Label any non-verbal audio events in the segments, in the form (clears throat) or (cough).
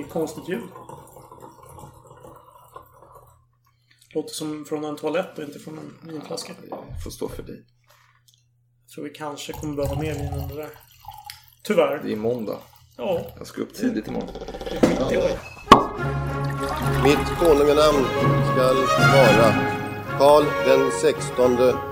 Vilket konstigt ljud. Låter som från en toalett och inte från en vinflaska. Får stå för dig. Jag tror vi kanske kommer behöva mer vin än det där. Tyvärr. Det är måndag. Ja, Jag ska upp tidigt imorgon. det Mitt konunganamn skall vara Karl den sextonde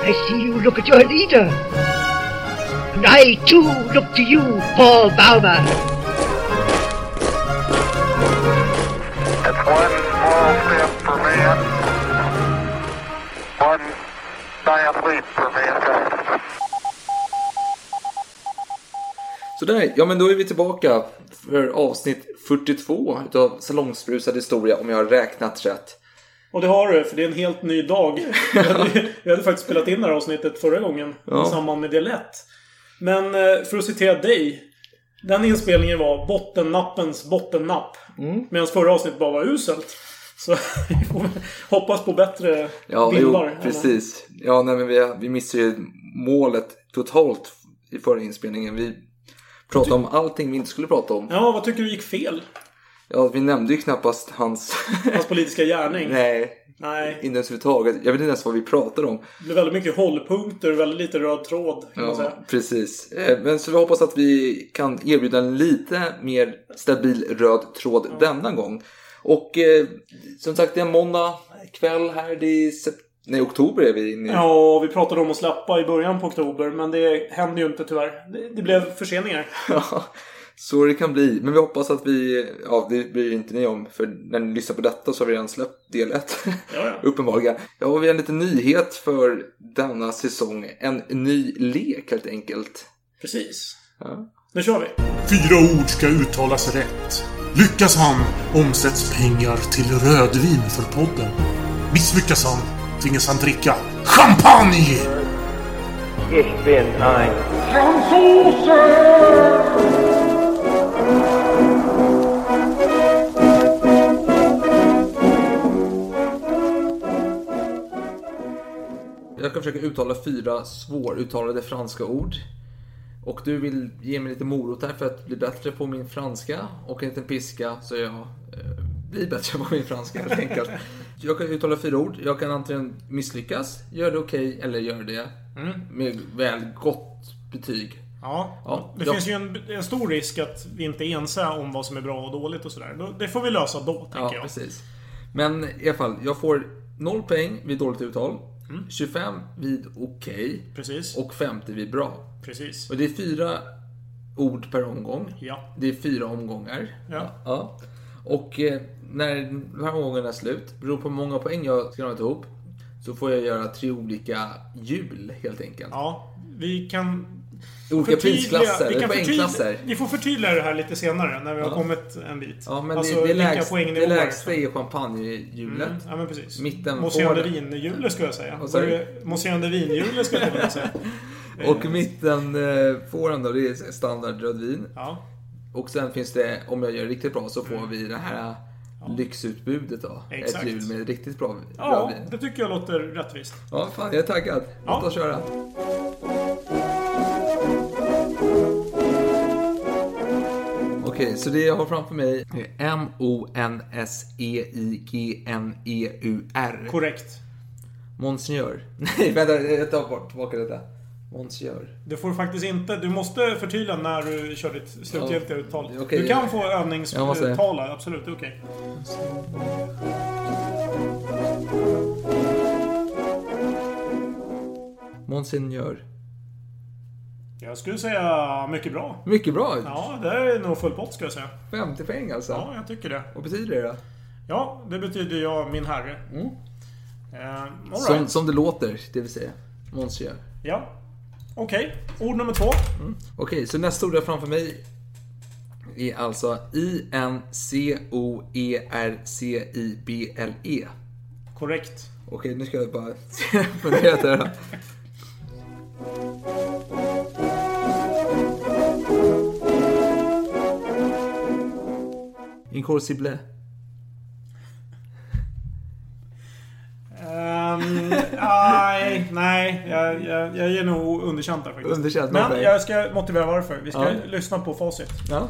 I see you look at your leader. And I too look to you, Paul Bauma. It's one small step for man, one giant leap for mankind. Sådär, ja men då är vi tillbaka för avsnitt 42 utav Salongsbrusad historia om jag har räknat rätt. Och det har du, för det är en helt ny dag. (laughs) Vi hade, vi hade faktiskt spelat in det här avsnittet förra gången. Ja. I samband med del 1. Men eh, för att citera dig. Den inspelningen var bottennappens bottennapp. Mm. Medan förra avsnittet bara var uselt. Så (laughs) vi får hoppas på bättre Ja, jo, bilder. än- precis. Ja, nej men vi, vi missade ju målet totalt i förra inspelningen. Vi pratade om allting vi inte skulle prata om. Ja, vad tycker du gick fel? Ja, vi nämnde ju knappast hans... Hans politiska gärning? nej, Nej. inte ens överhuvudtaget. Jag vet inte ens vad vi pratade om. Det blev väldigt mycket hållpunkter, väldigt lite röd tråd kan man säga. Ja, precis. Eh, Men så vi hoppas att vi kan erbjuda en lite mer stabil röd tråd denna gång. Och eh, som sagt, det är en måndag kväll här. Det är Nej, oktober är vi inne i. Ja, vi pratade om att släppa i början på oktober, men det hände ju inte tyvärr. Det, det blev förseningar. (laughs) (laughs) Så det kan bli. Men vi hoppas att vi, ja det bryr inte ni om. För när ni lyssnar på detta så har vi redan släppt del 1. Ja, ja. (laughs) Uppenbarligen. Ja, och vi har en liten nyhet för denna säsong. En ny lek helt enkelt. Precis. Ja. Nu kör vi. Fyra ord ska uttalas rätt. Lyckas han omsätts pengar till rödvin för podden. Misslyckas han tvingas han dricka champagne! Ich bin ein Jag ska försöka uttala fyra svåruttalade franska ord. Och du vill ge mig lite morot här för att bli bättre på min franska. Och en liten piska så jag eh, blir bättre på min franska helt enkelt. (laughs) Jag kan uttala fyra ord. Jag kan antingen misslyckas, göra det okej eller göra det med väl gott betyg. Ja, Ja, det jag- finns ju en, en stor risk att vi inte är ense om vad som är bra och dåligt och sådär. Det får vi lösa då, tänker Ja, jag. precis. Men i alla fall, jag får 0 poäng vid dåligt uttal. 25 vid okej. Precis. Och 50 vid bra. Precis. Och det är fyra ord per omgång. Ja. Det är fyra omgångar. Ja. ja. Och eh, när de här omgångarna är slut, beror på hur många poäng jag skramlat ihop, så får jag göra tre olika hjul helt enkelt. Ja, vi kan... Olika prisklasser, vi eller kan poängklasser. Vi får förtydliga det här lite senare, när vi har Ja. kommit en bit. Ja, men alltså, det, det, lägst, det lägsta är champagnehjulet. Mm, ja, men precis. Mitten Mousserande skulle jag säga. Mousserande vinhjulet skulle jag vilja säga. (laughs) Och mitten eh, får han då, det är standard rödvin. Ja. Och sen finns det, om jag gör det riktigt bra, så får vi det här lyxutbudet då. Exakt. Ett hjul med riktigt bra Ja, rödvin. det tycker jag låter rättvist. Ja, fan jag är taggad. Låt Ja. oss köra. Okej, så det jag har framför mig är M-O-N-S-E-I-G-N-E-U-R. Korrekt. Monsignor. (laughs) Nej, vänta, jag tar bort tillbaka detta. Monsignor. Du får faktiskt inte... Du måste förtydliga när du kör ditt slutgiltiga Ja, uttal. okej. Du kan få Jag måste- övningstala, absolut. det är Okej. Monsignor. Jag skulle säga mycket bra. Mycket bra. Ja, det är nog full pott skulle jag säga. 50 poäng alltså. Ja, jag tycker det. Vad betyder det då? Ja, det betyder jag, min herre. Mm. Eh, Som, som det låter, det vill säga. Monsieur. Ja. Okej, ord nummer två. Okej, så nästa ord jag framför mig är alltså I-N-C-O-E-R-C-I-B-L-E. Korrekt. Okej, nu ska jag bara (laughs) fundera till Incorsible. Ehm, nej, nej. Jag, jag, jag ger nog underkänt där faktiskt. Underkänt, Men jag ska motivera varför. Vi ska Ja. lyssna på facit. Ja.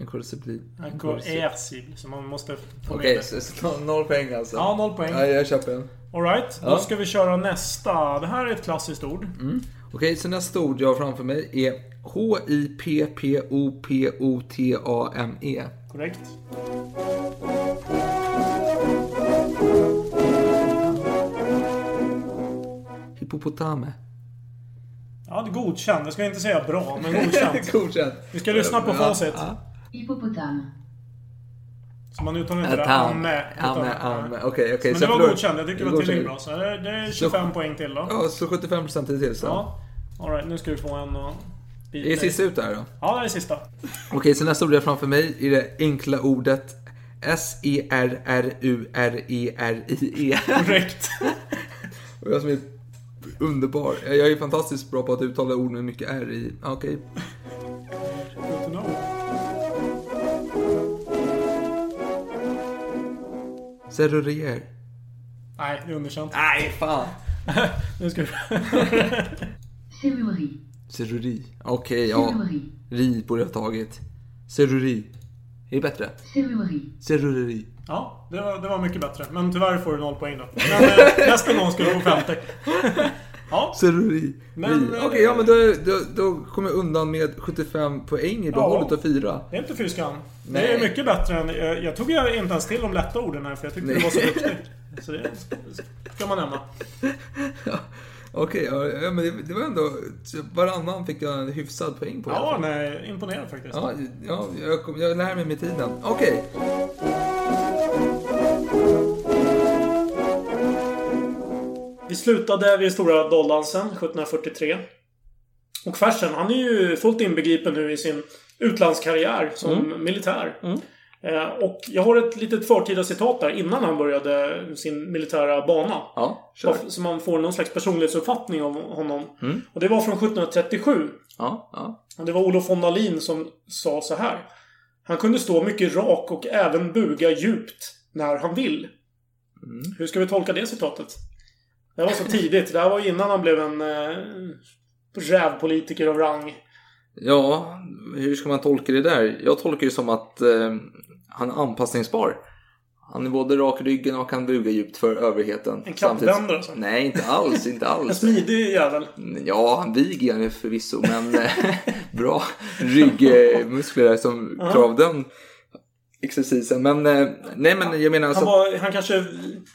Incoercible. Incoercible. Så man måste få Okej, det. så, så noll poäng alltså. Ja, noll poäng. Ja, jag köper en. Alright, då Ja. ska vi köra nästa. Det här är ett klassiskt ord. Okej, så nästa ord jag har framför mig är H-I-P-P-O-P-O-T-A-M-E. Korrekt. Hippopotame. Ja, det är godkänd. Jag ska inte säga bra, men godkänt. (laughs) Godkänt. Vi ska lyssna på Ja, facit. ja. Hippopotame. Så man uttalar inte det amme. Amme, amme. Okej, okej. Men så det var förlorar- godkänt. Jag tycker det var Godkänt. tillräckligt bra. Så det är, det är 25 poäng till då. Ja, så 75% till så. Ja. Alright, nu ska vi få en och... Är det sista ut där då? Ja, det är sista. Okej, så nästa ord jag har framför mig är det enkla ordet E S-E-R-R-U-R-E-R-I-E. Korrekt. (laughs) Och jag som är underbar. Jag är fantastiskt bra på att uttala ord med mycket R i. Ja, Okej. Know. Serrurier. Nej, det är underkänt. Nej, fan. (laughs) nu ska vi... (laughs) Serrurerie. Serruri. Okej, ja. Serrurerie. Ri borde jag ha tagit. Serruri. Är det bättre? Serruri. Ja, det var, det var mycket bättre. Men tyvärr får du noll poäng då. Men eh, (laughs) nästa gång ska du få 50. (laughs) Ja, Serruri. Men, Ri. eh, Okej, ja men då, då, då kommer jag undan med 75 poäng i behållet av fyra. det är inte fy skam. Det är mycket bättre än... Jag, jag tog ju inte ens till de lätta orden här för jag tyckte Nej. det var så (laughs) duktigt. Så det ska man nämna. Okej, ja, ja, men det, det var ändå... Varannan fick jag en hyfsad poäng på. Ja, nej, imponerad faktiskt. Ja, ja jag, kom- jag lär mig med tiden. Okej. Vi slutade vid stora doldansen 1743. Och Fersen, han är ju fullt inbegripen nu i sin utlandskarriär som militär. Eh, och jag har ett litet förtida citat där innan han började sin militära bana. Ja, Så man får någon slags personlighetsuppfattning av honom. Och det var från 1737. Ja, ja. Och det var Olof von Dalin som sa så här. Han kunde stå mycket rak och även buga djupt när han vill. Hur ska vi tolka det citatet? Det var så tidigt. Det här var innan han blev en eh, rävpolitiker av rang. Ja, hur ska man tolka det där? Jag tolkar det som att eh, han är anpassningsbar. Han är både rak i ryggen och kan buga djupt för överheten. En kappvändare alltså. Nej, inte alls, inte (laughs) En alls. smidig jävel. Ja, han viger han förvisso, men eh, (laughs) bra ryggmuskler som klarar av den exercisen. Men eh, nej, men jag menar Han, alltså, var, han kanske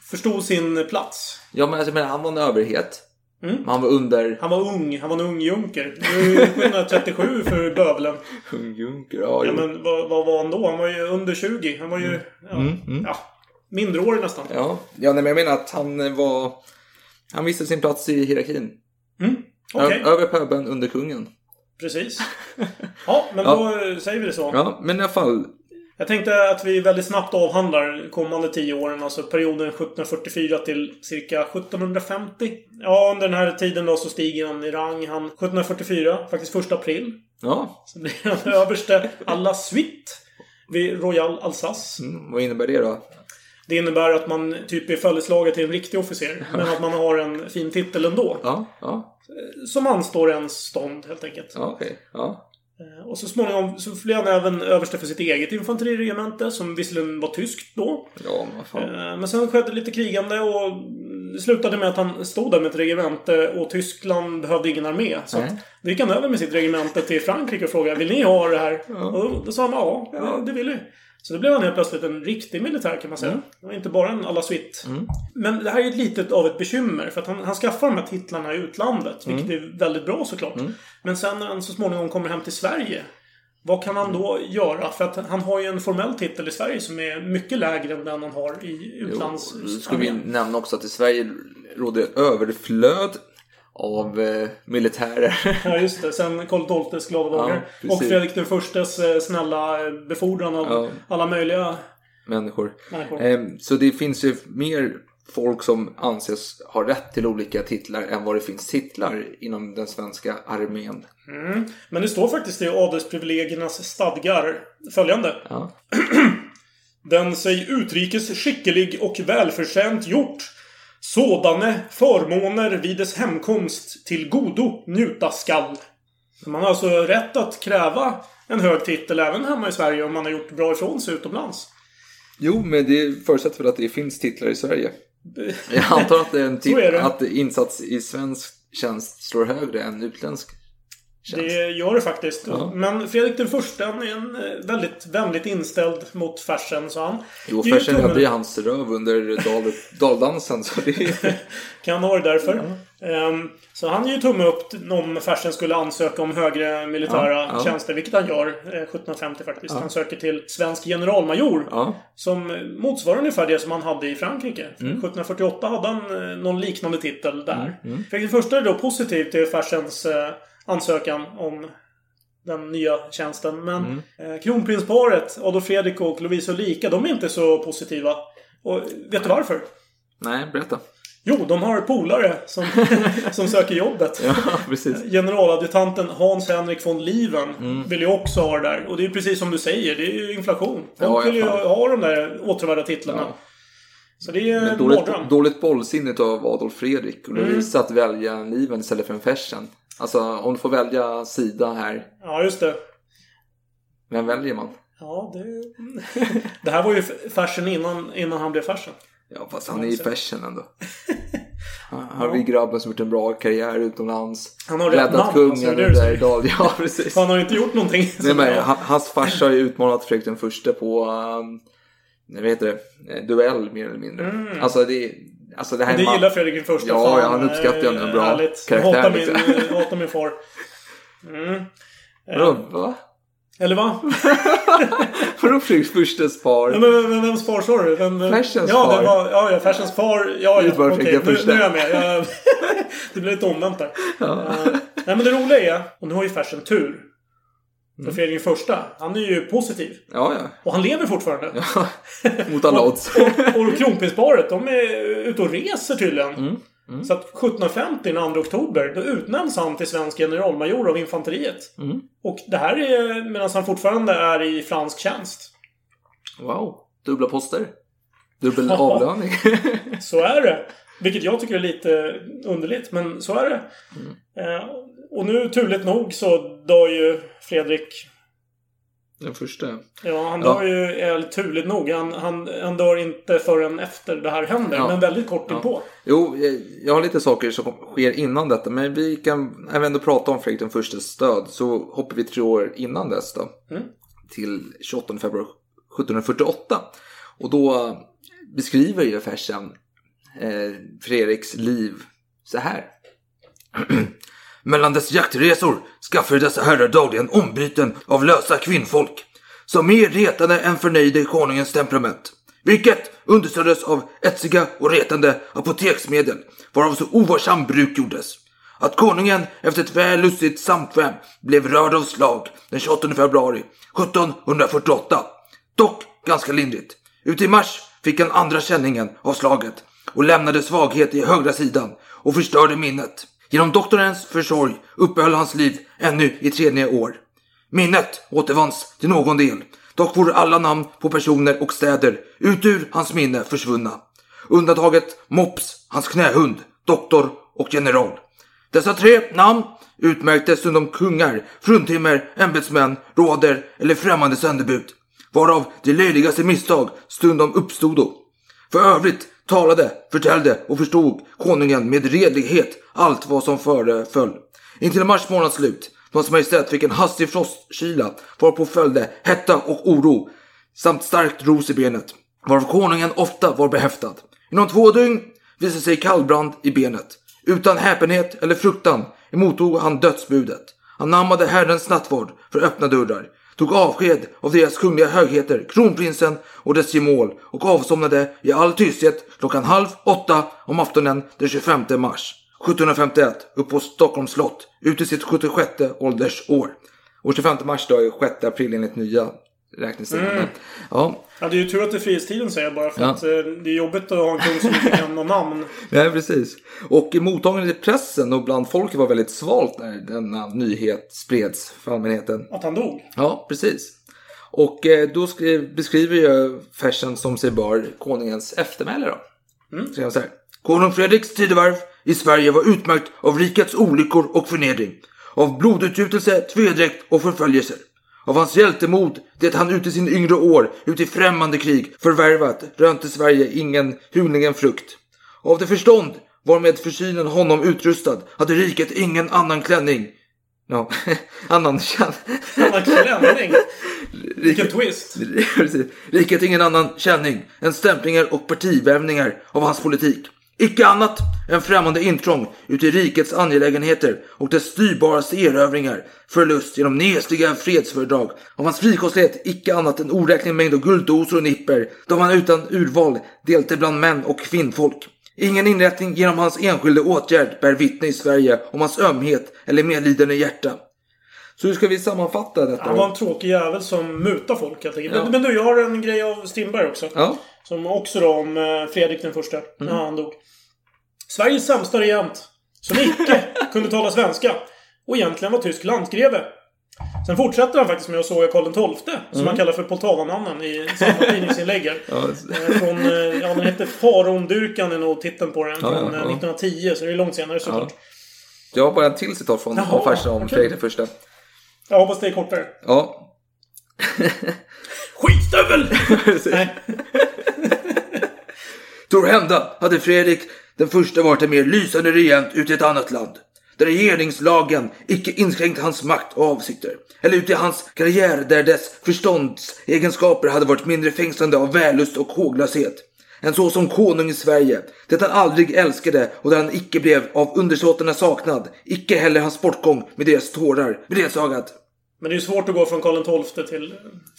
förstod sin plats. ja, men alltså, jag menar, han var en överhet. Mm. Men han var under Han var ung. Han var en ung junker. Nu är 1737 för bövelen. (laughs) Kung Junker. Ja, Ja, men vad, vad var han då? Han var ju under 20. Han var ju... Ja, ja, mindreårig nästan. ja. ja nej, men jag menar att han var... Han visste sin plats i hierarkin. Okej, Ö- Över pöbeln, under kungen. precis. (laughs) Ja, men Ja. då säger vi det så. Ja, men i alla fall. Jag tänkte att vi väldigt snabbt avhandlar kommande tio åren. Alltså perioden 1744 till cirka 1750. Ja, under den här tiden då så stiger han i rang. Han 1744, faktiskt första april. Ja, Så blir han överste à la suite vid Royal Alsace. mm, vad innebär det då? Det innebär att man typ är följeslagare till en riktig officer. Men att man har en fin titel ändå. Ja, ja, Som anstår ens stånd helt enkelt. ja okej. Ja. Eh, Och så småningom så blev han även överste för sitt eget infanteriregemente. Som visserligen var tyskt då. Ja, men fan. Eh, Men sen skedde lite krigande och det slutade med att han stod där med ett regemente och Tyskland behövde ingen armé. Så Nej. då gick han över med sitt regemente till Frankrike och frågade Vill ni ha det här? Och då, sa han ja, det vill vi. Så då blev han helt plötsligt en riktig militär kan man säga. Det var inte bara en à la suite. Men det här är ju lite av ett bekymmer. För att han, han skaffar de här titlarna i utlandet. Vilket är väldigt bra såklart. Men sen när han så småningom kommer hem till Sverige. Vad kan han då göra? För att han har ju en formell titel i Sverige som är mycket lägre än den han har i Jo, utlands... då ska vi nämna också att i Sverige råder överflöd av eh, militärer. (laughs) Ja, just det. Sen Karl XIIs glada dagar. precis. och Fredrik den förstes eh, snälla eh, befordran av Ja. alla möjliga människor. människor. Ehm, Så det finns ju mer folk som anses ha rätt till olika titlar än vad det finns titlar inom den svenska armén. Mm. Men det står faktiskt i adelsprivilegiernas stadgar följande. Ja. (clears throat) Den sig utrikes skickelig och välförtjänt gjort. Sådane förmåner vid dess hemkomst till godo njuta skall. Man har alltså rätt att kräva en hög titel även hemma i Sverige om man har gjort bra ifrån sig utomlands. Jo, men det förutsätter väl att det finns titlar i Sverige. Jag antar att, det är en (laughs) Så är det. tit- att insats i svensk tjänst slår högre än utländsk. Det gör det faktiskt. Ja. Men Fredrik den första han är en eh, väldigt vänligt inställd mot färsen, så han... Jo, ger Fersen tummen hade ju hans röv under dal, daldansen. Så det. (laughs) Kan ha varit därför. Ehm, så han ger ju tumme upp om Fersen skulle ansöka om högre militära Ja, ja. tjänster, vilket han gör eh, 1750 faktiskt. Ja. Han söker till svensk generalmajor. Ja. Som motsvarar ungefär det som han hade i Frankrike. Mm. 1748 hade han eh, någon liknande titel där. Mm. Fredrik den första är då positiv till Fersens eh, ansökan om den nya tjänsten. Men Mm. eh, kronprinsparet, Adolf Fredrik och Lovisa Ulrika, de är inte så positiva. Och vet du varför? Nej, berätta. Jo, de har polare som, (laughs) som söker jobbet. Ja, precis. Generaladjutanten Hans Henrik von Lieven Mm. vill ju också ha det där. Och det är ju precis som du säger, det är ju inflation. Ja, Folk vill ju ja, ha de där åtråvärda titlarna. Ja. Så det är Men en dåligt, mardröm. dåligt bollsinne av Adolf Fredrik. Och Mm. Lovisa att välja en liven istället för en Fersen. Alltså, om du får välja sida här. Ja, just det. Vem väljer man? Ja, det... (laughs) det här var ju Fersen innan, innan han blev Fersen. Ja, fast han är ju Fersen ändå. (laughs) Han har vi grabben som gjort en bra karriär utomlands. Han har rätt namn, kungen alltså, under. Dal. Ja, (laughs) precis. Han har inte gjort någonting. Nej, men, han- hans farsa har ju utmanat Fredrik den första på, um, vad heter det, Eh, duell mer eller mindre. Mm. Alltså det, alltså det här ma- gillar Fredrik den första. Ja, Fan, ja, han uppskattar ju eh, en bra härligt. karaktär. Jag hatar liksom. min, (laughs) jag hatar min far. Mm. Vadå, va? Eller va? (laughs) Vadå Fredriks förstas far? Ja, men, men, vems far sa du? Vem? Fersens ja, far. Var, ja, ja, Fersens far. Ja, ja. Okej, Fredrik den nu, nu är jag med. Jag, (laughs) det blev lite omvänt där. Eh, nej, men det roliga är, och nu har ju Fersen tur. För Mm. Fredrik den första, han är ju positiv. Ja, ja. Och han lever fortfarande. (laughs) Mot alla odds. och, och kronprinsparet, de är ute och reser tydligen. Mm. Så att 1750, den 2 oktober, då utnämns han till svensk generalmajor av infanteriet. Mm. Och det här är medan han fortfarande är i fransk tjänst. Wow. Dubbla poster. Dubbel Ja. avlöning. Så är det. Vilket jag tycker är lite underligt, men så är det. Mm. Och nu, turligt nog, så dör ju Fredrik... Den första. Ja, han Ja. dör ju, eller turligt nog, han, han, han dör inte förrän efter det här händer. Ja. Men väldigt kort Ja. inpå. Jo, jag- jag har lite saker som sker innan detta. Men vi kan även ändå prata om Fredrik den förstas död. Så hoppar vi tre år innan dess då. Mm. Till 28 februari 1748. Och då beskriver ju Fersen eh, Fredriks liv så här. (clears throat) Mellan dess jaktresor skaffade dessa herrar dagligen ombyten av lösa kvinnfolk, som mer retade än förnöjde konungens temperament, vilket understöddes av etsiga och retande apoteksmedel, varav så ovarsam bruk gjordes. Att konungen efter ett väl lustigt samkväm blev rörd av slag den 28 februari 1748, dock ganska lindrigt. Ute i mars fick han andra känningen av slaget och lämnade svaghet i högra sidan och förstörde minnet. Genom doktorns försorg uppehöll hans liv ännu i tredje år. Minnet återvanns till någon del, dock vore alla namn på personer och städer ut ur hans minne försvunna. Undantaget Mops, hans knähund, doktor och general. Dessa tre namn utmärktes stundom kungar, fruntimmer, ämbetsmän, råder eller främmande sändebud, varav de löjligaste misstag stundom uppstodo. För övrigt talade, förtällde och förstod konungen med redlighet allt vad som föreföll. Intill mars månads slut, då hans majestät fick en hastig frostkyla, varpå följde hetta och oro, samt starkt ros i benet, varför konungen ofta var behäftad. Inom två dygn visade sig kallbrand i benet. Utan häpenhet eller fruktan emottog han dödsbudet. Han nammade Herrens nattvard för öppna dörrar, tog avsked av deras kungliga högheter, kronprinsen och dess gemål och avsomnade i all tysthet klockan halv åtta om aftonen den 25 mars. 1751 upp på Stockholms slott ut i sitt 76 åldersår. Och 25 mars då är 6 april enligt nya räkningstiden. Mm. Ja, Ja, det är ju tur att det är frihetstiden säger jag bara. För Ja. att eh, det är jobbigt att ha en kung som inte kan några namn. (laughs) Nej, precis. Och mottagandet i pressen och bland folket var väldigt svalt när denna nyhet spreds för allmänheten. Att han dog. Ja, precis. Och eh, då skrev, beskriver ju Fersen som sig bör konungens eftermäle då. Mm. Så så här. Konung Fredriks tidevarv i Sverige var utmärkt av rikets olyckor och förnedring. Av blodutgjutelse, tvedräkt och förföljelser. Av hans hjältemod, det han ute i sin yngre år, ut i främmande krig, förvärvat, rönte Sverige ingen hulningen frukt. Av det förstånd, varmed försynen honom utrustad, hade riket ingen annan klänning. Ja, (laughs) annan känn. Annan klänning. (laughs) Vilken twist. (laughs) Riket ingen annan känning än stämplingar och partivävningar av hans politik. Icke annat än främmande intrång ut i rikets angelägenheter och dess styrbaraste erövringar, förlust genom nesliga fredsfördrag. Av hans frikostighet icke annat än oräknelig mängd av gulddosor och nipper, då han utan urval delte bland män och kvinnfolk. Ingen inrättning genom hans enskilda åtgärd bär vittne i Sverige om hans ömhet eller medlidande hjärta. Så hur ska vi sammanfatta detta? Han var en tråkig jävel som mutar folk helt enkelt. Ja. Men, men du, jag har en grej av Strindberg också. Ja. Som också då om eh, Fredrik den första. När han dog. Sveriges sämsta regent. Som icke (laughs) kunde tala svenska. Och egentligen var tysk landgreve. Sen fortsätter han faktiskt med att såga Karl XII. Som han kallar för Poltavamannen i samma (laughs) tidningsinlägg. Ja, Eh, Från, eh, ja den hette Faraondyrkan är nog titeln på den. Från ja, eh, ja. 1910. Så det är långt senare såklart. Jag har bara en till citat från Jaha, Fersen om okej. Fredrik första. Jag hoppas det är kortare. Ja. (laughs) Skitstövel! Nej. Torhända hade Fredrik den första varit en mer lysande regent ut i ett annat land. Där regeringslagen icke inskränkt hans makt och avsikter. Eller ut i hans karriär där dess förståndsegenskaper hade varit mindre fängslande av vällust och håglöshet. En så som konung i Sverige, det han aldrig älskade och där han icke blev av undersåtarna saknad, icke heller hans bortgång med deras tårar beledsagat. Men det är ju svårt att gå från Karl XII till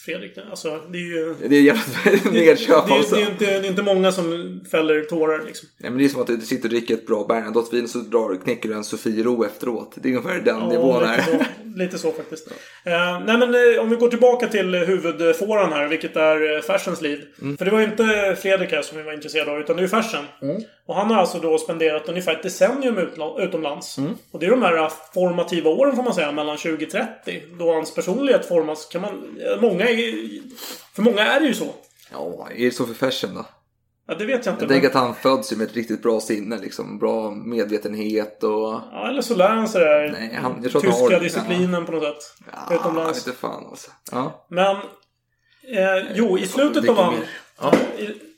Fredrik. Alltså, det är ju... Det är jävligt (laughs) Det, nedköp det, alltså. det, inte, det är inte många som fäller tårar liksom. Nej, men det är som att du sitter och dricker ett bra Bernadotte-vin så drar, knäcker du en Sofiero efteråt. Det är ungefär den nivån lite, här. så, lite så faktiskt. Eh, nej men eh, om vi går tillbaka till huvudfåran här, vilket är uh, Fersens liv. Mm. För det var ju inte Fredrik här som vi var intresserade av, utan det är ju Fersen. Och han har alltså då spenderat ungefär ett decennium utomlands. Mm. Och det är de här formativa åren får man säga, mellan 20 30. Då hans personlighet formas, kan man... Många är, För många är det ju så. Ja, är det så för Fersen då? Ja, det vet jag inte. Jag tänker att han föds ju med ett riktigt bra sinne, liksom. Bra medvetenhet och... Ja, eller så lär han sig det Nej, han- jag tror tyska har- disciplinen på något sätt. Ja, jag utomlands. vet fan alltså. Ja. Men... Eh, jo, i slutet av han... Ja.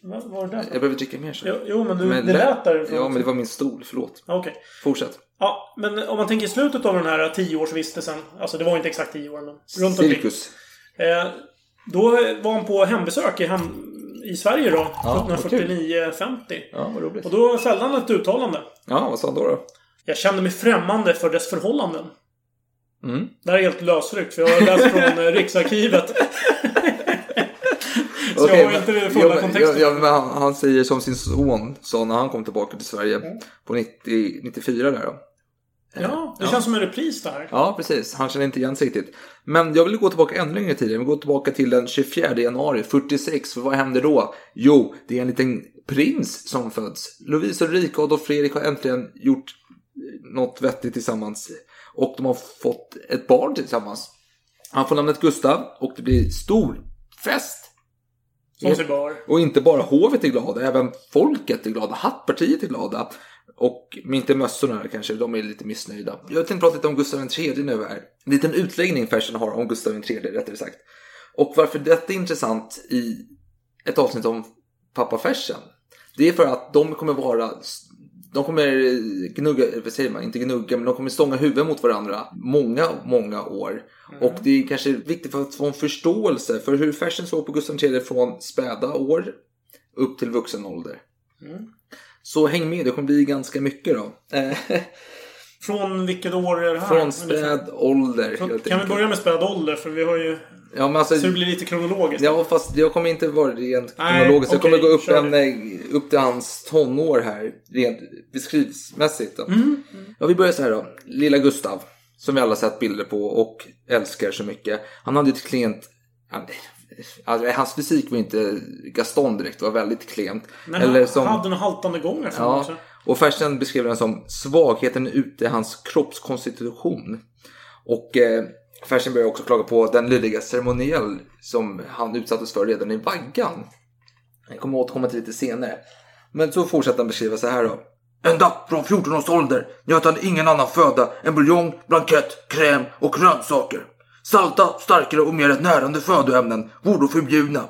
Vad var det där? Jag behöver dricka mer så. Jo, jo, men du, det lät där. Ja, men det var min stol. Förlåt. Okej. Fortsätt. Ja, men om man tänker i slutet av den här tioårsvistelsen. Alltså det var inte exakt tio år, men runt omkring. Eh, då var han på hembesök i, hem, i Sverige då. Ja, vad kul. 1949-50. Ja, vad roligt. Och då fällde han ett uttalande. Ja, vad sa han då? då? Jag kände mig främmande för dess förhållanden. Mm. Det här är helt lösryckt, för jag har läst från eh, Riksarkivet. (laughs) Så Okej, jag har inte fulla men- kontexten. Ja, men han, han säger som sin son sa när han kom tillbaka till Sverige Mm. på 90, 94 där då. Ja, det Ja. känns som en repris det här. Ja, precis. Han känner inte igen sig riktigt. Men jag vill gå tillbaka ännu längre i tiden. Vi går tillbaka till den 24 januari 46. För vad hände då? Jo, det är en liten prins som föds. Lovisa Ulrika och Fredrik har äntligen gjort något vettigt tillsammans. Och de har fått ett barn tillsammans. Han får namnet Gustav och det blir stor fest. Som sig bör. Och inte bara hovet är glada, även folket är glada, hattpartiet är glada. Och inte mössorna kanske, de är lite missnöjda. Jag tänkte prata lite om Gustav III nu här. En liten utläggning Fersen har om Gustav III rättare sagt. Och varför detta är intressant i ett avsnitt om pappa Fersen. Det är för att de kommer vara de kommer gnugga, vad säger man, inte gnugga, men de kommer stånga huvudet mot varandra många, många år. Och det är kanske viktigt för att få en förståelse för hur Fersen såg på Gustav III från späda år upp till vuxen ålder. Mm. Så häng med, det kommer bli ganska mycket då. Eh, (laughs) Från vilket år är det här? Från späd ålder. Från, kan vi börja med späd ålder? För vi har ju... Ja, men alltså, Så det blir lite kronologiskt. Ja, fast jag kommer inte vara rent Nej, kronologiskt. Jag kommer gå upp, en, eh, upp till hans tonår här, rent beskrivsmässigt. Då. Mm. Ja, vi börjar så här då. Lilla Gustav, som vi alla sett bilder på och älskar så mycket. Han hade ett klent... Alltså, hans fysik var inte Gaston direkt, det var väldigt klent. Men Eller han som, hade en haltande gång ja, också. och Fersen beskrev den som svagheten ute i hans kroppskonstitution. Och eh, Fersen börjar också klaga på den lydiga ceremoniell som han utsattes för redan i vaggan. Jag kommer återkomma till lite senare. Men så fortsätter han beskriva så här då. Ända från 14 års ålder njöt han ingen annan föda än buljong, blankett, kräm och grönsaker. Salta, starkare och mer närande födoämnen vore förbjudna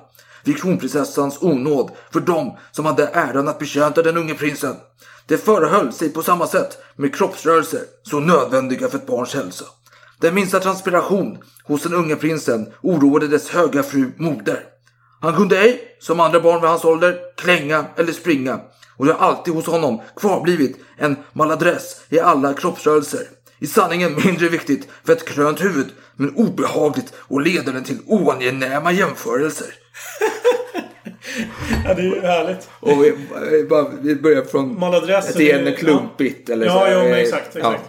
vid kronprinsessans onåd för dem som hade äran att betjänta den unge prinsen. Det förehöll sig på samma sätt med kroppsrörelser så nödvändiga för ett barns hälsa. Den minsta transpiration hos den unge prinsen oroade dess höga fru moder. Han kunde ej, som andra barn vid hans ålder, klänga eller springa och det har alltid hos honom kvarblivit en maladress i alla kroppsrörelser. I sanningen mindre viktigt för ett krönt huvud, men obehagligt och ledande till oangenäma jämförelser. (laughs) Ja, det är ju härligt. Och vi, eh, vi börjar från Maladress att det är är- en klumpigt. Eller Ja, så här, ja, men eh, exakt, exakt.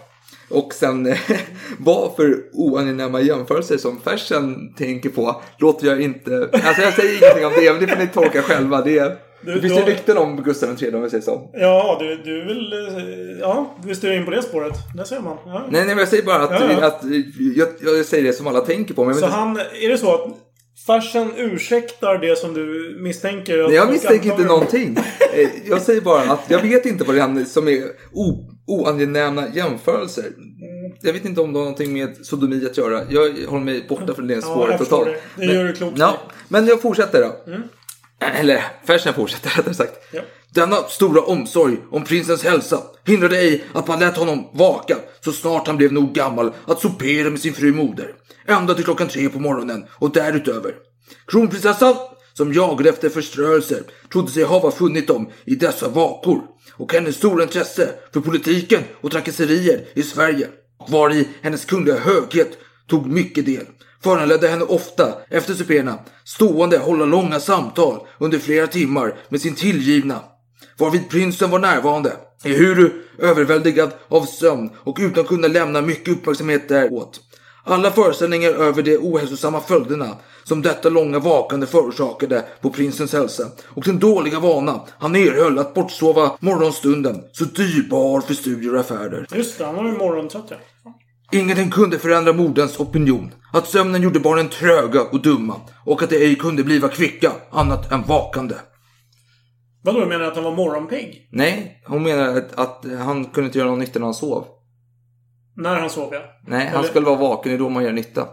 Och sen (laughs) vad för oangenäma jämförelser som Fersen tänker på låter jag inte... Alltså jag säger ingenting om det, men det får ni tolka själva. Det, Du- då- ju rykten om Gustav III om vi säger så. Ja, du, du vill... eh, Ja, vi styr in på det spåret. Där ser man. Ja. Nej, nej, men jag säger bara att, Ja, ja. att jag, jag säger det som alla tänker på. Men Så inte- han... Är det så att farsen ursäktar det som du misstänker? Nej, jag misstänker inte någonting. (laughs) Eh, Jag säger bara att jag vet inte vad det är som är o, oangenäma jämförelser. Jag vet inte om det har någonting med sodomi att göra. Jag håller mig borta från det Ja, spåret förstår totalt. det. Det gör du klokt Ja, men jag fortsätter då. Mm. Eller, Fersen fortsätter (laughs) rättare sagt. Ja. Denna stora omsorg om prinsens hälsa hindrade ej att man lät honom vaka så snart han blev nog gammal att sopera med sin fru moder. Ända till klockan tre på morgonen och därutöver. Kronprinsessan, som jagade efter förströelser, trodde sig hava funnit dem i dessa vakor och hennes stora intresse för politiken och trakasserier i Sverige, var i hennes kungliga höghet tog mycket del, föranledde henne ofta efter supéerna stående hålla långa samtal under flera timmar med sin tillgivna, varvid prinsen var närvarande, ehuru överväldigad av sömn och utan kunna lämna mycket uppmärksamhet däråt. Alla föreställningar över de ohälsosamma följderna som detta långa vakande förorsakade på prinsens hälsa och den dåliga vana han erhöll att bortsova morgonstunden så dyrbar för studier och affärer. Just det, han var ju morgontrött ja. Ingenting kunde förändra moderns opinion. Att sömnen gjorde barnen tröga och dumma och att de ej kunde bliva kvicka annat än vakande. Vadå, du menar att han var morgonpigg? Nej, hon menar att, att han kunde inte göra någon nytta när han sov. När han sov ja. Nej, han Eller- skulle vara vaken, det är då man gör nytta.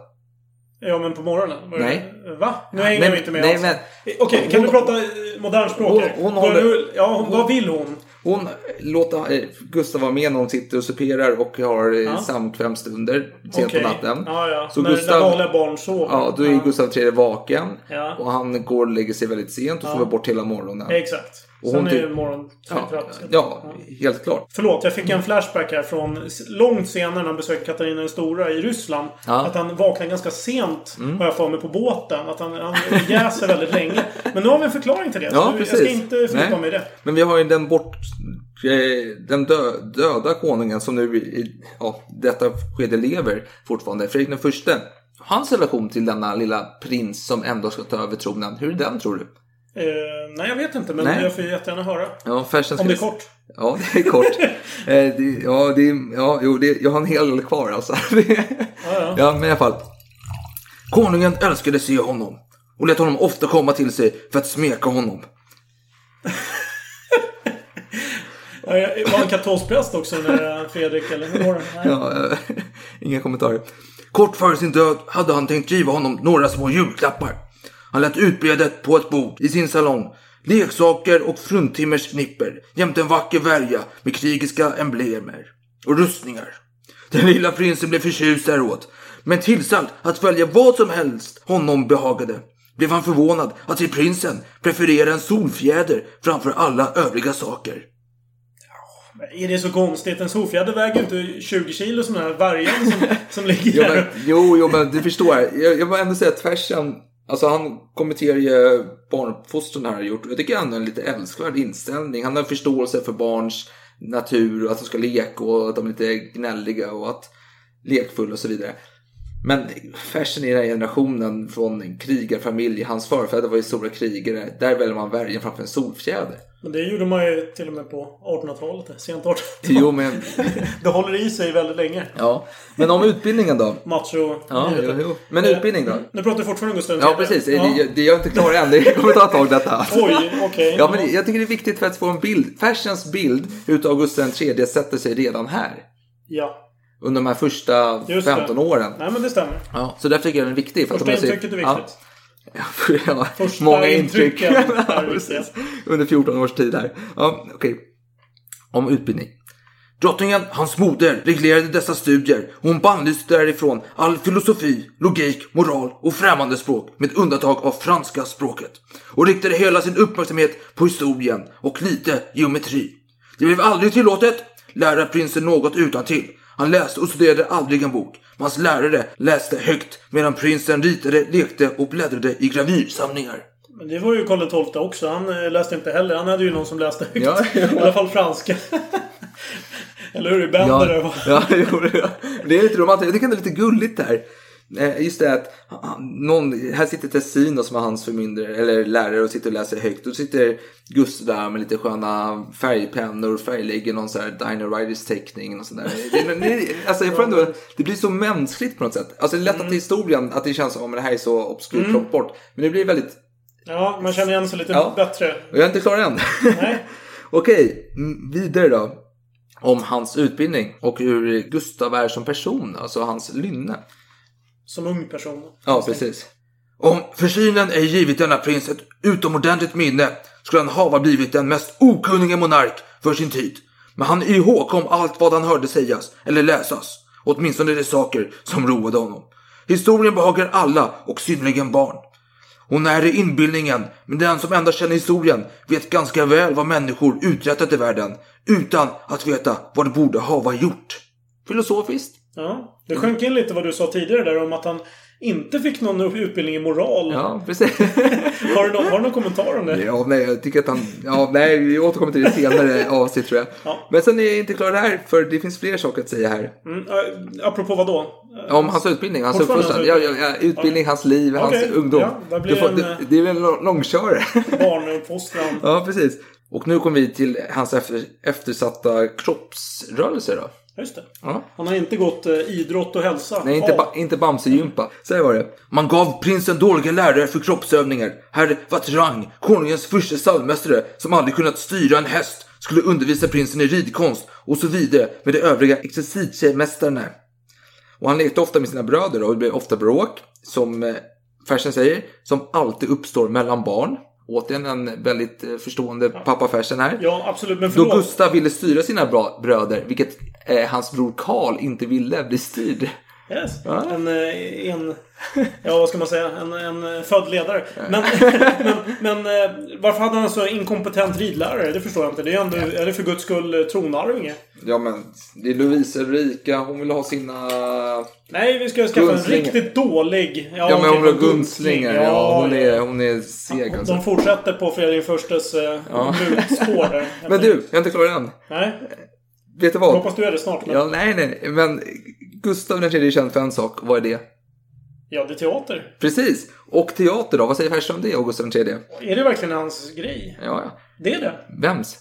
Ja, men på morgonen? Nej. Va? Nu hänger vi inte med nej, alls. men- Okej, kan Hon- du prata modernt språk? Hon- hon håller- Ja, hon, vad vill hon? Hon låter eh, Gustav vara med när hon sitter och superar och har eh, Ja. samkvämstunder sent Okej. på natten. Ja, ja. Så När, Gustav, när vanliga barn sover. ja, då är Gustav III vaken. Ja. Och han går och lägger sig väldigt sent och Ja. sover bort hela morgonen. Exakt. Och Sen är det morgon Ja, ja, helt klart. Förlåt, jag fick en flashback här från långt senare när han besökte Katarina den stora i Ryssland. Ja. Att han vaknade ganska sent, Mm. har jag för mig, på båten. Att han, han jäser väldigt länge. Men nu har vi en förklaring till det. Ja, så precis. jag ska inte fördjupa mig i det. Men vi har ju den bort... eh, Den dö, döda konungen som nu i ja, detta skede lever fortfarande. Fredrik den förste. Hans relation till denna lilla prins som ändå ska ta över tronen. Hur är den tror du? Eh, nej, jag vet inte. Men Nej. jag får jättegärna höra. Ja, Om det är kort. Ja, det är kort. (laughs) eh, det, ja, det, ja, jo, det, jag har en hel del kvar alltså. (laughs) Det- ja. ja, men i alla fall. Konungen älskade se honom och lät honom ofta komma till sig för att smeka honom. (laughs) Ja, Var han katolsk präst också när Fredrik, eller hur var det? Nej. Ja, eh, inga kommentarer. Kort före sin död hade han tänkt giva honom några små julklappar. Han lät utbredet på ett bord i sin salong. Leksaker och fruntimmersnipper jämte en vacker värja med krigiska emblemer och rustningar. Den lilla prinsen blev förtjust däråt, men tillsagd att välja vad som helst honom behagade. Blev han förvånad att se prinsen preferera en solfjäder framför alla övriga saker. Är det så konstigt? En solfjäder väger ju inte 20 kilo som den här vargen som, (laughs) som ligger Jo, men, jo, jo, men du förstår. Jag, jag vill ändå säga att Fersen, alltså han kommenterar ju barnuppfostran här har gjort. Jag tycker han har en lite älskvärd inställning. Han har förståelse för barns natur och att de ska leka och att de är lite gnälliga och att lekfulla och så vidare. Men Fersen i den här generationen från krigarfamilj, hans förfäder var ju stora krigare. Där väljer man värjen framför en solfjäder. Men det gjorde man ju till och med på 1800-talet. Sent 1800-tal. Jo, men, (laughs) Det håller i sig väldigt länge. ja. men om utbildningen då? Macho. Ja, jo, jo. Men utbildning då? Nu pratar vi fortfarande om Gustav Ja, III. precis. Ja. Det, jag är inte klar än. Det kommer ta ett tag detta. Oj, okej. Ja, men jag tycker det är viktigt för att få en bild. Fersens bild utav Gustav III sätter sig redan här. Ja. Under de här första Just det. 15 åren. Nej, men det stämmer. Ja, så därför tycker jag den är viktig. För att Första de ser- intrycket är viktigt. Ja, (laughs) Första många intryck. (laughs) Ja. Under 14 års tid här. Ja, okej. Om utbildning. Drottningen, hans moder, reglerade dessa studier och hon bannlyste därifrån all filosofi, logik, moral och främmande språk med undantag av franska språket och riktade hela sin uppmärksamhet på historien och lite geometri. Det blev aldrig tillåtet lära prinsen något utan till. Han läste och studerade aldrig en bok. Men hans lärare läste högt medan prinsen ritade, lekte och bläddrade i gravyrsamlingar. Men det var ju Karl XII också. Han eh, läste inte heller. Han hade ju någon som läste högt. Ja, ja. I alla fall franska. (laughs) Eller hur? Bender Ja, ja, jo, ja. det är lite romantiskt. Jag tycker det är lite gulligt där. Eh, Just det att någon, här sitter Tessino som är hans förmyndare, eller lärare och sitter och läser högt. Och sitter Gustav där med lite sköna färgpennor och färglägger någon sån här Dino Riders teckning och sådär. Det, är- det, är- alltså jag får ändå, det blir så mänskligt på något sätt. Alltså det är lätt att i historien att det känns som att det här är så obskyrt Mm. plockat bort. Men det blir väldigt Ja, man känner igen sig lite Ja. bättre. och jag är inte klar än. Nej. (laughs) Okej, mm, vidare då. Om hans utbildning och hur Gustav är som person, alltså hans lynne. Som ung person. Ja, precis. Om försynen ej givit denna prins ett utomordentligt minne skulle han hava blivit den mest okunnige monark för sin tid. Men han ihågkom allt vad han hörde sägas eller läsas, åtminstone de saker som roade honom. Historien behagar alla och synnerligen barn. Hon är i inbildningen, men den som endast känner historien vet ganska väl vad människor uträttat i världen utan att veta vad de borde hava gjort. Filosofiskt. Ja. Det sjönk in lite vad du sa tidigare där om att han inte fick någon utbildning i moral. Ja, precis. (laughs) Har, du någon, har du någon kommentar om det? Ja, nej, jag tycker att han... Ja, nej, vi återkommer till det senare (laughs) avsnitt tror jag. Ja. Men sen är jag inte klar här, för det finns fler saker att säga här. Mm, äh, apropå vad då? Om hans utbildning, hans uppfostran. Ja, ja, utbildning, hans liv, Okej, hans ungdom. ja, det blir får- en, det, eh, det är väl en lång- långkörare. (laughs) Barnuppfostran. ja, precis. Och nu kommer vi till hans efter, eftersatta kroppsrörelser då. Just det. Ja. Han har inte gått eh, idrott och hälsa. Nej, inte, ba, inte Bamsegympa. Så här var det. Man gav prinsen dåliga lärare för kroppsövningar. Herr Vatrang, konungens första stallmästare, som aldrig kunnat styra en häst, skulle undervisa prinsen i ridkonst och så vidare med de övriga exercitiemästarna. Och han lekte ofta med sina bröder och det blev ofta bråk, som eh, Fersen säger, som alltid uppstår mellan barn. Återigen en väldigt eh, förstående pappa Fersen här. Ja, absolut. Men Då. Gustav ville styra sina bröder, vilket eh, hans bror Karl inte ville bli styrd. Yes. Ja. En, eh, en... Ja, vad ska man säga? En, en eh, född ledare. Men, (laughs) men, men eh, varför hade han en så inkompetent ridlärare? Det förstår jag inte. Det är ändå, är det för guds skull tronarvinge? Ja men det är Lovisa Ulrika, hon vill ha sina... Nej, vi ska skaffa en riktigt dålig... Ja, men okej, hon vill ha gunslingar. Ja, hon är, hon är seg alltså. De fortsätter på Fredrik Förstes Ja. där. (laughs) Men du, jag är inte klar än. Nej, Vet du vad? hoppas du är det snart. Men... Ja, nej, nej, men Gustav tredje är känd för en sak. Vad är det? Ja, det är teater. Precis. Och teater då? Vad säger Fersen om det, och Gustav tredje? Är det verkligen hans grej? Ja, ja. Det är det. Vems?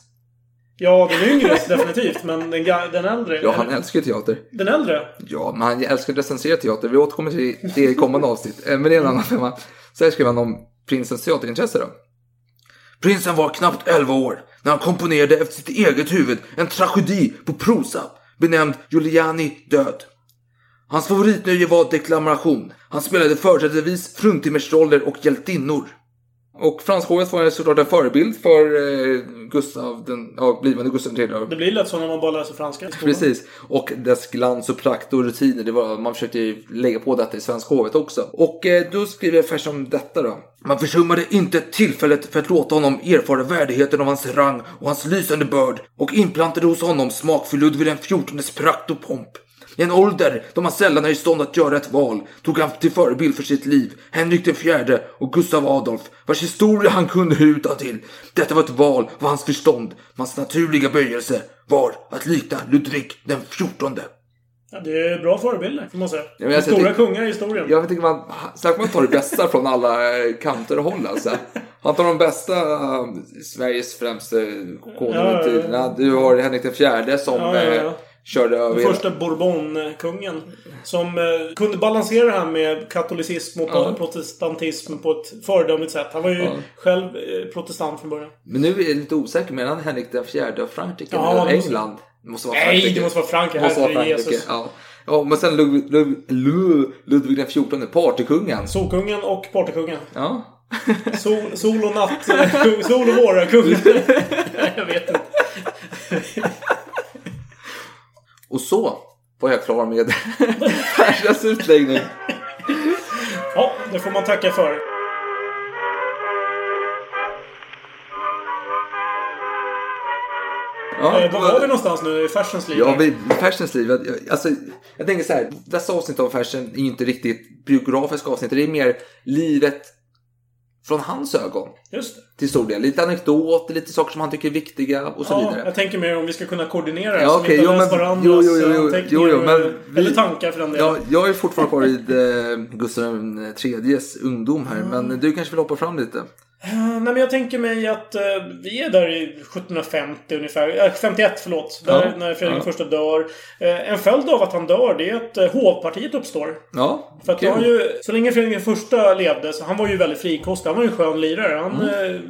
Ja, den yngres definitivt, men den, den äldre? Ja, han älskar ju teater. Den äldre? Ja, men han älskar att recensera teater. Vi återkommer till det i kommande avsnitt. Eh, Men det är en annan femma. Så här skriver han om prinsens teaterintresse då. Prinsen var knappt 11 år när han komponerade efter sitt eget huvud en tragedi på prosa benämnd Giuliani död. Hans favoritnöje var deklamation. Han spelade företrädesvis fruntimmersroller och hjältinnor. Och franskhovet var såklart en förebild för eh, Gustav den, ja, blivande Gustav III. Det blir lätt så när man bara läser franska. Precis. Och dess glans och prakt och rutiner. Det var, man försökte ju lägga på detta i svenska hovet också. Och eh, då skriver jag vers om detta då. Man försummade inte tillfället för att låta honom erfara värdigheten av hans rang och hans lysande börd och inplantade hos honom smakfull Ludvig XIVs prakt och pomp. I en ålder då man sällan är i stånd att göra ett val tog han till förebild för sitt liv Henrik fjärde och Gustav Adolf vars historia han kunde utan till. Detta var ett val av hans förstånd. Hans naturliga böjelse var att likna Ludvig den fjortonde. Ja, det är bra förebilder, får man säga. Ja, jag Stora tycker- kungar i historien. Jag tycker man, snacka man tar det bästa från alla eh, kanter och håll alltså. Han tar de bästa eh, Sveriges främsta konung Ja, ja, ja. Du har Henrik fjärde som eh, körde över Den första Bourbon-kungen. Som eh, kunde balansera det här med katolicism och Ja. protestantism på ett föredömligt sätt. Han var ju Ja. själv eh, protestant från början. Men nu är jag lite osäker mellan Henrik den fjärde och Frankrike. Ja, eller England. Det måste vara Nej, Frankrike. det måste vara Frankrike. måste vara Frankrike. Jesus. Ja. ja, men sen Ludvig, Ludvig, Ludvig, den fjortonde, partykungen. Solkungen och partykungen. Ja. (laughs) Sol, sol och natt. (laughs) Sol och vår kung. (laughs) jag vet inte. Och så var jag klar med (laughs) Persas utläggning. Ja, det får man tacka för. Ja, Eh, var var vi någonstans nu i Fashions liv? Ja, vi, Fashions liv. Alltså, jag tänker så här. Dessa avsnitt av Fashion är ju inte riktigt biografiska avsnitt. Det är mer livet från hans ögon. Just det. Till stor del. Lite anekdoter, lite saker som han tycker är viktiga och så Ja, vidare. jag tänker mer om vi ska kunna koordinera. Ja, inte jo, men- varandras jo, jo, jo, jo, anteckningar. jo, jo, men vi- Eller tankar för den delen. Ja, jag är fortfarande kvar (laughs) i eh, Gustav IIIs ungdom här. Men du kanske vill hoppa fram lite? Eh, Nej, men jag tänker mig att eh, vi är där i 1750 ungefär. Eh, 51, förlåt. Där, Ja, när Fredrik ja. första dör. Eh, en följd av att han dör, det är att eh, hovpartiet uppstår. Ja, För att har ju, så länge Fredrik första levde, så han var ju väldigt frikostig. Han var ju en skön lirare. Han, Mm. eh,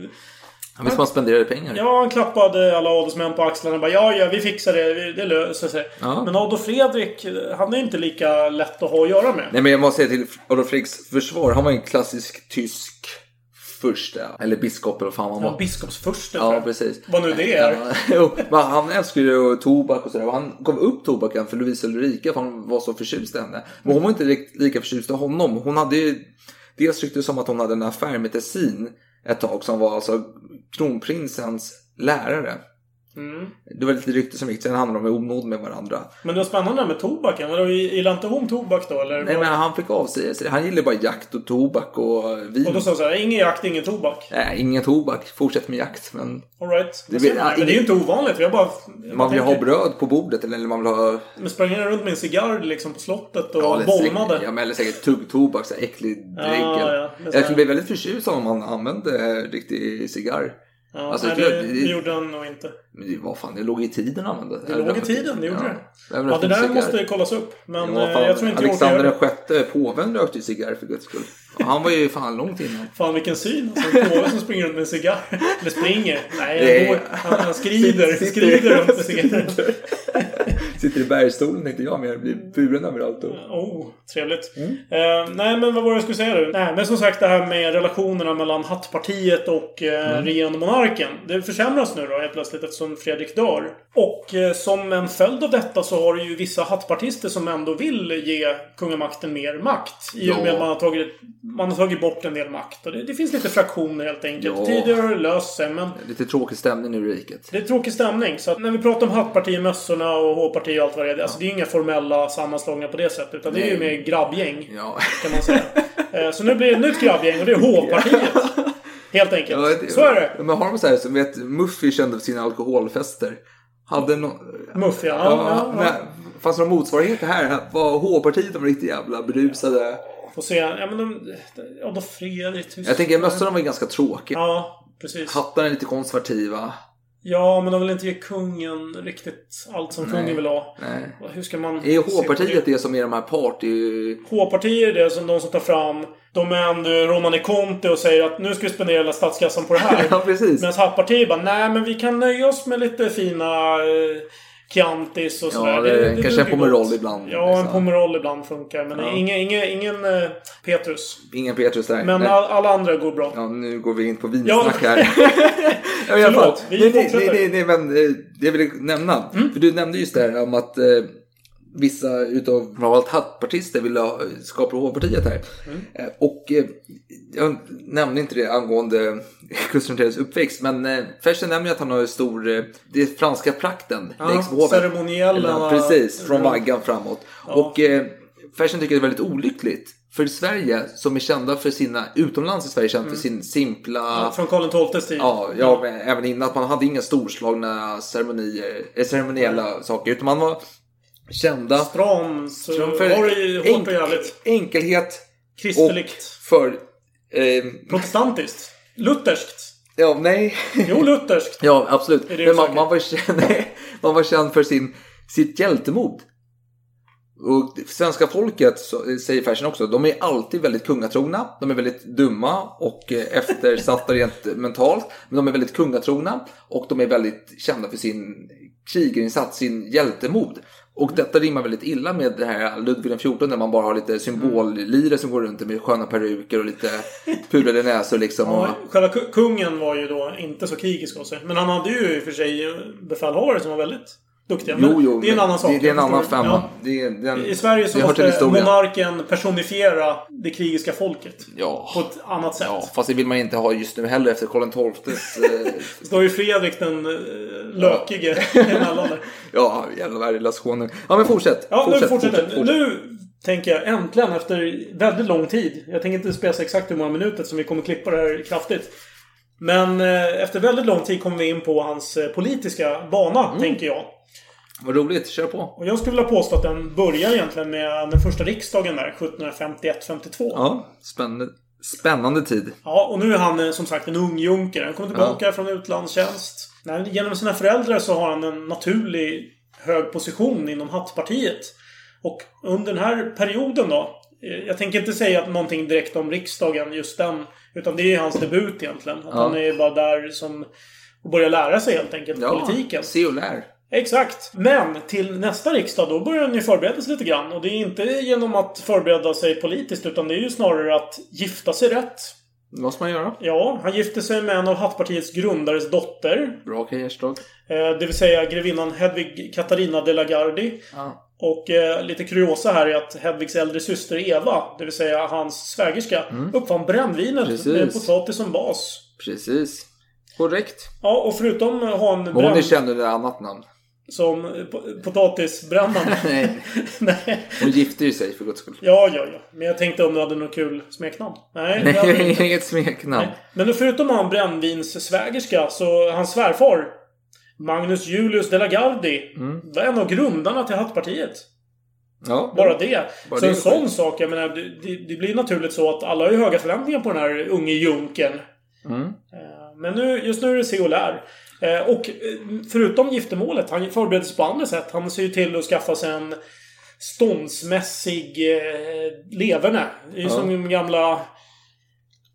Han visste man spenderade pengar. Ja, han klappade alla adelsmän på axlarna och bara ja, ja, vi fixar det. Det löser sig. Ja. Men Adolf Fredrik, han är inte lika lätt att ha att göra med. Nej men jag måste säga till Adolf Fredriks försvar. Han var en klassisk tysk första. Eller biskop eller vad fan han var. Ja, biskopsfurste. Ja, precis. Vad nu det är. (laughs) Jo, men han älskade ju tobak och sådär. Och han gav upp tobaken för Lovisa Ulrika för han var så förtjust i henne. Men hon var inte li- lika förtjust i honom. Hon hade ju... Dels ryktades som att hon hade en affär med Tessin ett tag som var alltså kronprinsens lärare. Mm. Det var lite rykte som gick, sen hamnade de i onåd med varandra. Men det var spännande med tobaken. Vadå, Gillade inte hon tobak då? Eller? Nej men han fick avsäga sig. Han gillade bara jakt och tobak och vin. Och då sa han såhär, ingen jakt, ingen tobak. Nej, ingen tobak. Fortsätt med jakt. Men Alright. Det Det, vill- men det är ju inte ovanligt. Har bara... jag man vill bara ha tänker- bröd på bordet eller man vill ha... Men sprang han runt med en cigarr liksom på slottet och eller bolmade? säkert, ja, men eller säkert tuggtobak, så här äcklig Ja, dregel. ja, men så jag här- skulle bli väldigt förtjust om man använde riktig cigarr. Ja, Alltså, nej, det- det, det- det gjorde han nog inte. Men det, vad fan, det låg i tiden använda Det låg i tiden, det gjorde det. Jag vill Ja, det där måste kollas upp. Men Ja, fan, jag tror inte Alexander den det. sjätte, påven rökte ju cigarr för guds skull. Han var ju fan långt innan. (laughs) Fan vilken syn. Alltså, en påve som springer runt med en cigarr. Eller springer. Nej, han, går, han, han skrider. Skrider runt med cigarren. (laughs) (laughs) Sitter i bergstolen tänkte jag, men jag blir buren överallt. Och... Oh, trevligt. Mm. Eh, nej, men vad var det jag skulle säga nu? Nej, men som sagt det här med relationerna mellan Hattpartiet och eh, Mm. regerande monarken. Det försämras nu då helt plötsligt eftersom Fredrik dör. Och eh, som en följd av detta så har det ju vissa hattpartister som ändå vill ge kungamakten mer makt. I och Ja. med att man har tagit, man har tagit bort en del makt. Och det, det finns lite fraktioner helt enkelt. Ja. Tidigare har det löst sig, men Lite tråkig stämning nu i riket. det är tråkig stämning. Så att när vi pratar om hattparti, mössorna och H-parti och allt vad det är. Alltså det är ju inga formella sammanslagningar på det sättet. Utan det är ju Nej. mer grabbgäng. Ja. Kan man säga. Eh, så nu blir det ett nytt grabbgäng och det är H-partiet. Helt enkelt. Ja, det- Så är det. Men har de så här som vet Muffy kände för sina alkoholfester? Hade no... Muff, ja. Ja, ja, ja. Fanns det någon motsvarighet här? Var H-partiet de riktigt jävla berusade? Får se. Ja, men de... Då Fredrik. Jag tänker mössorna var ju ganska tråkiga. Ja, precis. Hattarna är lite konservativa. Ja, men de vill inte ge kungen riktigt allt som Nej. kungen vill ha. Nej. Hur ska man... Är H-partiet det? som är de här party... H-partier är det som de som tar fram Domän Romani Conte och säger att nu ska vi spendera hela statskassan på det här. (laughs) Ja, precis. Medan Hattpartiet bara, nej men vi kan nöja oss med lite fina eh, Chiantis och sådär. Ja, det, kanske en Pomerol gott. ibland. Ja, en Så. Pomerol ibland funkar. Men Ja. ingen, ingen, ingen eh, Petrus. Ingen Petrus där. Men all, alla andra går bra. Ja, nu går vi in på vinsnack här. (laughs) ja, Förlåt, vi nej, nej, nej, nej, men eh, det jag ville nämna. För du nämnde just det här om att eh, vissa utav framförallt hattpartister ville skapa Hovpartiet här. Eh, och eh, jag nämnde inte det angående (laughs) Gustav IIIs uppväxt. Men eh, Fersen nämner att han har en stor, det är franska prakten Ja, längs med ceremoniella- Precis, från Ja. vaggan framåt. Och eh, Fersen tycker det är väldigt olyckligt. För Sverige, som är kända för sina, utomlands i Sverige, känd för sin simpla... Ja, från Karl XIIs tid. Ja, ja men även innan att man hade inga storslagna ceremonier, ceremoniella saker. Utan man var kända Stram, för hårt och jävligt. enkelhet Kristeligt. för... Eh, Protestantiskt. Lutherskt. ja, nej. Jo, lutherskt. ja, absolut. Men man, man, var känd, (laughs) man var känd för sin, sitt hjältemod. Och svenska folket, så, säger Fersen också, de är alltid väldigt kungatrogna. De är väldigt dumma och eh, eftersatta (laughs) rent mentalt. Men de är väldigt kungatrogna och de är väldigt kända för sin krigarinsats, sin hjältemod. Och detta rimmar väldigt illa med det här Ludvig XIV när man bara har lite symbollire som går runt med sköna peruker och lite (laughs) pudrade näsor liksom. Och, Ja, själva ku- kungen var ju då inte så krigisk av sig. Men han hade ju i och för sig befälhavare som var väldigt duktiga. Men jo, jo, det är en annan sak. Det, är en annan femma. Ja. Det är, den, I Sverige så måste monarken personifiera det krigiska folket. Ja. På ett annat sätt. Ja, fast det vill man inte ha just nu heller efter Karl XIIs... (laughs) Eh, Står ju Fredrik den eh, lökige emellan där. (laughs) ja, jävla värdelös Ja, men fortsätt. Ja, fortsätt, nu fortsätter. fortsätt, fortsätt. Nu tänker jag äntligen efter väldigt lång tid. Jag tänker inte spela exakt hur många minuter som vi kommer klippa det här kraftigt. Men eh, efter väldigt lång tid kommer vi in på hans eh, politiska bana, Mm. tänker jag. Vad roligt, kör på. Och jag skulle vilja påstå att den börjar egentligen med den första riksdagen där, 1751-52. Ja, spännande, spännande tid. Ja, och nu är han eh, som sagt en ung junker. Han kommer tillbaka från utlandstjänst. Genom sina föräldrar så har han en naturlig hög position inom hattpartiet. Och under den här perioden då. eh, Jag tänker inte säga någonting direkt om riksdagen, just den. Utan det är hans debut egentligen. Att Ja. han är bara där som... Och börjar lära sig helt enkelt Ja, politiken. se och lär. Exakt. Men till nästa riksdag, då börjar han ju förbereda sig lite grann. Och det är inte genom att förbereda sig politiskt, utan det är ju snarare att gifta sig rätt. Det måste man göra. Ja, han gifte sig med en av Hattpartiets grundares dotter. Bra Kajerstad. Eh, det vill säga grevinnan Hedvig Katarina de la Gardie. Ja. Och eh, lite kuriosa här är att Hedvigs äldre syster Eva, det vill säga hans svägerska, uppfann brännvinet Precis. med potatis som bas. Precis. Korrekt. Ja, och förutom att ha en Men hon är bränd känd under ett annat namn. som po- potatisbrännaren. (laughs) (laughs) Nej. Nej. Hon gifte ju sig för guds skull. Ja, ja, ja. Men jag tänkte om du hade något kul smeknamn. Nej, (laughs) inte. Inget smeknamn. Nej. Men förutom att han brännvinssvägerska så hans svärfar Magnus Julius de la Gardie var en av grundarna till Hattpartiet. Ja. Bara det. Bara så det en sån sjukt. sak, jag menar, det, det- det blir naturligt så att alla har ju höga förväntningar på den här unge junkern. Mm. Eh, Men nu, just nu är det se och lär. Eh, Och eh, förutom giftermålet, han förbereder sig på andra sätt. Han ser ju till att skaffa sig en ståndsmässig leverne. Det är ju Ja. som gamla...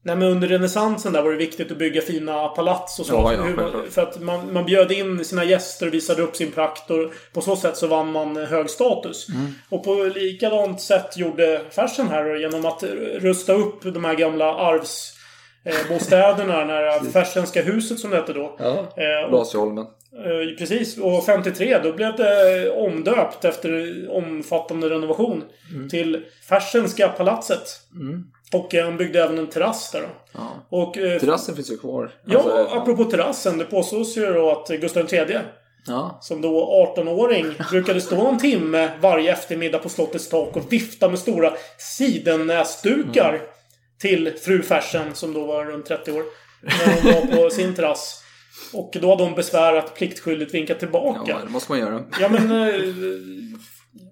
Nej men under renässansen där var det viktigt att bygga fina palats och så. Ja, ja, för att man, man bjöd in sina gäster och visade upp sin prakt och på så sätt så vann man hög status. Mm. Och på likadant sätt gjorde Fersen här genom att rusta upp de här gamla arvs eh, bostäderna, det här Fersenska huset som det hette då. Ja. Eh, Blasieholmen. Eh, precis. Och 53 då blev det omdöpt efter omfattande renovation Mm. till Fersenska palatset. Och eh, han byggde även en terrass där då. Ja. Och, eh, Terrassen finns ju kvar. Ja, Alltså, apropå terrassen. Det påstås ju då att Gustav III ja. som då 18-åring (laughs) brukade stå en timme varje eftermiddag på slottets tak och vifta med stora sidennäsdukar Mm. till fru Fersen som då var runt 30 år. När hon var på sin terrass. Och då hade hon besvärat pliktskyldigt vinkat tillbaka. ja, det måste man göra. Ja men... Eh,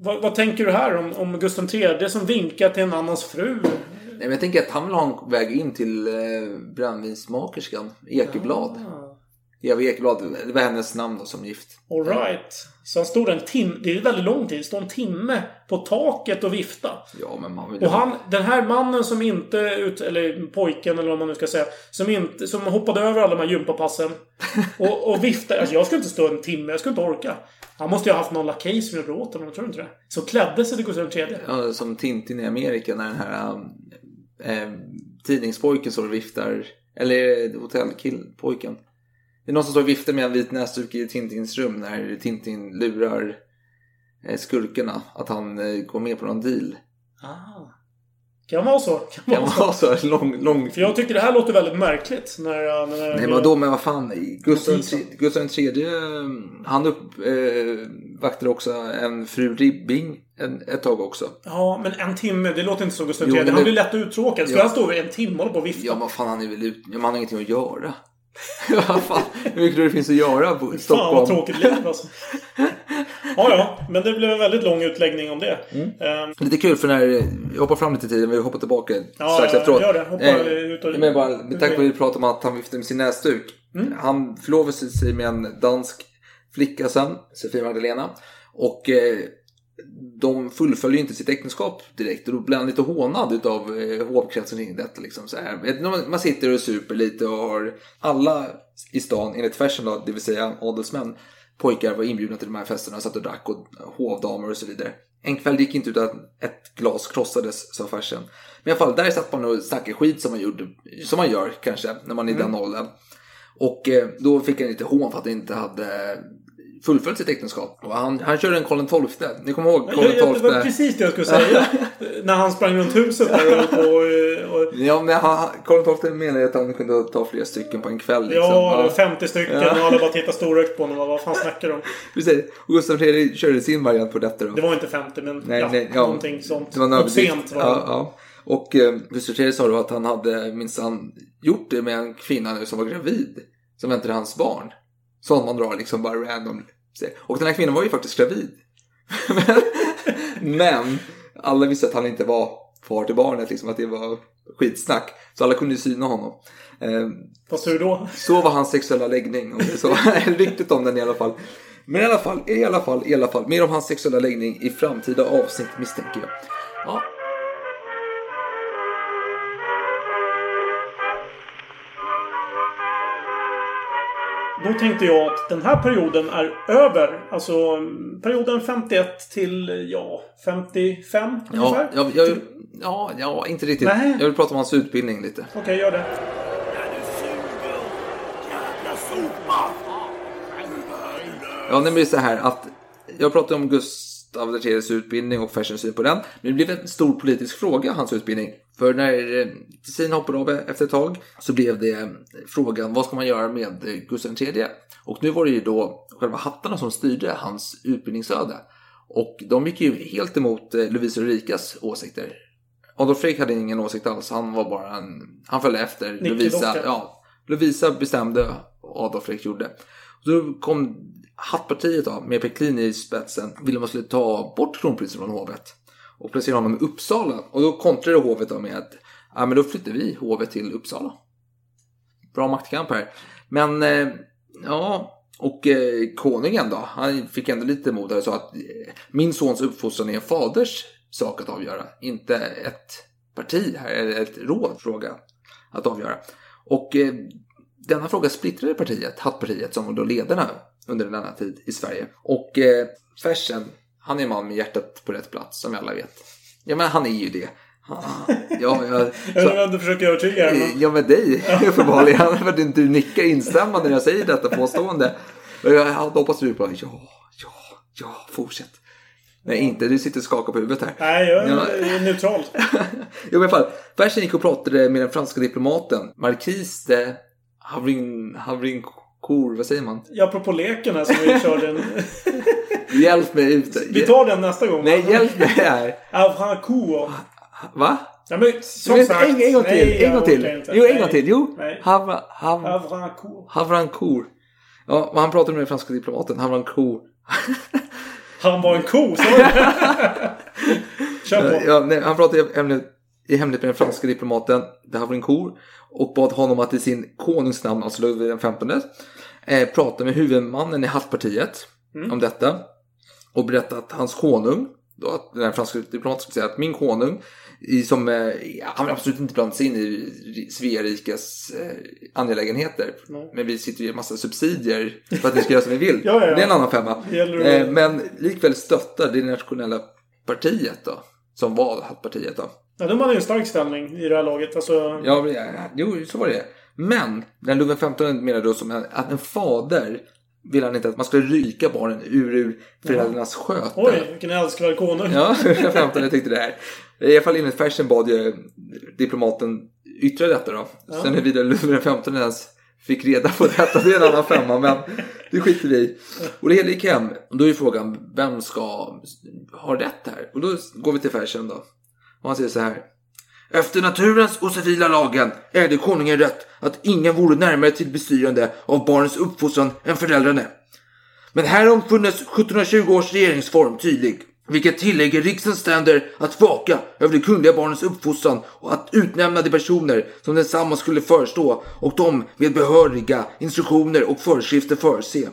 vad, vad tänker du här om, om Gustav III som vinkar till en annans fru? Nej, men jag tänker att han vill ha en väg in till eh, brännvinsmakerskan Ekeblad. Eva Ekblad, det var hennes namn då som gift. Alright. Så han stod en timme, det är väldigt lång tid, stod en timme på taket och vifta. Ja, men man vill Och han, den här mannen som inte, ut, eller pojken eller vad man nu ska säga, som inte, som hoppade över alla de här gympapassen. (laughs) Och, och viftade. Alltså jag skulle inte stå en timme, jag skulle inte orka. Han måste ju ha haft någon lakej som gjorde åt honom, tror du inte det? Som klädde sig till Gustav III. Ja, som Tintin i Amerika när den här äh, tidningspojken står och viftar. Eller hotellkillpojken? Det är någon som står och viftar med en vit näsduk i Tintins rum när Tintin lurar eh, skurkarna att han eh, går med på någon deal. Ah. Kan vara så. Kan Kan vara så. vara så lång, lång... För jag tycker det här låter väldigt märkligt. När, när, Nej men vadå, men vad fan. Gustav. III- Gustav III, han uppvaktade också en fru Ribbing en, ett tag också. Ja, men en timme, det låter inte så Gustav III. Han blir lätt uttråkad. Ska Ja. han stå en timme och hålla på och vifta? Ja men fan han är väl ut... Ja, men han har ingenting att göra. (laughs) Vad fan, hur mycket det finns att göra på Fan Stockholm? vad tråkigt liv alltså. Ja, ja. Men det blev en väldigt lång utläggning om det. Mm. Ehm, Lite kul för när vi hoppar fram lite i tiden, vi hoppar tillbaka Ja, strax ja, efteråt. gör det. Hoppa Eh, ut och- men bara, med tanke på att vi pratade om att han viftade med sin näsduk. Mm. Han förlovade sig med en dansk flicka sen, Sofia Magdalena. Och eh, de fullföljer inte sitt äktenskap direkt och då blir han lite hånad utav eh, hovkretsen kring detta. Liksom, så här. Man sitter och super lite och har alla i stan, enligt fashion då, det vill säga adelsmän, pojkar var inbjudna till de här festerna, satt och drack och hovdamer och så vidare. En kväll gick inte utan att ett glas krossades, sa farsen. Men i alla fall, där satt man och snackade skit som man, gjorde, som man gör kanske när man är i den åldern. Och eh, då fick han lite hån för att han inte hade fullföljt sitt äktenskap. Och han, han körde en Karl XII. Ni kommer ihåg Karl jag, det var XII? precis det jag skulle säga. (laughs) När han sprang runt huset där och, på och, Ja, men han, Karl XII menade att han kunde ta flera stycken på en kväll. Liksom. Ja, 50 stycken Ja. och alla bara tittar storögt på honom. Vad fan (laughs) snackar de om? Precis. Och Gustav III körde sin variant på detta då. Det var inte 50 men Nej, ja, nej, ja. någonting sånt. Det var sent var det. ja, ja. Och eh, Gustav III sa då att han hade minsann gjort det med en kvinna nu som var gravid. Som väntade hans barn. Sånt man drar liksom bara random. Och den här kvinnan var ju faktiskt gravid. (laughs) men, alla visste att han inte var far till barnet, liksom att det var skitsnack. Så alla kunde ju syna honom. Fast hur då? så var hans sexuella läggning. Om det så. (laughs) Ryktet om den i alla fall. Men i alla fall, i alla fall, i alla fall. Mer om hans sexuella läggning i framtida avsnitt misstänker jag. Ja. Då tänkte jag att den här perioden är över. Alltså perioden 51 till, ja, 55 Ja, ungefär. jag, jag, ja, ja, inte riktigt. Nej. Jag vill prata om hans utbildning lite. Okej, gör det. Ja, det blir så här att jag pratade om Gustav IIIs utbildning och Fersens syn på den. Men det blev en stor politisk fråga, hans utbildning. För när eh, Tessin hoppade av efter ett tag så blev det eh, frågan vad ska man göra med eh, Gustav III? Och nu var det ju då själva hattarna som styrde hans utbildningsöde. Och de gick ju helt emot Lovisa Ulrikas åsikter. Adolf Fredrik hade ingen åsikt alls, han var bara en... Han följde efter Lovisa. Ja, Lovisa bestämde och Adolf Fredrik gjorde. Så då kom Hattpartiet då, med Peklin i spetsen, ville man skulle ta bort kronprinsen från hovet. Och placerade honom i Uppsala. Och då kontrade hovet då med att ja, men då flyttar vi hovet till Uppsala. Bra maktkamp här. Men eh, ja, och eh, konungen då, han fick ändå lite mod och sa att eh, min sons uppfostran är en faders sak att avgöra, inte ett parti här, eller ett råd fråga att avgöra. Och eh, denna fråga splittrade partiet, Hattpartiet, som var då ledarna under denna tid i Sverige. Och eh, Fersen, han är en man med hjärtat på rätt plats, som vi alla vet. Ja, men han är ju det. Ja, jag, (laughs) Jag vet inte försöker övertyga Ja, med dig (laughs) uppenbarligen. För att du nickar instämmande när jag säger detta påstående. Jag hade hoppats du bara ja, ja, ja, fortsätt. Nej, inte. Du sitter och skakar på huvudet här. Nej, jag Ja. är neutral. (laughs) Jo, i alla fall. Fersen gick och pratade med den franska diplomaten Marquis de Havrin, Havrincourt, vad säger man? Ja, apropå leken här som vi körde. En... Hjälp mig ut. Vi tar den nästa gång. Nej, hjälp mig här. Avrancourt. Va? Ja, men som Men, sagt. en, en gång till, nej, en gång till. Jo, en gång till. Jo. Havra, hav. Havrancourt. Ja, han pratade med den franska diplomaten. Havrancourt. (laughs) Han var en ko, så var det. Kör på. Ja, nej, han pratade ämnet i hemlighet med den franska diplomaten de Havrincourt och bad honom att i sin konungsnamn, alltså Ludvig XV, eh, prata med huvudmannen i Hattpartiet om detta och berätta att hans konung, då att den här franska diplomaten skulle säga att min konung, i, som, eh, han vill absolut inte blanda sig in i Svea rikes eh, angelägenheter. Men vi sitter ju i en massa subsidier för att ni ska göra som vi vill. (laughs) Ja, ja, ja. Det är en annan femma. Eh, men likväl stöttar det nationella partiet då, som var Hattpartiet då. Ja, de hade ju en stark ställning i det här laget. Alltså, Ja, ja, jo, så var det. Men när Ludvig XV menade då som att en fader ville han inte att man skulle ryka barnen ur, ur föräldrarnas sköte. Oj, vilken älskvärd konung. Ja, (laughs) XV tyckte det här. I alla fall enligt Fersen bad ju diplomaten yttra detta då. Ja. Sen huruvida Ludvig XV ens fick reda på detta, det är en annan femma, men det skiter vi i. Och det hela gick hem. Och då är frågan, vem ska ha rätt här? Och då går vi till Fersen då. Och han säger så här. Efter naturens och civila lagen ägde konungen rätt att ingen vore närmare till bestyrande av barnens uppfostran än föräldrarna. Men härom funnes 1720 års regeringsform tydlig, vilket tillägger riksdagens ständer att vaka över de kungliga barnens uppfostran och att utnämna de personer som densamma skulle förestå och de med behöriga instruktioner och föreskrifter förse.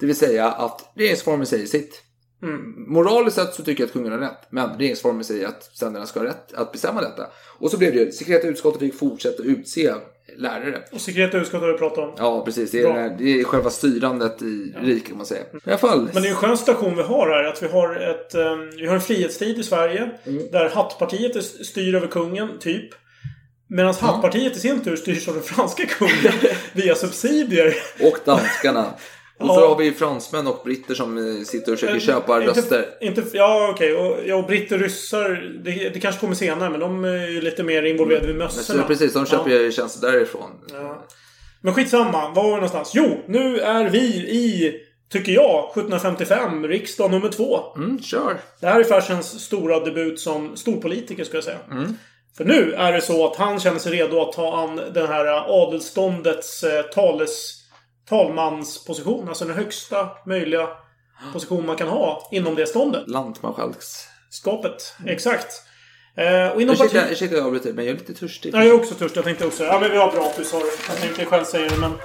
Det vill säga att regeringsformen säger sitt. Moraliskt sett så tycker jag att kungen har rätt, men regeringsformen säger att ständerna ska ha rätt att bestämma detta. Och så blev det ju, sekreta utskottet fick fortsätta utse lärare. Och sekreta utskott har vi pratat om. Ja, precis. Det är, här, det är själva styrandet i riket kan man säga. I alla fall. Men det är en skön station vi har här. Att vi har, ett, eh, vi har en frihetstid i Sverige. Mm. Där Hattpartiet styr över kungen, typ. Medan Hattpartiet i sin tur styrs av den franska kungen (laughs) via subsidier. Och danskarna. Och så Ja. har vi fransmän och britter som eh, sitter och försöker köpa inte, röster. Inte, ja, okej. Och, ja, och britter, ryssar. Det, det kanske kommer senare, men de är ju lite mer involverade vid Men så, mössorna. precis, de köper Ja. ju tjänster därifrån. Ja. Men skitsamma, var var vi någonstans? Jo, nu är vi i, tycker jag, 1755, riksdag nummer två. Mm, kör. Det här är Fersens stora debut som storpolitiker, ska jag säga. Mm. För nu är det så att han känner sig redo att ta an den här adelståndets eh, tales, talmansposition. Alltså den högsta möjliga position man kan ha inom det ståndet. Lantmarskalks. Skapet, exakt. Eh, och inom Ursäkta, parti... ursäkta jag avbryter, men jag är lite törstig. Ja, jag är också törstig. Jag tänkte också... Ja, men det var bra att du sa det. Jag tänkte själv säga det, men... (laughs)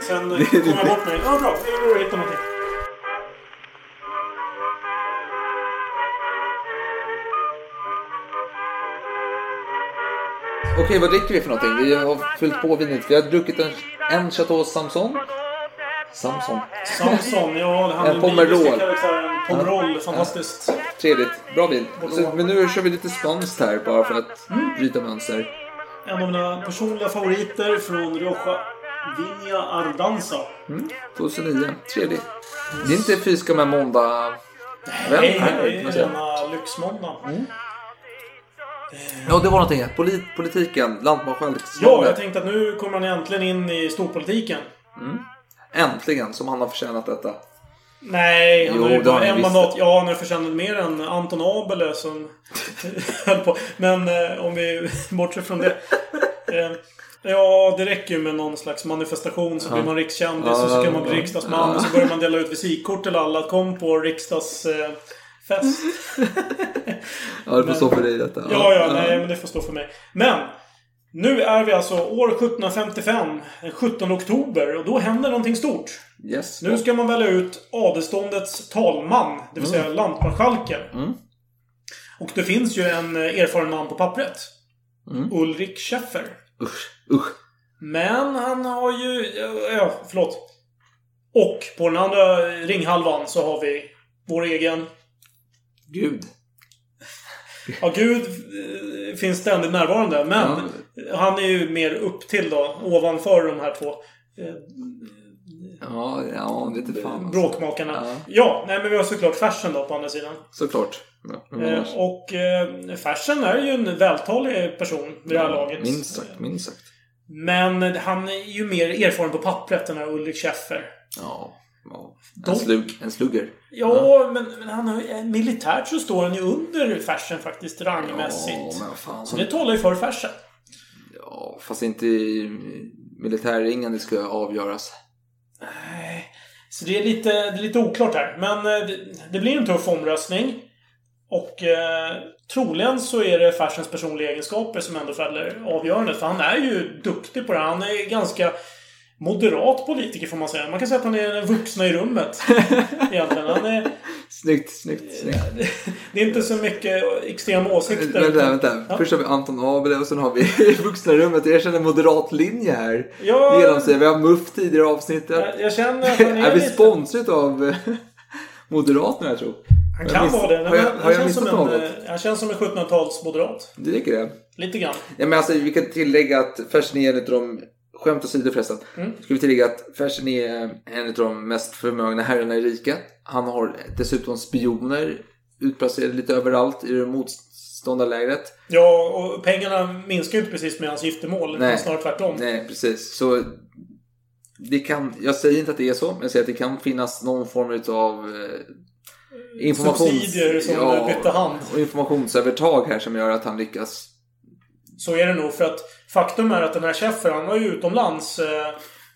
Sen kom jag bort mig. Ja, bra. Det går att hitta någonting. Okej, vad dricker vi för någonting? Vi har fyllt på vinet. Vi har druckit en, en Chateau Samson. Samson. Samson, ja. Det handlar En om Pomerol. karaktären. Pomerol, fantastiskt. Trevligt. Bra vin. Så, men nu kör vi lite spanskt här bara för att Mm. bryta mönster. En av mina personliga favoriter från Rioja. Vinja Ardanza. Mm. 2009. Trevligt. Det är inte fysiska med måndag... Nej, det är denna lyxmåndag. Ja, det var någonting. Polit, politiken. Lantmarskalks. Ja, jag tänkte att nu kommer han äntligen in i storpolitiken. Äntligen, som han har förtjänat detta. Nej, han Jo, har ju bara en mandat. Ja, han har förtjänat mer än Anton Abele som (laughs) höll på. Men eh, om vi (laughs) bortser från det. (laughs) Eh, ja, det räcker ju med någon slags manifestation så blir man rikskändis och så kan man bli Ja. riksdagsman och så börjar man dela ut visitkort till alla. Kom på riksdagsfest. Eh, fest. (laughs) Ja, det får stå för dig detta. Ja, ja, nej, men det får stå för mig. Men! Nu är vi alltså år 1755, den 17 oktober, och då händer någonting stort. Yes. Nu ska man välja ut adelståndets talman, det vill säga lantmarskalken. Mm. Och det finns ju en erfaren man på pappret. Mm. Ulrik Schäffer. Usch, usch. Men han har ju... ja, Ja, förlåt. Och på den andra ringhalvan så har vi vår egen... Gud. Ja, Gud eh, finns ständigt närvarande. Men han är ju mer upp till då, ovanför de här två eh, Ja, ja, det är fan. alltså. bråkmakarna. Ja. Ja, nej men vi har såklart Fersen då på andra sidan. Såklart. Ja. Eh, och eh, Fersen är ju en vältalig person vid det här laget. Minst sagt, minst sagt. Men han är ju mer erfaren på pappret, den här Ulrik Schäffer. Ja. Ja. De- En, slug, en slugger. Ja, men, men han har, ju- militärt så står han ju under Fersen faktiskt rangmässigt. Ja, fan. Så det talar ju för Fersen. Ja, fast inte i militärringen det ska avgöras. Så det är lite, det är lite oklart här. Men eh, det, det blir en tuff omröstning. Och eh, troligen så är det Fersens personliga egenskaper som ändå fäller avgörandet. För han är ju duktig på det. Han är ganska moderat politiker får man säga. Man kan säga att han är den vuxna i rummet. (laughs) Egentligen. Han är, Snyggt, snyggt, snyggt. det är inte så mycket extrema åsikter. Vänta, vänta. Ja. Först har vi Anton Abel och sen har vi (laughs) vuxna rummet. Jag känner moderat linje här. Ja. Genomsyrar. Vi har MUF tidigare i avsnittet. Jag, jag känner att han (laughs) är, är vi lite... sponsrat av eh, Moderaterna jag tror? Han kan miss- vara det. Har jag, Han, har han, jag känns en, eh, han känns som en 1700-talsmoderat. Du tycker det? Lite grann. Ja, men alltså, vi kan tillägga att Fersen är en av de, skämt åsido förresten, Mm. ska vi tillägga att Fersen är en av de mest förmögna herrarna i riket. Han har dessutom spioner utplacerade lite överallt i det motståndarlägret. Ja, och pengarna minskar ju inte precis med hans giftermål. Nej. Snarare tvärtom. Nej, precis. Så det kan, jag säger inte att det är så, men jag säger att det kan finnas någon form av eh, informations... Subsidier som bytte hand. och informationsövertag här som gör att han lyckas. Så är det nog. För att faktum är att den här chefen, han var ju utomlands. eh,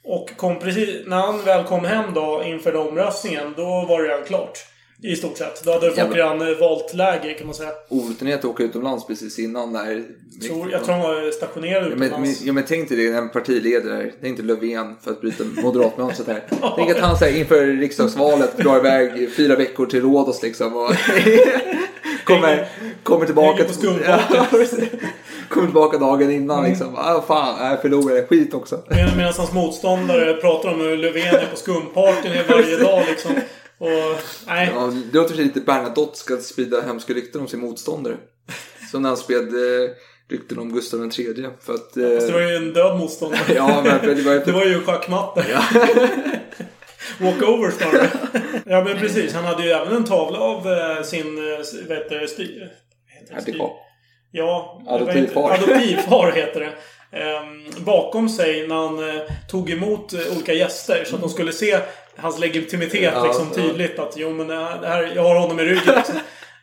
Och kom precis, när han väl kom hem då inför den omröstningen, då var det redan klart. I stort sett. Då hade folk redan eh, valt läger kan man säga. Orutinerat att åka utomlands precis innan där. Tror, jag tror han var stationerad Ja, men, utomlands. ja, men tänk dig det, en partiledare. Det är inte Löfven för att bryta moderatmönstret här. (laughs) Tänk att han så här, inför riksdagsvalet drar iväg fyra veckor till Rhodos liksom. Och (laughs) kommer, kommer tillbaka. (laughs) Ja, precis. Kommer tillbaka dagen innan liksom. Ah, fan, jag förlorade. Skit också. Med, medan hans motståndare pratar om hur Löfven är på skumpartyn varje dag liksom. Och, nej. Ja, det låter sig lite Bernadotte ska sprida hemska rykten om sin motståndare. Som när han spred eh, rykten om Gustav III. För att, eh, Fast det var ju en död motståndare. (laughs) Ja, men det var ju- det var ju schackmatta. (laughs) Walkover snarare. ja men precis. Han hade ju även en tavla av eh, sin, eh, vad heter det, styr... vad Ja, Adoptivfar. Adoptivfar heter det. Ehm, bakom sig när han eh, tog emot eh, olika gäster så att de skulle se hans legitimitet Ja, liksom ja. tydligt att jo men det här, jag har honom i ryggen. Liksom.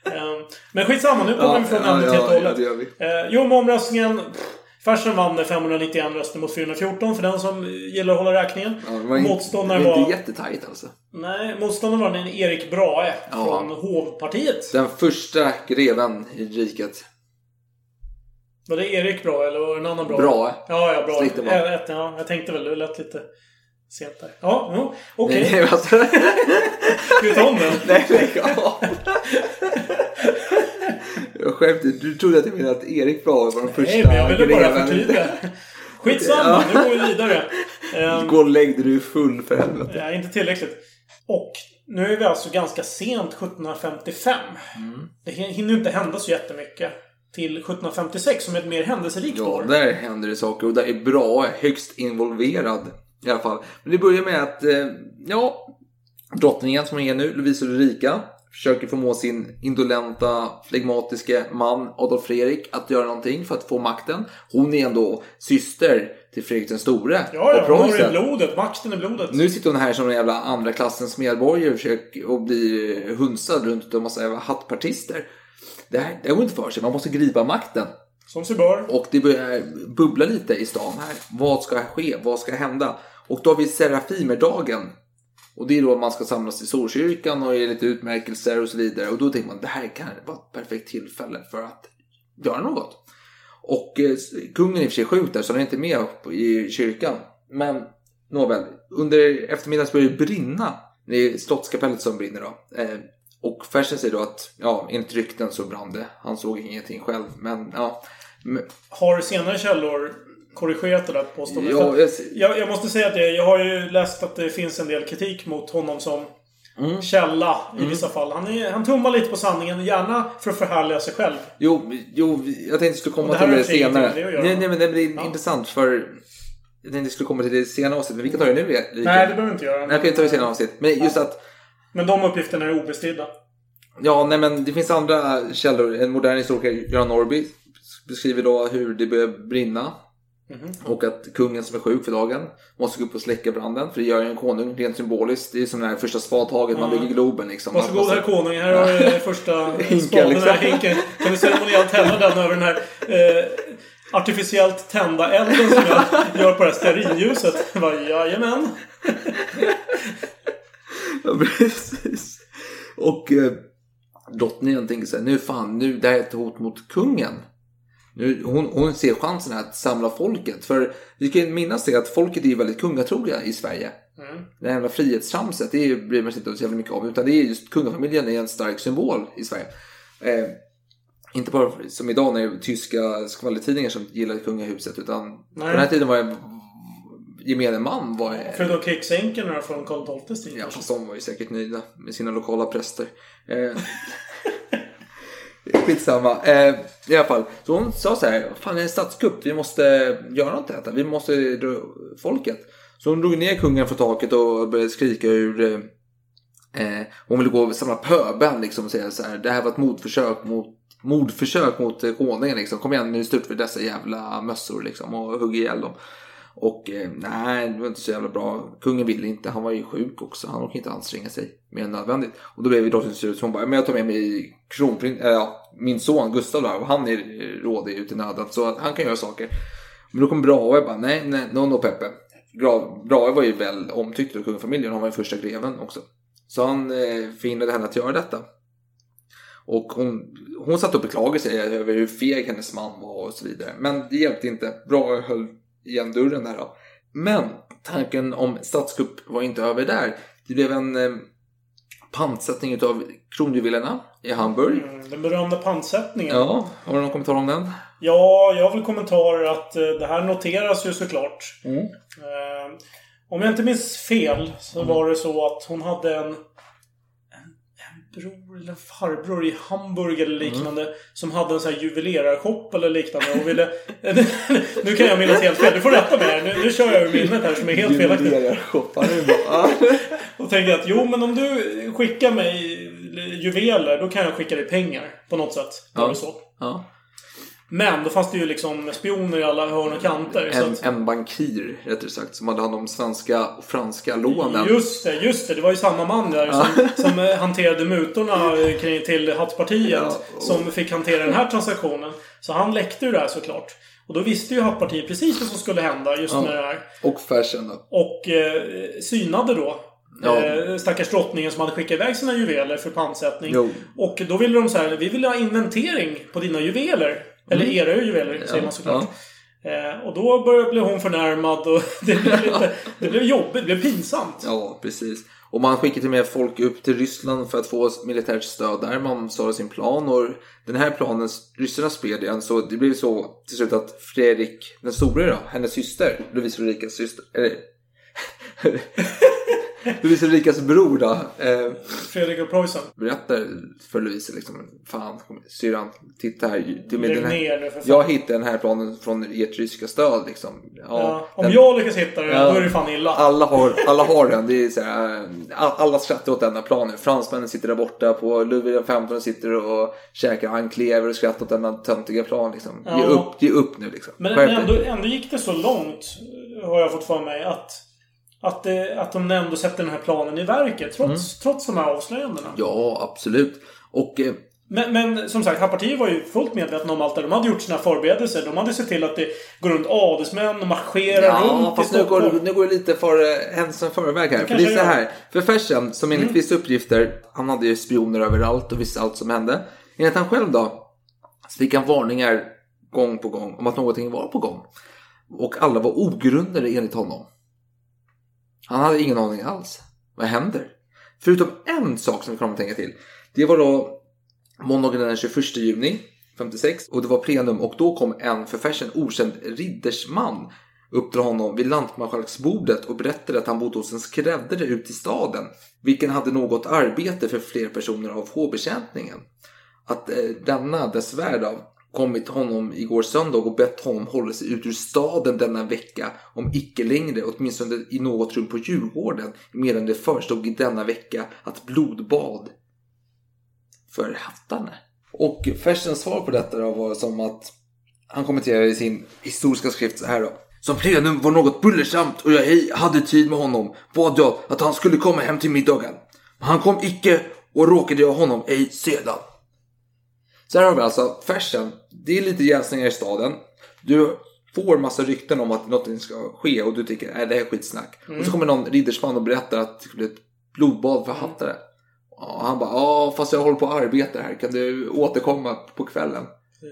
Ehm, men skitsamma, nu kommer vi från ämnet helt och hållet. ja, det gör vi. Eh, jo, med omröstningen. Fersen vann med 591 röster mot 414 för den som gillar att hålla räkningen. Ja, det var inte, Motståndaren det var... inte jättetajt alltså. Nej, motståndaren var en Erik Brahe Ja. från Hovpartiet. Den första greven i riket. Var det Erik Brahe eller var det en annan Brahe? Brahe. Ja, ja, bra. Släkten var. Ett, ja, jag tänkte väl, det lät lite sent där. Ja, jo, okej. Nej, nej, alltså. Ska vi ta om den? nej, lägg av. Jag skämtar. Du trodde att jag menade att Erik Brahe var den första Nej, men jag ville bara greven. förtydliga. Skitsamma, nu går vi vidare. Ehm, Gå och lägg dig, du är full för helvete. Ja, inte tillräckligt. Och nu är vi alltså ganska sent 1755. Mm. Det hinner ju inte hända så jättemycket till 1756 som är ett mer händelserikt Ja, år. där händer det saker och där är bra högst involverad i alla fall. Men det börjar med att, eh, ja, drottningen som är nu, Lovisa Ulrika, försöker förmå sin indolenta, flegmatiska man Adolf Fredrik att göra någonting för att få makten. Hon är ändå syster till Fredrik den store. Ja, ja, av hon har blodet. Makten i blodet. Nu sitter hon här som en jävla andra klassens medborgare och försöker och blir hunsad runt en massa jävla hattpartister. Det här, det går inte för sig. Man måste gripa makten. Som sig bör. Och det börjar bubbla lite i stan här. Vad ska ske? Vad ska hända? Och då har vi Serafimerdagen. Och det är då man ska samlas i Solkyrkan och ge lite utmärkelser och så vidare. Och då tänker man det här kan vara ett perfekt tillfälle för att göra något. Och eh, kungen i och för sig sjuk där så han är inte med i kyrkan. Men nåväl, under eftermiddagen börjar det brinna. Det är slottskapellet som brinner då. Eh, och Fersen säger då att, ja, enligt rykten så brann det. Han såg ingenting själv, men ja. Men- Har senare källor korrigerat det där påståendet? Ja, jag- jag, jag måste säga att jag, jag har ju läst att det finns en del kritik mot honom som Mm. källa i vissa fall. Han, är, han tummar lite på sanningen, gärna för att förhärliga sig själv. Jo, jo, jag tänkte jag skulle komma det till det senare. det att. Nej, nej, men det är intressant för... Jag tänkte jag skulle komma till det senare avsnittet, men vi kan ta det nu. Lika. Nej, det behöver vi inte göra. Nej, jag kan ta det senare avsnitt. Men just att... Men de uppgifterna är obestridda. Ja, nej men det finns andra källor. En modern historiker, Göran Norrby, beskriver då hur det börjar brinna. Mhm. Och att kungen som är sjuk för dagen måste gå upp och släcka branden. För det gör ju en konung rent symboliskt. Det är som det här första spadtaget man bygger Globen liksom. Varsågod herr konung, här har du första (laughs) Hinken, liksom. hinken. Kan du ceremoniellt tända den över den här eh, artificiellt tända elden som jag gör på det här stearinljuset? Jajamän. (laughs) Ja, precis. Och eh, drottningen tänker så här, nu fan, nu det här är ett hot mot kungen. Nu, hon, hon ser chansen här att samla folket. För vi ju minnas det att folket är ju väldigt kungatrogna i Sverige. Mm. Det här jävla frihetstramset, det bryr man sig inte så jävla mycket om. Utan det är just kungafamiljen är en stark symbol i Sverige. Eh, inte bara som idag när det är tyska skvallertidningar som gillar kungahuset. Utan på Nej. den här tiden var det gemene man var Förutom krigsänkorna från Karl XIIs tid. Ja, fast de var ju säkert nöjda med sina lokala präster. Eh, (laughs) skitsamma. Eh, I alla fall, så hon sa så här, fan det är en statskupp, vi måste göra något detta. Vi måste dra folket. Så hon drog ner kungen från taket och började skrika ur eh, Eh, hon ville gå och samla pöbeln liksom och säga så här. Det här var ett mordförsök mot, mordförsök mot eh, konungen liksom. Kom igen nu stört för dessa jävla mössor liksom och hugg ihjäl dem. Och eh, nej, det var inte så jävla bra. Kungen ville inte, han var ju sjuk också. Han orkade inte anstränga sig mer än nödvändigt. Och då blev drottningen drottning så hon bara, men jag tar med mig kronprins, äh, ja, min son Gustav där och han är rådig ut i nöden så att han kan göra saker. Men då kom Brahe och bara, nej, nej, no, no Peppe. Brahe var ju väl omtyckt av kungafamiljen, han var ju första greven också. Så han eh, förhindrade henne att göra detta. Och hon, hon satt och beklagade sig över hur feg hennes man var och så vidare. Men det hjälpte inte. Brahe höll igen dörren där då. Men tanken om statskupp var inte över där. Det blev en eh, pantsättning av kronjuvelerna i Hamburg. Mm, den berömda pantsättningen. Ja, har du någon kommentar om den? Ja, jag har väl kommentarer att eh, det här noteras ju såklart. Mm. Eh, om jag inte minns fel så var det så att hon hade en bror eller farbror i Hamburg eller liknande som hade en sån här juvelerarshop eller liknande och ville... (laughs) nu kan jag minnas helt fel. Du får rätta mig här. Nu, nu kör jag ur minnet här som är helt felaktigt. Juvelerarshop, han är bra. (laughs) Och tänkte att jo, men om du skickar mig juveler, då kan jag skicka dig pengar på något sätt. Var Ja. så? Ja. Men då fanns det ju liksom spioner i alla hörn och kanter. En, att, en bankir, rättare sagt, som hade hand om svenska och franska lånen. Just det, just det. Det var ju samma man där som, (laughs) som eh, hanterade mutorna eh, kring, till Hattpartiet. Ja, och- Som fick hantera den här transaktionen. Så han läckte ju det här såklart. Och då visste ju Hattpartiet precis vad som skulle hända just Ja. med det här. Och färsen då. Och eh, synade då Ja. eh, stackars drottningen som hade skickat iväg sina juveler för pantsättning. Jo. Och då ville de så här, vi vill ha inventering på dina juveler. Eller Mm. era juveler, säger Ja, man såklart. Eh, och då började, blev hon förnärmad och (laughs) det blev, lite, det blev jobbigt, det blev pinsamt. Ja, precis. Och man skickade med folk upp till Ryssland för att få militärt stöd där. Man sa sin plan och den här planen, ryssarna spred den. Så det blev så till slut att Fredrik den store då, hennes syster, Lovisa Ulrikas syster, eller (laughs) Lovisa Ulrikas bror då, eh, Fredrik och Preussen. berättar för Lovisa liksom, fan syrran, titta här. Till Lägg den här, ner det för fan. jag hittade den här planen från ert ryska stöd liksom. Ja, Ja, om den- jag lyckas hitta den, Ja. då är det fan illa. alla har, alla har den. Det är så här, all- alla skrattar åt denna planen. Fransmännen sitter där borta på Ludvig XV sitter och käkar anklever och skrattar åt denna töntiga plan. Liksom. Ge, Ja. upp, ge upp nu liksom. Men, men ändå, ändå gick det så långt, har jag fått för mig, att, att, det, att de ändå sätter den här planen i verket. Trots, Mm. trots de här avslöjandena. Ja, absolut. Och eh, Men, men som sagt, Hapartiet var ju fullt medvetna om allt det. De hade gjort sina förberedelser. De hade sett till att det går runt adelsmän och marscherar Ja, runt fast i nu går, nu går det lite för eh, händelsen förväg här. För det är så här. För Fersen, som enligt Mm. vissa uppgifter, han hade ju spioner överallt och visste allt som hände. Enligt han själv då, så fick han varningar gång på gång om att någonting var på gång. Och alla var ogrundade enligt honom. Han hade ingen aning alls. Vad händer? Förutom en sak som vi kommer att tänka till. Det var då måndagen den 21 juni 56 och det var plenum och då kom en för Fersen okänd riddersman upp till honom vid lantmarskalksbordet och berättade att han bodde hos en skräddare ute i staden vilken hade något arbete för fler personer av hovbetjäntningen. Att eh, denna dessvärre av kommit honom igår söndag och bett honom hålla sig ut ur staden denna vecka om icke längre, åtminstone i något rum på Djurgården, medan det förestod i denna vecka att blodbad för hattarna. Och Fersens svar på detta då var som att han kommenterade i sin historiska skrift så här då. Som plenum var något bullersamt och jag hade tid med honom bad jag att han skulle komma hem till middagen. Men han kom icke och råkade jag honom ej sedan. Så här har vi alltså Fersen. Det är lite jäsningar i staden. Du får massa rykten om att något ska ske och du tycker att det här är skitsnack. Och så kommer någon riddersman och berättar att det ska bli ett blodbad för hattare. Och han bara, ja fast jag håller på att arbeta här. Kan du återkomma på kvällen?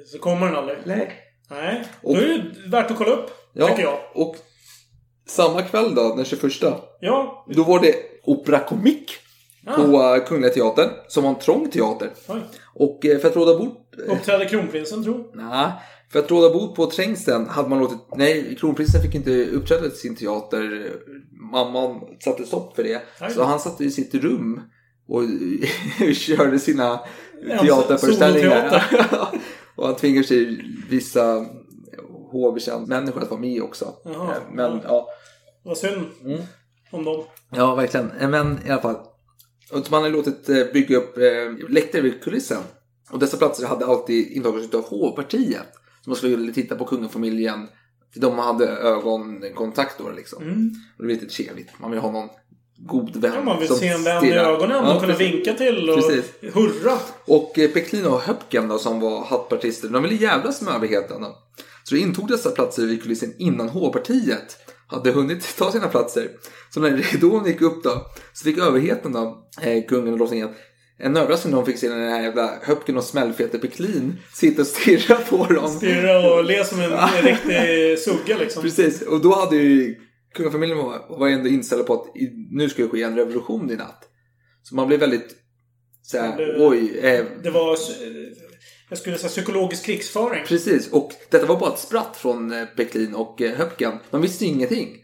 Så kommer den aldrig. Nej. Nej. Och- Då är det värt att kolla upp. Ja, Tycker jag. och samma kväll då, den 21. Ja. Då var det Opera Comique på eh, Kungliga Teatern, som var en trång teater. Oj. Och eh, för att råda bort... Uppträder kronprinsen tro? Nej, för att råda bot på trängseln hade man låtit... Nej, kronprinsen fick inte uppträda till sin teater. Mamman satte stopp för det. Så han satt i sitt rum och (laughs) körde sina teaterföreställningar. (laughs) och han tvingade sig vissa hovkänd-människor att vara med också. Jaha. Eh, Men ja, Vad synd Mm. om dem. Ja, verkligen. Eh, Men i alla fall. Man har låtit eh, bygga upp läktare vid kulissen. Och dessa platser hade alltid intagits av hovpartiet. Så man skulle titta på kungafamiljen. För de hade ögonkontakt då liksom. Mm. Och det var lite trevligt. Man vill ha någon god vän. Ja, man vill se en vän i ögonen Ja, och kunna vinka till och Precis. hurra. Och eh, Peklin och Höpken då, som var hattpartister, de ville jävlas med överheten. Då. Så de intog dessa platser vid kulissen innan hovpartiet hade hunnit ta sina platser. Så när (laughs) ridån gick upp då, så fick överheten då, eh, kungen och drottningen, en överraskning när de fick se den här jävla Höpken och smällfete Peklin sitta och stirra på dem. Stirra och le som en, riktig sugga liksom. Precis, och då hade ju kungafamiljen var, ändå inställda på att nu ska det ske en revolution i natt. Så man blev väldigt såhär, blev- oj. Eh, Det var, eh, jag skulle säga psykologisk krigsföring. Precis, och detta var bara ett spratt från eh, Peklin och eh, Höpken. De visste ju ingenting.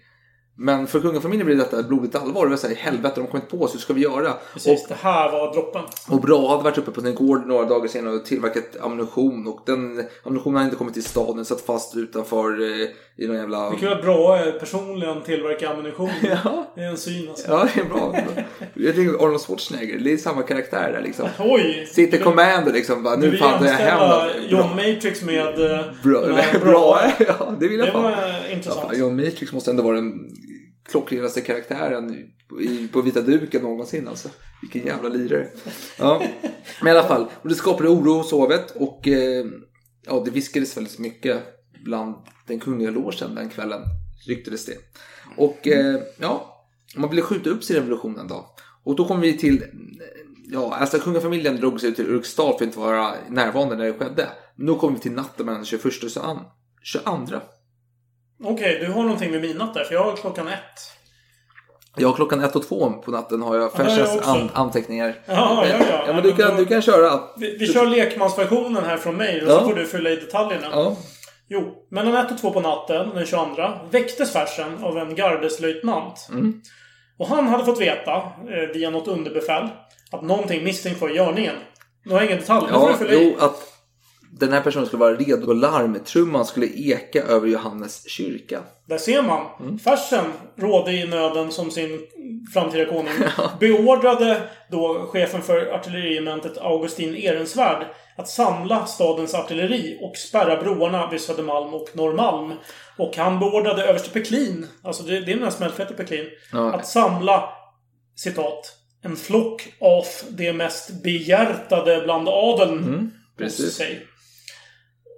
Men för kungafamiljen blev detta ett blodigt allvar. Det var såhär, helvete, de kom inte på oss, hur ska vi göra? Precis, det här var droppen. Och Bra hade varit uppe på sin gård några dagar senare och tillverkat ammunition. Och den ammunitionen hade inte kommit till staden, den satt fast utanför eh, i någon jävla... Det kan vara bra personligen tillverka ammunition. (laughs) Ja. Det är en syn alltså. Ja, det är bra. Jag tänker Arnold Schwarzenegger, det är samma karaktär där liksom. Oj! Sitter Commander liksom, bara, nu fan det hem. jämställa då. John Matrix med eh, Bra, här (laughs) bra. (laughs) Ja, det vill jag Det fan. var eh, intressant. Ja, John Matrix måste ändå vara den klockrenaste karaktären i, på vita duken någonsin alltså. Vilken jävla lirare. Ja. Men i alla fall, och det skapade oro hos hovet och eh, ja, det viskades väldigt mycket bland den kungliga logen den kvällen, ryktades det. Och eh, ja, man ville skjuta upp sin revolution en dag. Och då kom vi till, ja, alltså kungafamiljen drog sig ut till Ulriksdal för att inte vara närvarande när det skedde. Men då kom vi till natten mellan 21 och 22. 22. Okej, du har någonting med midnatt där, för jag har klockan ett. Ja, klockan ett och två på natten har jag också. an- anteckningar. Ja, ja, ja. ja men du kan, du kan köra. Vi, vi kör lekmansversionen här från mig och Ja. så får du fylla i detaljerna. Ja. Jo, mellan ett och två på natten den 22 väcktes Fersen av en gardeslöjtnant. Mm. Och han hade fått veta, eh, via något underbefäl, att någonting misstänkt var i görningen. Nu har jag ingen detalj, Ja, i. jo, att den här personen skulle vara redo och larmtrumman skulle eka över Johannes kyrka. Där ser man. Mm. Fersen rådde i nöden som sin framtida konung. (laughs) Beordrade då chefen för artilleriregementet Augustin Ehrensvärd att samla stadens artilleri och spärra broarna vid Södermalm och Norrmalm. Och han beordrade överste Peklin, alltså det, det är den här smällfete Peklin, Ja. att samla citat en flock av de mest behjärtade bland adeln. Mm, precis. Sig.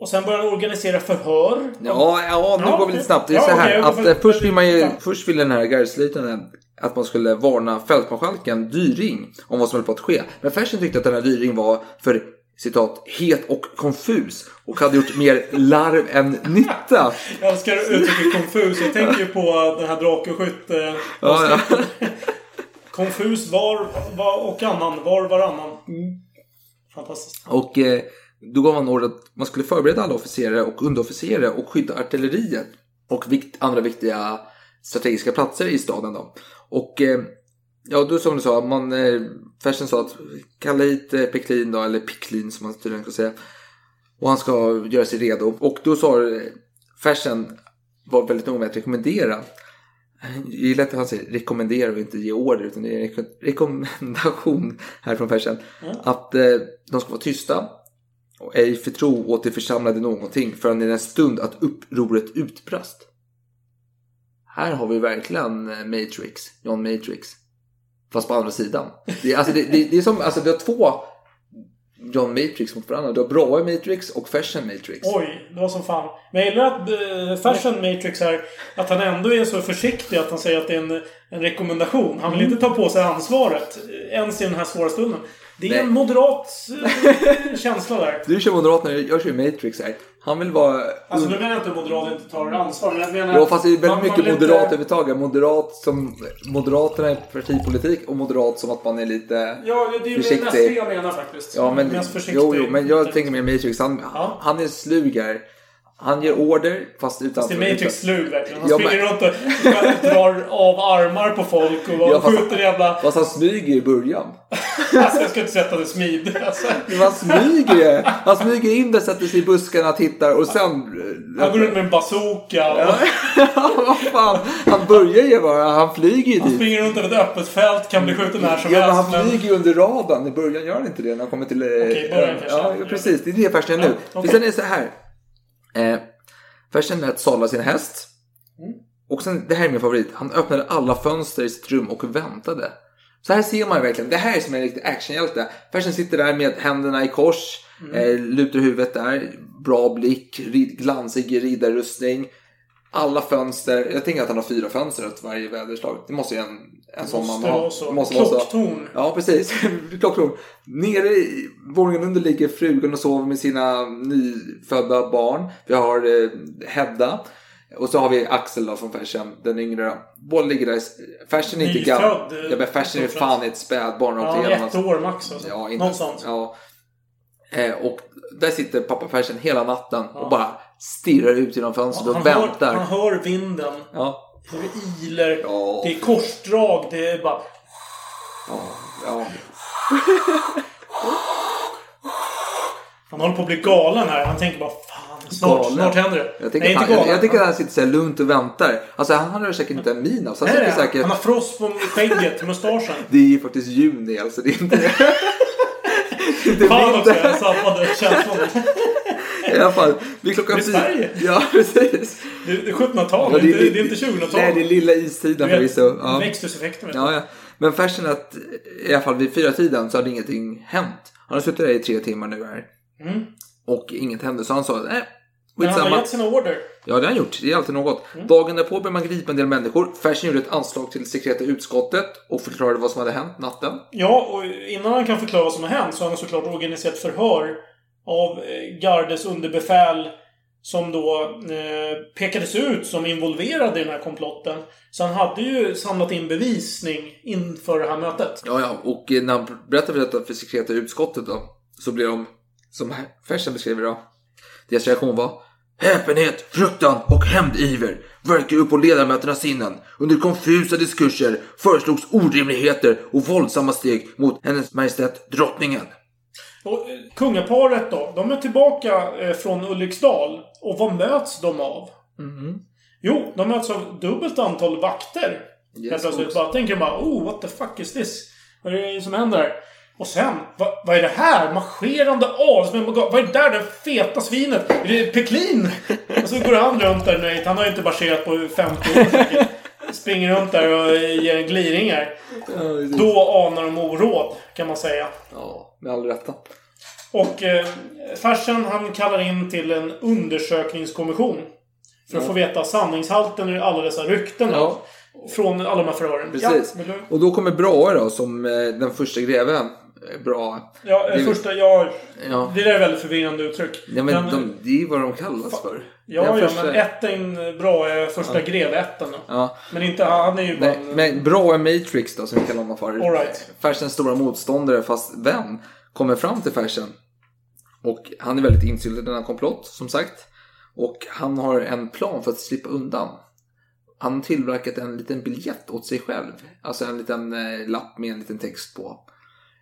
Och sen började han organisera förhör. Ja, ja nu Ja, går vi lite snabbt. Det är Ja, så här går att eh, först vill man ju, Ja. först vill den här gardeslöjtnanten att man skulle varna fältmarskalken Dyring om vad som höll på att ske. Men Fersen tyckte att den här Dyring var för citat het och konfus och hade gjort mer larv än nytta. Jag älskar uttrycket (laughs) konfus. Jag tänker ju på den här Drakeskytt. Eh, Ja, ja. (laughs) konfus var, var och annan. Var varannan. Mm. Fantastiskt. Och eh, då gav man order att man skulle förbereda alla officerare och underofficerare och skydda artilleriet och vikt, andra viktiga strategiska platser i staden. Då. Och eh, ja, då som du sa, man, eh, Fersen sa att kalla hit eh, Peklin då, eller Piklin som man tydligen kan säga. Och han ska göra sig redo. Och då sa eh, Fersen var väldigt noga med att rekommendera jag gillar att han säger rekommendera och inte ge order utan det är en reko- rekommendation här från Fersen. Att eh, de ska vara tysta och ej förtro åt de församlade någonting förrän i den stund att upproret utbrast. Här har vi verkligen Matrix, John Matrix. Fast på andra sidan. Det, är- alltså, det, det, det är som, alltså det har två John Matrix mot varandra. Du har bra Matrix och Fashion Matrix. Oj, det var som fan. Men jag gillar att eh, Fashion Matrix här, att han ändå är så försiktig att han säger att det är en, en rekommendation. Han vill Mm. inte ta på sig ansvaret. eh, Ens i den här svåra stunden. Det är Nej. en moderat eh, (laughs) känsla där. Du kör Moderaterna, jag kör Matrix här. Han vill vara... Alltså nu menar jag inte att Moderaterna inte tar ansvar. Men jag menar Ja fast det är väldigt man- man mycket inte- moderat överhuvudtaget. Moderat som Moderaterna är partipolitik och moderat som att man är lite Ja, det är försiktig. det jag menar faktiskt. Ja men, Mest försiktig. jo, jo, men jag tänker mer Matrix. Han, Ja. han är slug här. Han ger order fast utan... Det är Matrix slug verkligen. Han Ja, springer men- runt och drar av armar på folk och Ja, fast- skjuter jävla... Fast han smyger i början. (laughs) Alltså jag ska inte sätta det smid. Alltså. Men Han smyger ju. Han smyger in där, sätter sig i buskarna, tittar och sen... Han går ut med en bazooka. Och (laughs) Vad fan. Han börjar ju bara. Han flyger ju Han dit. springer runt över ett öppet fält, kan bli skjuten när som Ja, men helst. han flyger ju under radarn. I början gör han inte det när han kommer till... eh, Okej, början kanske. Ja, ja, precis. Det är det första nu. Ja, För sen är det så här. Eh, Fersen lät sadla sin häst. Mm. Och sen, det här är min favorit. Han öppnade alla fönster i sitt rum och väntade. Så här ser man ju verkligen. Det här är som en riktig actionhjälte. Fersen sitter där med händerna i kors. Mm. Eh, lutar huvudet där. Bra blick. Rid, glansig riddarrustning. Alla fönster. Jag tänker att han har fyra fönster åt varje väderslag. Det måste ju en, man Måste ha. vara så. Måste vara så. Klocktorn. Ja, precis. (laughs) Klocktorn. Nere i våningen under ligger frugan och sover med sina nyfödda barn. Vi har eh, Hedda. Och så har vi Axel då från Fersen, den yngre. då. Båda ligger där. Fersen är inte gammal. eh, Ja, men Fersen är fan ett spädbarn Ja, ett att- år max alltså. Ja, inte, Någonstans. Ja. Eh, och där sitter pappa Fersen hela natten och bara stirrar ut genom fönstret och Han väntar. hör, han hör vinden. Ja. Det iler. Ja. Det är korsdrag. Det är bara... Ja, ja. Han håller på att bli galen här. Han tänker bara fan, snart, Galen. snart händer det. Jag tycker, Nej, inte han, jag, galen. jag tycker att han sitter så lugnt och väntar. Alltså han har säkert inte en min av. Så han Nej, sitter säkert... Han har frost på skägget, mustaschen. Det är ju faktiskt juni alltså. Det är inte... (laughs) det är Fan också, jag sabbade känslan. I alla fall. Vi är klockan Det är Sverige. Ja, (laughs) precis. Det det är 1700-tal, Ja, det, inte- det är inte 2000-tal. Nej, det är lilla istiden förvisso. Ja. Växthuseffekten. Ja, ja. Men färsen att i alla fall vid fyra tiden så hade ingenting hänt. Han har suttit där i tre timmar nu här. Mm. Och inget hände. Så han sa, nej, Men han har gett sina order. Ja, det har han gjort. Det är alltid något. Mm. Dagen därpå blev man gripa en del människor. Fersen gjorde ett anslag till sekreta utskottet och förklarade vad som hade hänt natten. Ja, och innan han kan förklara vad som har hänt så har han såklart organiserat förhör av eh, gardes underbefäl som då eh, pekades ut som involverade i den här komplotten. Så han hade ju samlat in bevisning inför det här mötet. Ja, ja. Och eh, när han berättade för detta för sekreta utskottet då. Så blev de, som Fersen beskriver då. Deras reaktion var Häpenhet, fruktan och hämndiver verkar upp på ledamöternas sinnen. Under konfusa diskurser föreslogs orimligheter och våldsamma steg mot hennes majestät drottningen. Och eh, kungaparet då, de är tillbaka eh, från Ulriksdal. Och vad möts de av? Jo, de möts av dubbelt antal vakter. Yes, Helt plötsligt bara tänker bara oh, what the fuck is this? Vad är det som händer? Och sen, vad, vad är det här? Marscherande på gatan. Vad är det där? Det feta svinet? Är det Peklin? Och så går han runt där nöjt. Han har ju inte marscherat på 50 år säkert. Springer runt där och ger en gliring här. Då anar de oråd, kan man säga. Ja, med all rätta. Och eh, Fersen han kallar in till en undersökningskommission. För att Ja. få veta sanningshalten i alla dessa rykten. Ja. Från alla de här förhören. Precis. Ja, du? Och då kommer Brahe då som eh, den första greven. Eh, Bra. Ja, eh, Det- första... Ja, Ja. Det där är väldigt förvirrande uttryck. Ja, men de, det är ju vad de kallas för. Ja, ja, första- men ätten bra är första Ja. grevätten. då. Ja. Men inte... Han är ju bara... Nej, men bra är Matrix då, som vi kallar honom för. All right. Fersens stora motståndare, fast vän, kommer fram till Fersen. Och han är väldigt insyltad i denna komplott, som sagt. Och han har en plan för att slippa undan. Han har tillverkat en liten biljett åt sig själv. Alltså en liten eh, lapp med en liten text på.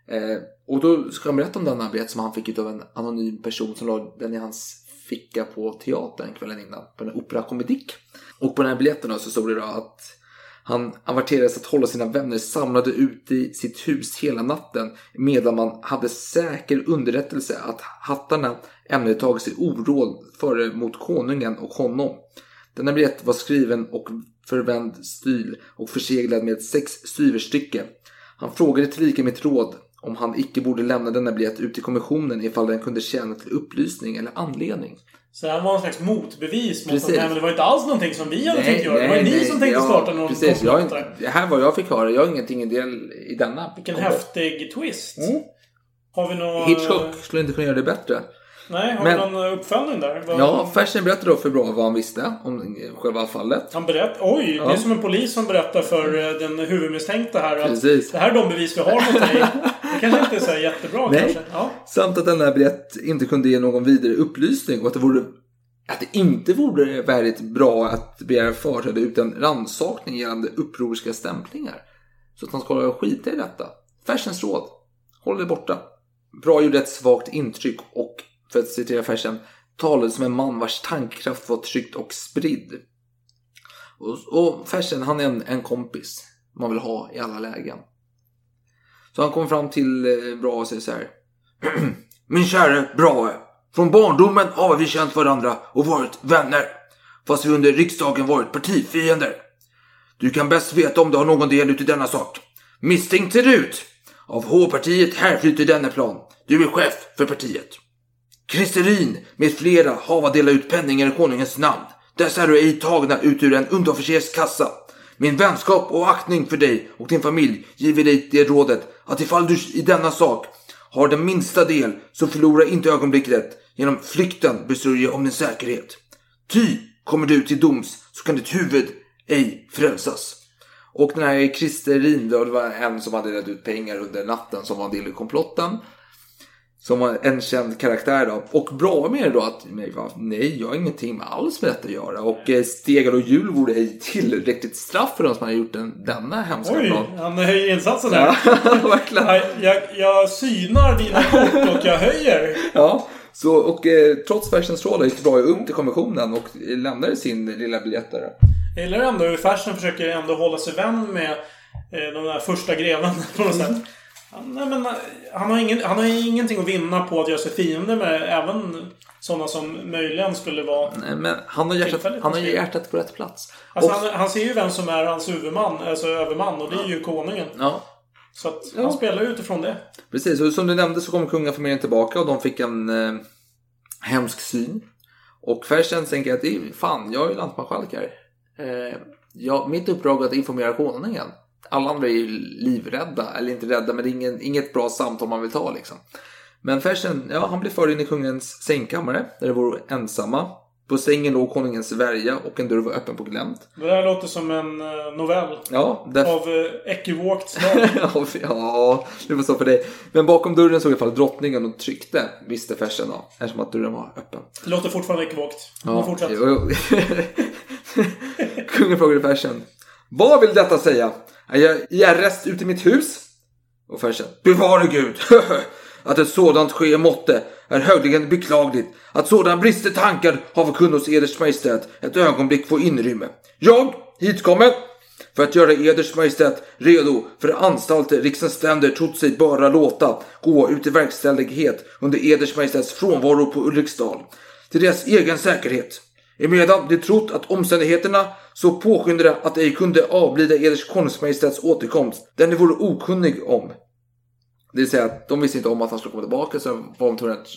Eh, och då ska han berätta om denna biljett som han fick av en anonym person som la den i hans ficka på teatern kvällen innan. På en opera komedic. Och på den här biljetten då så stod det då att han averterades att hålla sina vänner samlade ute i sitt hus hela natten medan man hade säker underrättelse att hattarna ämnade tagit sig oråd före mot konungen och honom. Denna biljett var skriven och förvänd stil och förseglad med sex styverstycke. Han frågade tillika mitt råd om han icke borde lämna denna biljett ut till kommissionen ifall den kunde tjäna till upplysning eller anledning. Så det här var en slags motbevis mot Precis. att nej, det var inte alls någonting som vi hade tänkt göra. Det var ju ni som tänkte ja, starta någon Precis, jag, inte- här var jag fick höra. Jag har ingenting i del i denna. Vilken komplott. häftig twist. Har vi någon... Mm. Hitchcock skulle inte kunna göra det bättre. Nej, har Men- vi någon uppföljning där? Vad- Ja, Fersen berättade då för bra vad han visste om själva fallet. Han berättar... Oj! Ja. Det är som en polis som berättar för eh, den huvudmisstänkta här att Precis. det här är de bevis vi har mot dig. Det kanske inte är så jättebra Nej. kanske. Ja. Samt att denna biljett inte kunde ge någon vidare upplysning och att det, vore, att det inte vore väldigt bra att begära företräde utan rannsakning gällande upproriska stämplingar. Så att han ska skita i detta. Fersens råd. Håll dig borta. Bra gjorde ett svagt intryck och, för att citera Fersen, talade som en man vars tankkraft var tryckt och spridd. Och, och Fersen, han är en, en kompis man vill ha i alla lägen. Så han kommer fram till Brahe Bra och säger så här. (clears throat) Min käre Brahe. Från barndomen har vi känt varandra och varit vänner. Fast vi under riksdagen varit partifiender. Du kan bäst veta om du har någon del ut i denna sak. Misstänkt ser det ut? Av H-partiet härflyter denna plan. Du är chef för partiet. Kristerin med flera hava dela ut penningar i konungens namn. Dessa är ej tagna ut ur en underofficers kassa. Min vänskap och aktning för dig och din familj giver dig det rådet att ifall du i denna sak har den minsta del så förlora inte ögonblicket genom flykten besörja om din säkerhet. Ty kommer du till doms så kan ditt huvud ej frälsas. Och den här Kristerin då, det var en som hade delat ut pengar under natten som var en del i komplotten. Som var en känd karaktär då. Och bra med det då att nej, jag har ingenting med alls med detta att göra. Och eh, stegar och hjul vore ej tillräckligt straff för de som har gjort den, denna hemska Oj, plan. han höjer insatsen där. Ja, (laughs) verkligen. Jag, jag, jag synar dina kort och jag höjer. Ja, så, och eh, trots Fersens råd gick bra upp till kommissionen och lämnade sin lilla biljett där. Jag gillar ändå hur Fersen försöker ändå hålla sig vän med eh, de där första greven på något sätt. Han, nej, men, eh, han, har ingen, han har ingenting att vinna på att göra sig fiende med även sådana som möjligen skulle vara... Nej, men han har hjärtat, han har hjärtat på rätt plats. Alltså, och, han, han ser ju vem som är hans huvudman, alltså överman, och det är ju konungen. ja, Så att Ja. han spelar ju utifrån det. precis. Och som du nämnde så kom kungafamiljen tillbaka och de fick en eh, hemsk syn. Och Fersen tänker att det är, fan, jag är ju lantmarskalk här. Eh, jag, mitt uppdrag är att informera konungen. Alla andra är ju livrädda, eller inte rädda, men det är ingen, inget bra samtal man vill ta liksom. Men Fersen, ja, han blev förd in i kungens sängkammare, där det var ensamma. På sängen låg konungens värja och en dörr var öppen på glänt. Det där låter som en eh, novell. Ja, där... Av eh, ekivokt slag. (laughs) ja, det var så för dig. Men bakom dörren såg i alla fall drottningen och tryckte, visste Fersen då, eftersom att dörren var öppen. Det låter fortfarande ekivokt. Ja, fortsätt. (laughs) Kungen frågade Fersen. Vad vill detta säga? Jag i arrest ute i mitt hus? Och farsan, Bevare Gud! (laughs) att ett sådant ske måtte är högligen beklagligt. Att sådana brister tankar har förkunnat hos Eders Majestät ett ögonblick få inrymme. Jag, hitkommen, för att göra Eders Majestät redo för anstalter riksens ständer trott sig bara låta gå ut i verkställighet under Eders Majestäts frånvaro på Ulriksdal. Till deras egen säkerhet. Emedan de trott att omständigheterna så påskyndade att ej kunde avlida Eders konungsmajestäts återkomst, den de vore okunnig om. Det vill säga att de visste inte om att han skulle komma tillbaka så var de tvungna att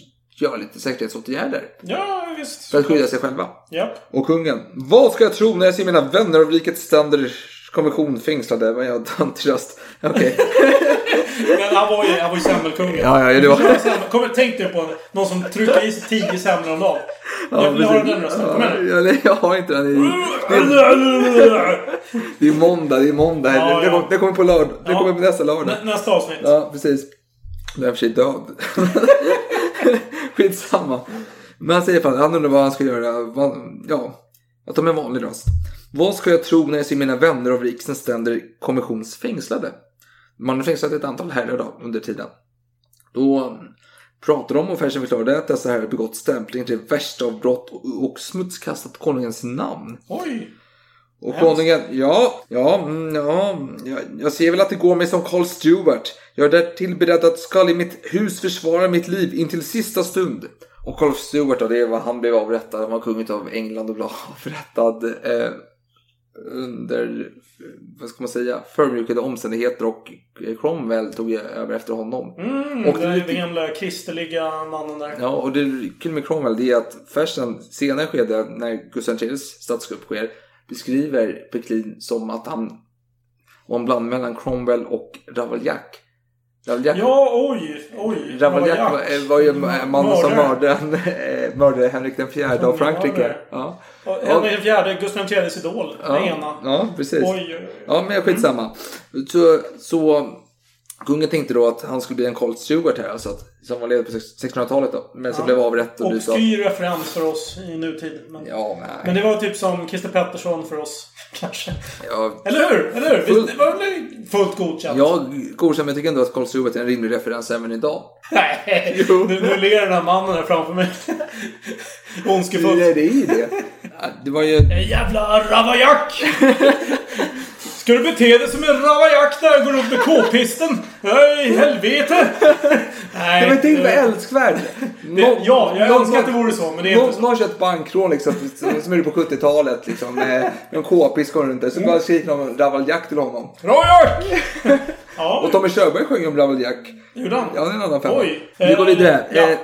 göra lite säkerhetsåtgärder Ja, visst. för att skydda sig själva. Ja. Och kungen. Vad ska jag tro när jag ser mina vänner av rikets ständers kommission fängslade? Men jag har inte röst. Men han var ju, han var ju semmelkungen. Ja, ja, det var- Kom, tänk dig på någon som trycker i sig tio semlor om dagen. jag vill precis. höra den rösten. Kom igen. Ja, nej, jag har inte den. Det är, det är måndag, det är måndag. Ja, det, ja. kommer, det kommer på lördag. Det Ja. kommer på nästa lördag. Nä, nästa avsnitt. Ja, precis. Nu är jag för sig död. (laughs) Skitsamma. Men han säger fan, han undrar vad han ska göra. Ja, att de är en vanlig röst. Vad ska jag tro när jag ser mina vänner av riksdagens ständer kommissionsfängslade? Man har fängslat ett antal herrar då under tiden. Då pratar de och Fersen förklarade att dessa herrar begått stämpling till värsta av brott och, och smutskastat konungens namn. Oj. Och konungen, ja, ja, mm, ja, jag, jag ser väl att det går mig som Karl Stewart. Jag är därtill beredd att skall i mitt hus försvara mitt liv intill sista stund. Och Karl Stewart då, det var han blev avrättad. Han var kung av England och blev (laughs) avrättad. Eh, under, vad ska man säga, förmjukade omständigheter och Cromwell tog över efter honom. Mm, och det är den, gamla kristerliga mannen där. Ja, och det kul med Cromwell det är att Fersen senare skede när Gustav IIIs statskupp sker beskriver Peklin som att han var en bland mellan Cromwell och Ravaillac. Ja, oj, oj. Ravaillac. var, var ju mannen som mördade, mördade Henrik den fjärde av Frankrike. Ja. Och Henrik den fjärde, Gustav IIIs idol. Ja, Den ena. ja, precis. Oj, oj, oj. Ja, men skitsamma. Så, så kungen tänkte då att han skulle bli en Colt Stewart här, alltså att, som var ledare på 1600-talet då. Men som Ja. blev avrättad. Och sky referens för oss i nutid. Men, Ja, nej. men det var typ som Christer Pettersson för oss. (laughs) Kanske. Ja, Eller hur? Eller hur? Full- Det var väl fullt godkänt? Jag godkänner, men jag tycker ändå att Colt Stewart är en rimlig referens även idag. (laughs) Nej, nu, nu ler den här mannen här framför mig. Ondskefullt. Nej, det är ju det. (laughs) Ja, Det var ju... En jävla ravaillac! Ska du bete dig som en ravaillac där? Går upp med k-pisten? Nej, helvete! Nej. Det var med eh, älskvärd. det- Ja, jag önskar att det vore så, men det är någon, inte så. Någon kör ett bankrån liksom, som, är på 70-talet liksom. Med, en k-pist går runt där. Så bara skriker de Ravaillac till honom. Ravaillac! (laughs) Ja, Och Tommy Körberg sjöng om Ravaillac. gjorde han? Ja, det är en annan femma. Oj. Vi går Eh, vidare. ja. Eh,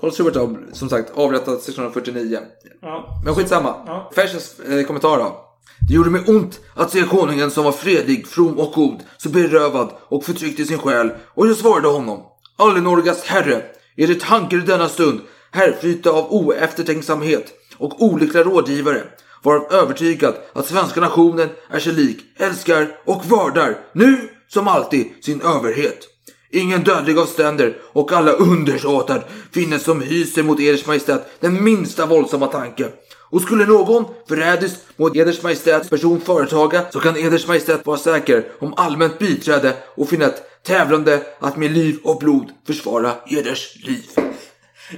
Colt Stewart då, som sagt, avrättad 1649. Ja. Men skitsamma. Ja. Fersens eh, kommentar då. Det gjorde mig ont att se konungen som var fredlig, from och god, så berövad och förtryckt i sin själ. Och jag svarade honom. Allenorgas herre, är det tankar i denna stund, härflyta av oeftertänksamhet och olyckliga rådgivare, varav övertygad att svenska nationen är sig lik, älskar och vördar, nu som alltid, sin överhet. Ingen dödlig av ständer och alla undersåtar finnes som hyser mot eders majestät den minsta våldsamma tanke. Och skulle någon förrädiskt mot eders majestäts person företaga så kan eders majestät vara säker om allmänt biträde och finna ett tävlande att med liv och blod försvara eders liv.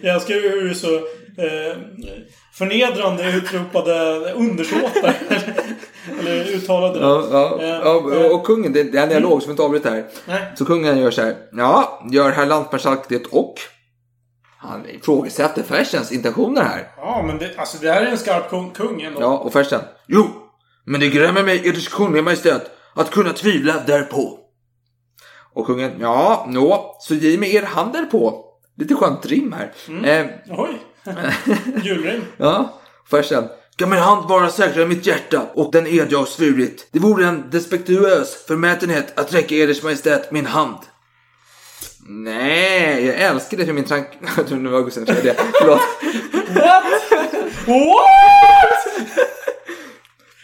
Jag älskar hur du så eh, förnedrande utropade undersåtar. (laughs) Eller uttalade. Ja, ja, Eh, ja, eh, och kungen, det, är en dialog som inte avbryter här. Nej. Så kungen gör så här. Ja, gör herr lantmarskalk det och? Han ifrågasätter Fersens intentioner här. Ja, men det, alltså, det här är en skarp kung, kung ändå. Ja, och Fersen. Jo, men det grämer mig eders kungliga majestät att kunna tvivla därpå. Och kungen. Ja, nå, så ge mig er hand därpå. Lite skönt rim här. Eh, Oj! (laughs) Julrim. ja, Fersen. Kan min hand vara säkrare än mitt hjärta och den ed jag svurit. Det vore en despektuös förmätenhet att räcka eders majestät min hand. Nej, jag älskar det för min trank... (laughs) Nu var Gustav III. Förlåt. What?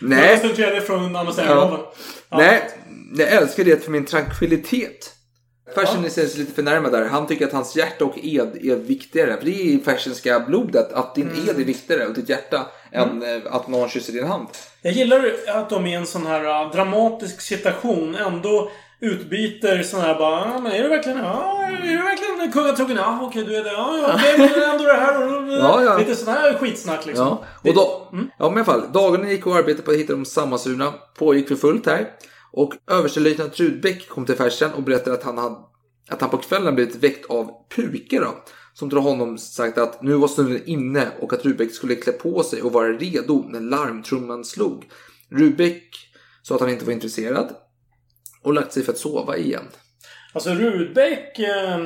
Nej. Gustav tredje från graven. Nej, jag älskar det för min tranquilitet. Fersen är sig lite förnärmad där. Han tycker att hans hjärta och ed är viktigare. För det är i fersenska blodet att din Mm. ed är viktigare och ditt hjärta än eh, att någon kysser din hand. Jag gillar att de i en sån här uh, dramatisk situation ändå utbyter sån här bara ah, men är du verkligen ja, är du verkligen kungatrogen? Ja, okej du är det. Ja, ja, okej, men ändå det här Ja, ja. Lite sån här skitsnack liksom. Ja, och då, ja, men i alla fall. Dagarna gick och arbetade på att hitta de sammansurna. Pågick för fullt här. Och överstelöjtnant Rudbeck kom till Fersen och berättade att han, hade, att han på kvällen blivit väckt av Puke då. Som till honom sagt att nu var stunden inne och att Rudbeck skulle klä på sig och vara redo när larmtrumman slog. Rudbeck sa att han inte var intresserad och lagt sig för att sova igen. Alltså Rudbeck eh,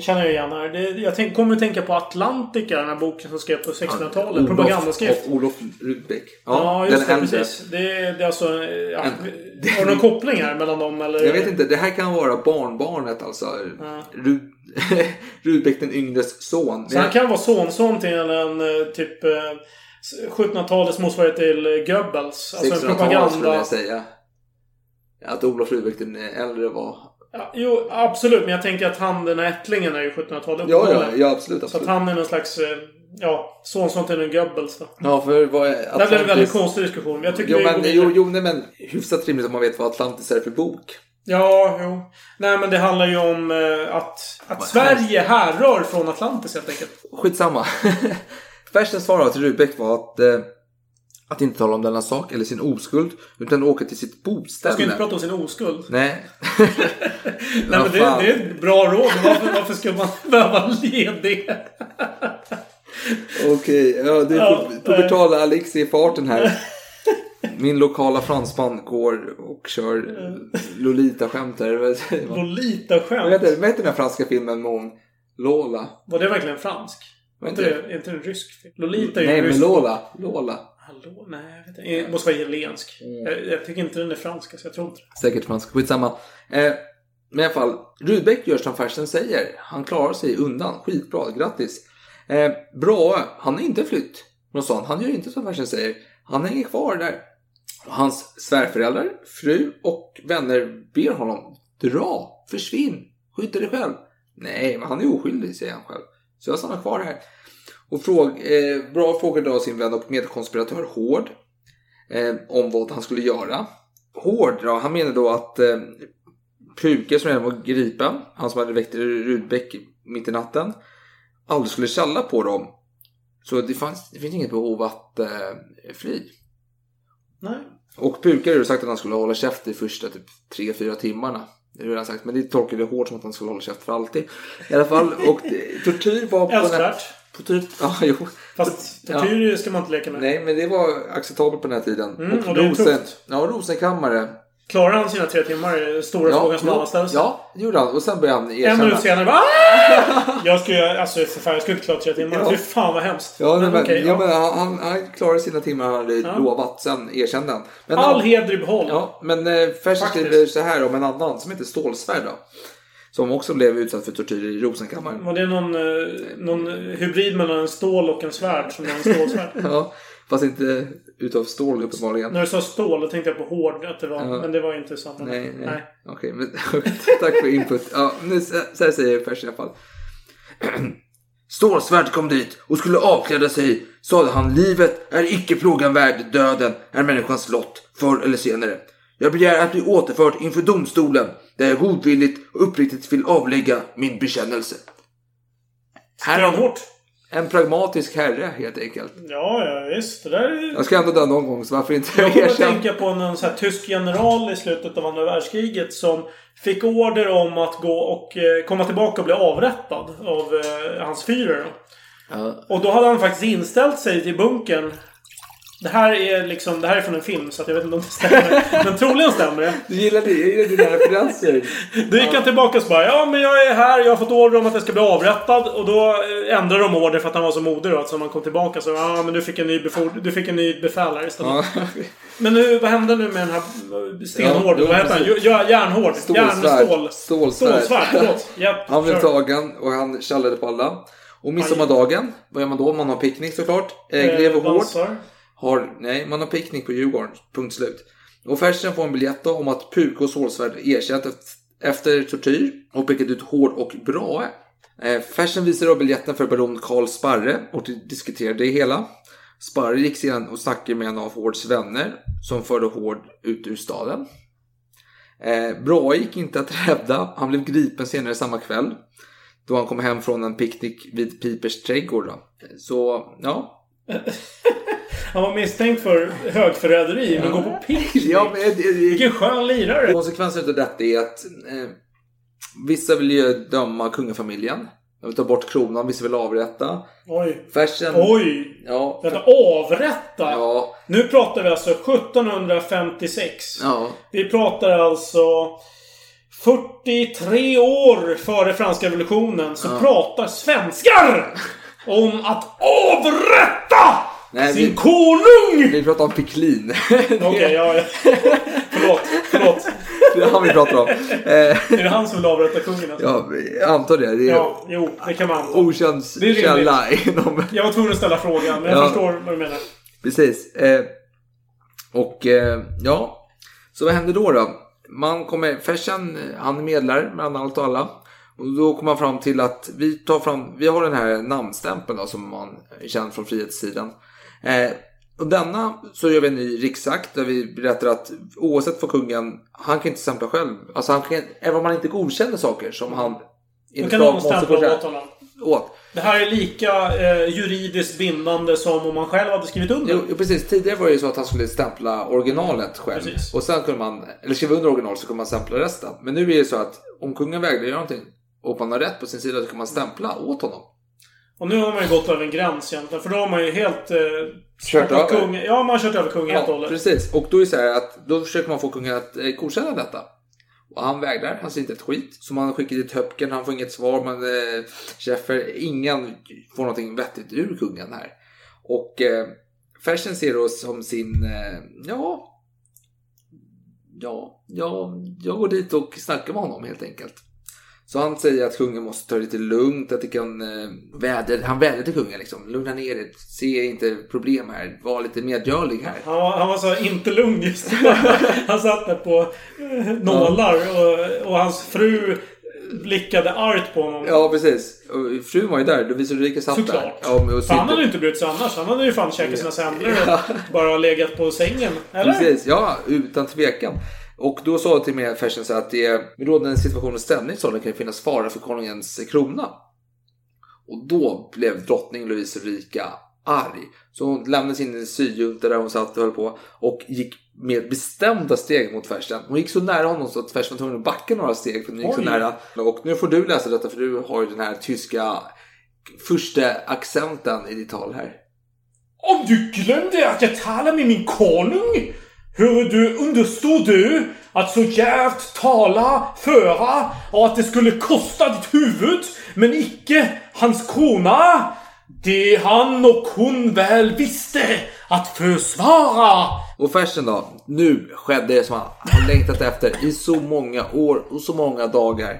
känner jag igen här. Det, jag tänk, kommer att tänka på Atlantica, den här boken som skrevs på 1600-talet. Propagandaskrift. Olof Rudbeck. Ja, just det. äldre. Precis. Det, det är alltså... Ja, En- har du någon koppling här mellan dem eller? Jag vet inte, det här kan vara barnbarnet alltså. Rud... (laughs) Rudbeck den yngres son. Så han kan vara sonson till en eh, typ eh, 1700-talets motsvarighet till eh, Goebbels. Alltså en 1600-talet skulle propaganda... jag säga. Att Olof Rudbeck den äldre var... Ja, jo, absolut. Men jag tänker att han, den här ättlingen, är ju 1700-talet. Ja, ja, ja absolut. Så absolut. att han är någon slags... eh, Ja, sonson till en Goebbels då. Ja, för vad är Det här blev en väldigt Atlantis? konstig diskussion. Men jag tycker Jo, vi men, jo, jo, nej, men hyfsat rimligt om man vet vad Atlantis är för bok. Ja, jo. Nej, men det handlar ju om eh, att, att Sverige härrör från Atlantis helt enkelt. Skitsamma. (laughs) Fersens svar till Rudbeck var att, eh, att inte tala om denna sak eller sin oskuld, utan åka till sitt Jag boställe. ska inte prata om sin oskuld. Nej. (laughs) Nej, men det, det är ett bra råd. Varför, varför ska man (laughs) behöva ledig? (laughs) Okej, ja, det är Ja, pu- pubertala Alex i farten här. Min lokala fransman går och kör Lolita-skämt här. Lolita-skämt. Vad heter, vad heter den här franska filmen med hon Lola? Var det verkligen fransk? Var inte det, är inte det en rysk film? Lolita är ju Nej, en men rysk Lola. Lola. Hallå? Nej, jag vet inte. Det måste vara italiensk. Jag, jag tycker inte den är fransk, så jag tror inte det. Säkert fransk. Skitsamma. Eh, men i alla fall, Rudbeck gör som Fersen säger. Han klarar sig undan. Skitbra, grattis. Eh, Brahe, han har inte flytt från stan. Han gör inte som Fersen säger. Han hänger kvar där. Hans svärföräldrar, fru och vänner ber honom dra, försvinn, skydda dig själv. Nej, men han är oskyldig, säger han själv. Så jag stannar kvar här. Och fråg, eh, Brahe frågar då sin vän och medkonspiratör Hård eh, om vad han skulle göra. Hård, ja, han menar då att eh, Pruke som redan var gripen, han som hade väckt Rudbeck mitt i natten, aldrig skulle tjalla på dem. Så det, fanns, det finns inget behov att eh, fly. Nej. Och Purka har ju sagt att han skulle hålla käft de första typ 3-4 timmarna. Det har redan sagt, men det tolkade hårt som att han skulle hålla käft för alltid. I alla fall, och tortyr var. Älskvärt. På typ, (laughs) ja, jo. Fast tortyr ska man inte leka med. Nej, men det var acceptabelt på den här tiden. Mm, och är tufft. Ja, Rosenkammare. Klarar han sina tre timmar? Stora frågan som alla ställer sig. Ja, det gjorde han. Och sen började han En erkänna. minut senare bara "Ah!" (laughs) Jag skulle, alltså för fan, jag skulle inte klara tre timmar. Ja. Fy fan vad hemskt. Ja, men, men, okej, ja, ja. men han, han, klarade sina timmar han hade Ja. lovat. Sen erkände han. Men All han- heder i behåll. Ja, men eh, Fersen skriver så här om en annan som heter Stålsvärd då. Som också blev utsatt för tortyr i Rosenkammaren. Var det någon, eh, någon hybrid mellan en stål och en svärd som en stålsvärd? (laughs) Ja, fast inte utav stål uppenbarligen. När du sa stål, då tänkte jag på hård. Att det var, Ja. Men det var inte samma. Nej, nej. Okej, men (laughs) tack för input. Ja, nu, så här säger Fersen i alla fall. (clears throat) Stålsvärd kom dit och skulle avkläda sig. Sade han, livet är icke plågan värd, döden är människans lott, förr eller senare. Jag begär att bli återförd inför domstolen, där jag godvilligt och uppriktigt vill avlägga min bekännelse. Stenhårt. en pragmatisk herre helt enkelt. Ja, ja visst. Det där är... Jag ska ändå dö någon gång, så varför inte Jag erkänna? tänka på någon så här tysk general i slutet av andra världskriget som fick order om att gå och eh, komma tillbaka och bli avrättad av eh, hans Führer. Ja. Och då hade han faktiskt inställt sig till bunkern. Det här är liksom, det här är från en film så att jag vet inte om det stämmer. (laughs) Men troligen stämmer det. Du gillar det? Jag gillar dina referenser. Då gick han tillbaka och så bara Ja men jag är här, jag har fått order om att jag ska bli avrättad. Och då eh, ändrade de order för att han var så modig då. Att så när man kom tillbaka så Ja men du fick en ny, beford- du fick en ny befäl här istället. Ja. (laughs) Men hur, vad hände nu med den här eh, stenhård? Ja, vad heter han? järnhård? Stålsvärd. Järnstål? Stålsvärd. Stålsvärd. Japp, Han blev tagen och han tjallade på alla. Och midsommardagen, vad gör man då? Man har picknick såklart. Eh, Eh, Greve Hård dansar har, nej, man har picknick på Djurgården. Punkt slut. Och Fersen får en biljett då om att Puke och Solsvärd erkänt efter, tortyr och pekat ut Hård och Brahe. Eh, Fersen visar då biljetten för baron Karl Sparre och diskuterar det hela. Sparre gick sedan och snackade med en av Hårds vänner som förde Hård ut ur staden. Eh, Brahe gick inte att rädda. Han blev gripen senare samma kväll. Då han kom hem från en picknick vid Pipers trädgård. Då. Så, ja. (laughs) Han var misstänkt för högförräderi, men går på picknick. ja men, det, det, Vilken skön lirare. Konsekvensen av detta är att eh, vissa vill ju döma kungafamiljen. De vill ta bort kronan, vissa vill avrätta. Oj. Fersen... Oj! Ja. Vänta, avrätta? Ja. Nu pratar vi alltså 1756. Ja. Vi pratar alltså 43 år före franska revolutionen så Ja. pratar svenskar om att avrätta Nej, sin vi- konung! Vi pratar om Picklin. Okej, ja, ja. (laughs) förlåt, förlåt. det är han vi pratar om. Eh, Är det han som vill avrätta kungen? Alltså? ja, jag antar det. Det är Ja, jo, det kan man anta. okänd källa inom... Jag var tvungen att ställa frågan, men jag Ja. förstår vad du menar. Precis. Eh, och eh, ja, så vad händer då då? Man kommer, Fersen, han är medlare mellan allt och alla. Och då kommer man fram till att vi tar fram, vi har den här namnstämpeln då, som man känner från frihetssidan. Eh, och denna så gör vi en ny riksakt där vi berättar att oavsett vad kungen, han kan inte stämpla själv. Alltså han kan, även om man inte godkänner saker som han Då kan någon stämpla åt honom. åt. Det här är lika eh, juridiskt bindande som om man själv hade skrivit under. Jo, precis. Tidigare var det ju så att han skulle stämpla originalet själv. Precis. Och sen kunde man, eller skriva under original så kunde man stämpla resten. Men nu är det så att om kungen vägrar göra någonting och man har rätt på sin sida så kan man stämpla åt honom. Och nu har man ju gått över en gräns egentligen. För då har man ju helt... Eh, Kört över. kung, Ja, man har kört över kungen helt och Ja, hållet. precis. Och då är det så här att då försöker man få kungen att eh, godkänna detta. Och han vägrar, han säger inte ett skit. Så man skickar dit Höpken, han får inget svar. Men eh, Schäffer, ingen får någonting vettigt ur kungen här. Och eh, Fersen ser då som sin, eh, ja, ja, ja, jag går dit och snackar med honom helt enkelt. Så han säger att kungen måste ta det lite lugnt, att det kan eh, väder, han vädrar till kungen liksom, lugna ner dig, se inte problem här, var lite medgörlig här. Han var, han var så inte lugn just då. (laughs) Han satt där på eh, nålar och, och hans fru blickade argt på honom. Ja, precis. Och frun var ju där. Lovisa Ulrika satt där. Såklart. Ja, och För han hade ju inte brytt sig annars. Han hade ju fan käkat sina semlor och bara legat på sängen. Eller? Precis, ja, utan tvekan. Och då sa till mig Fersen så att det med rådande situation och stämning så kan det finnas fara för konungens krona. Och då blev drottning Lovisa Ulrika arg. Så hon lämnade sin syjunta där hon satt och höll på och gick med bestämda steg mot Fersen. Hon gick så nära honom så att Fersen var tvungen att backa några steg för hon gick så Oj. nära. Och nu får du läsa detta för du har ju den här tyska första accenten i ditt tal här. Om du glömde att jag talade med min konung? Hur du understod du att så djärvt tala, föra och att det skulle kosta ditt huvud, men icke hans krona? Det han och hon väl visste att försvara. Och färsen då? Nu skedde det som han har längtat efter i så många år och så många dagar.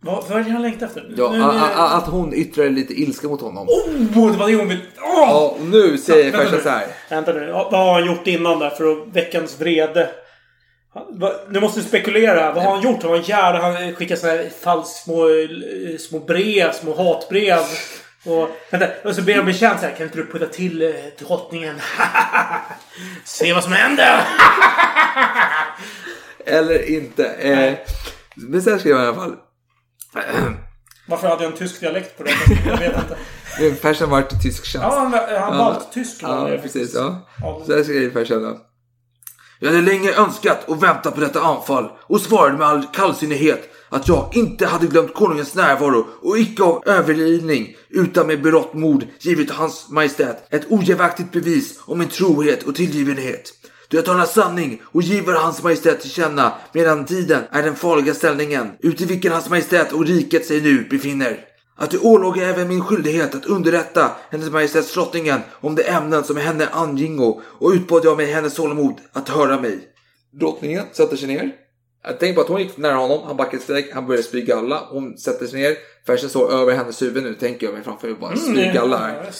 Vad, vad är det han längtar efter? Ja, Nu- nu- att hon yttrade lite ilska mot honom. Oh, det var det hon vill... Åh! Ja, nu säger Fersen nu. så här. Vänta nu. Ja, Vad har han gjort innan där för att väcka hans vrede? Nu måste vi spekulera. Vad har han gjort? Har han jävla... Han skickar så här falskt små, eh, små brev, små hatbrev. Och, vänta, och så ber han betjänt så här. Kan inte du putta till eh, drottningen? (laughs) Se vad som händer! (laughs) Eller inte. Eh, men sen skrev han i alla fall. Varför hade jag en tysk dialekt på det? Jag vet inte. Fersen var till tysk tjänst. Ja, han, han Ja. tysk. Ja, precis. Ja. Ja. Så här skrev Fersen då. Jag hade länge önskat och väntat på detta anfall och svarade med all kallsinnighet att jag inte hade glömt konungens närvaro och icke av överlidning utan med berått mod givit hans majestät ett ojävaktigt bevis om min trohet och tillgivenhet. Jag talar sanning och giver hans majestät till känna medan tiden är den farliga ställningen uti vilken hans majestät och riket sig nu befinner. Att det ålåg även min skyldighet att underrätta hennes majestäts drottningen om de ämnen som henne angingo och utbad jag med hennes tålamod att höra mig. Drottningen sätter sig ner. Tänker på att hon gick nära honom, han backade ett steg, han började spy galla. Hon sätter sig ner, Fersen står över hennes huvud nu, tänker jag mig framför mig bara spy galla här.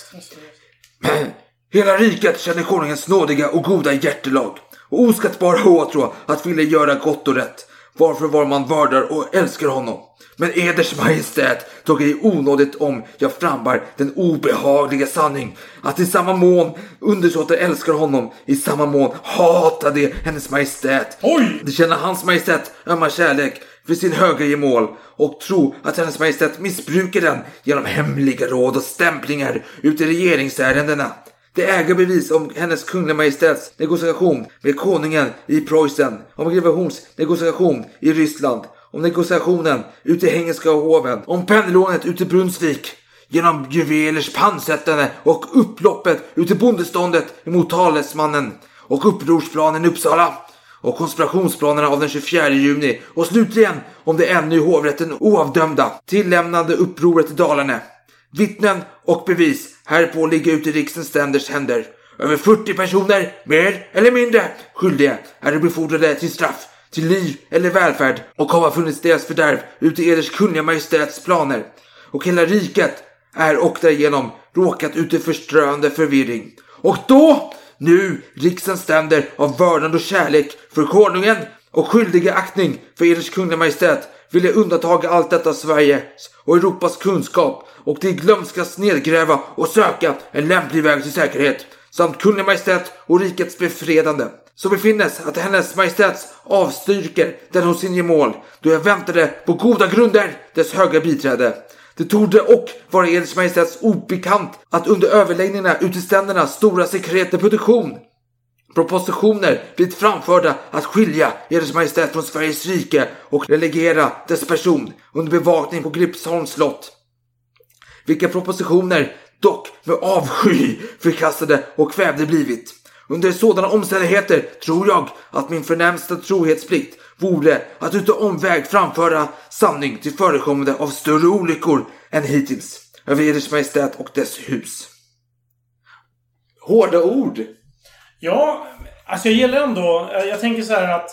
Hela riket känner konungens nådiga och goda hjärtelag och oskattbara åtrå att vilja göra gott och rätt. Varför var man vördar och älskar honom. Men eders majestät tog ej onådigt om jag frambar den obehagliga sanning att i samma mån undersåtar älskar honom, i samma mån hatar de hennes majestät. Oj! De känner hans majestät ömma kärlek för sin höga gemål och tro att hennes majestät missbrukar den genom hemliga råd och stämplingar ut i regeringsärendena. Det äger bevis om hennes kungliga majestäts negociation med konungen i Preussen, om greve Horns negociation i Ryssland, om negociationen ute i Engelska hoven, om pennlånet ute i Brunnsvik, genom juvelers pantsättande. och upploppet ute i bondeståndet emot talesmannen och upprorsplanen i Uppsala och konspirationsplanerna av den 24 juni och slutligen om det ännu i hovrätten oavdömda tillämnande upproret i Dalarna. Vittnen och bevis härpå ligger ute i riksens ständers händer. Över 40 personer, mer eller mindre skyldiga, är befordrade till straff, till liv eller välfärd och har funnits deras fördärv ute i eders kungliga majestäts planer. Och hela riket är och därigenom råkat ut i förströende förvirring. Och då, nu, riksens ständer av vördnad och kärlek för konungen och skyldiga aktning för eders kungliga majestät vill jag undantaga allt detta Sveriges och Europas kunskap och till glömska nedgräva och söka en lämplig väg till säkerhet samt Kunglig majestät och rikets befredande. Så befinnes att hennes majestäts avstyrker den hos sin gemål då jag väntade på goda grunder dess höga biträde. Det torde och vara eders majestäts obekant att under överläggningarna ute i stora sekret produktion propositioner blivit framförda att skilja eders majestät från Sveriges rike och relegera dess person under bevakning på Gripsholms slott. Vilka propositioner dock med avsky förkastade och kvävde blivit. Under sådana omständigheter tror jag att min förnämsta trohetsplikt vore att utan omväg framföra sanning till förekommande av större olyckor än hittills över Eders Majestät och dess hus. Hårda ord. Ja, alltså jag gillar ändå... Jag tänker så här att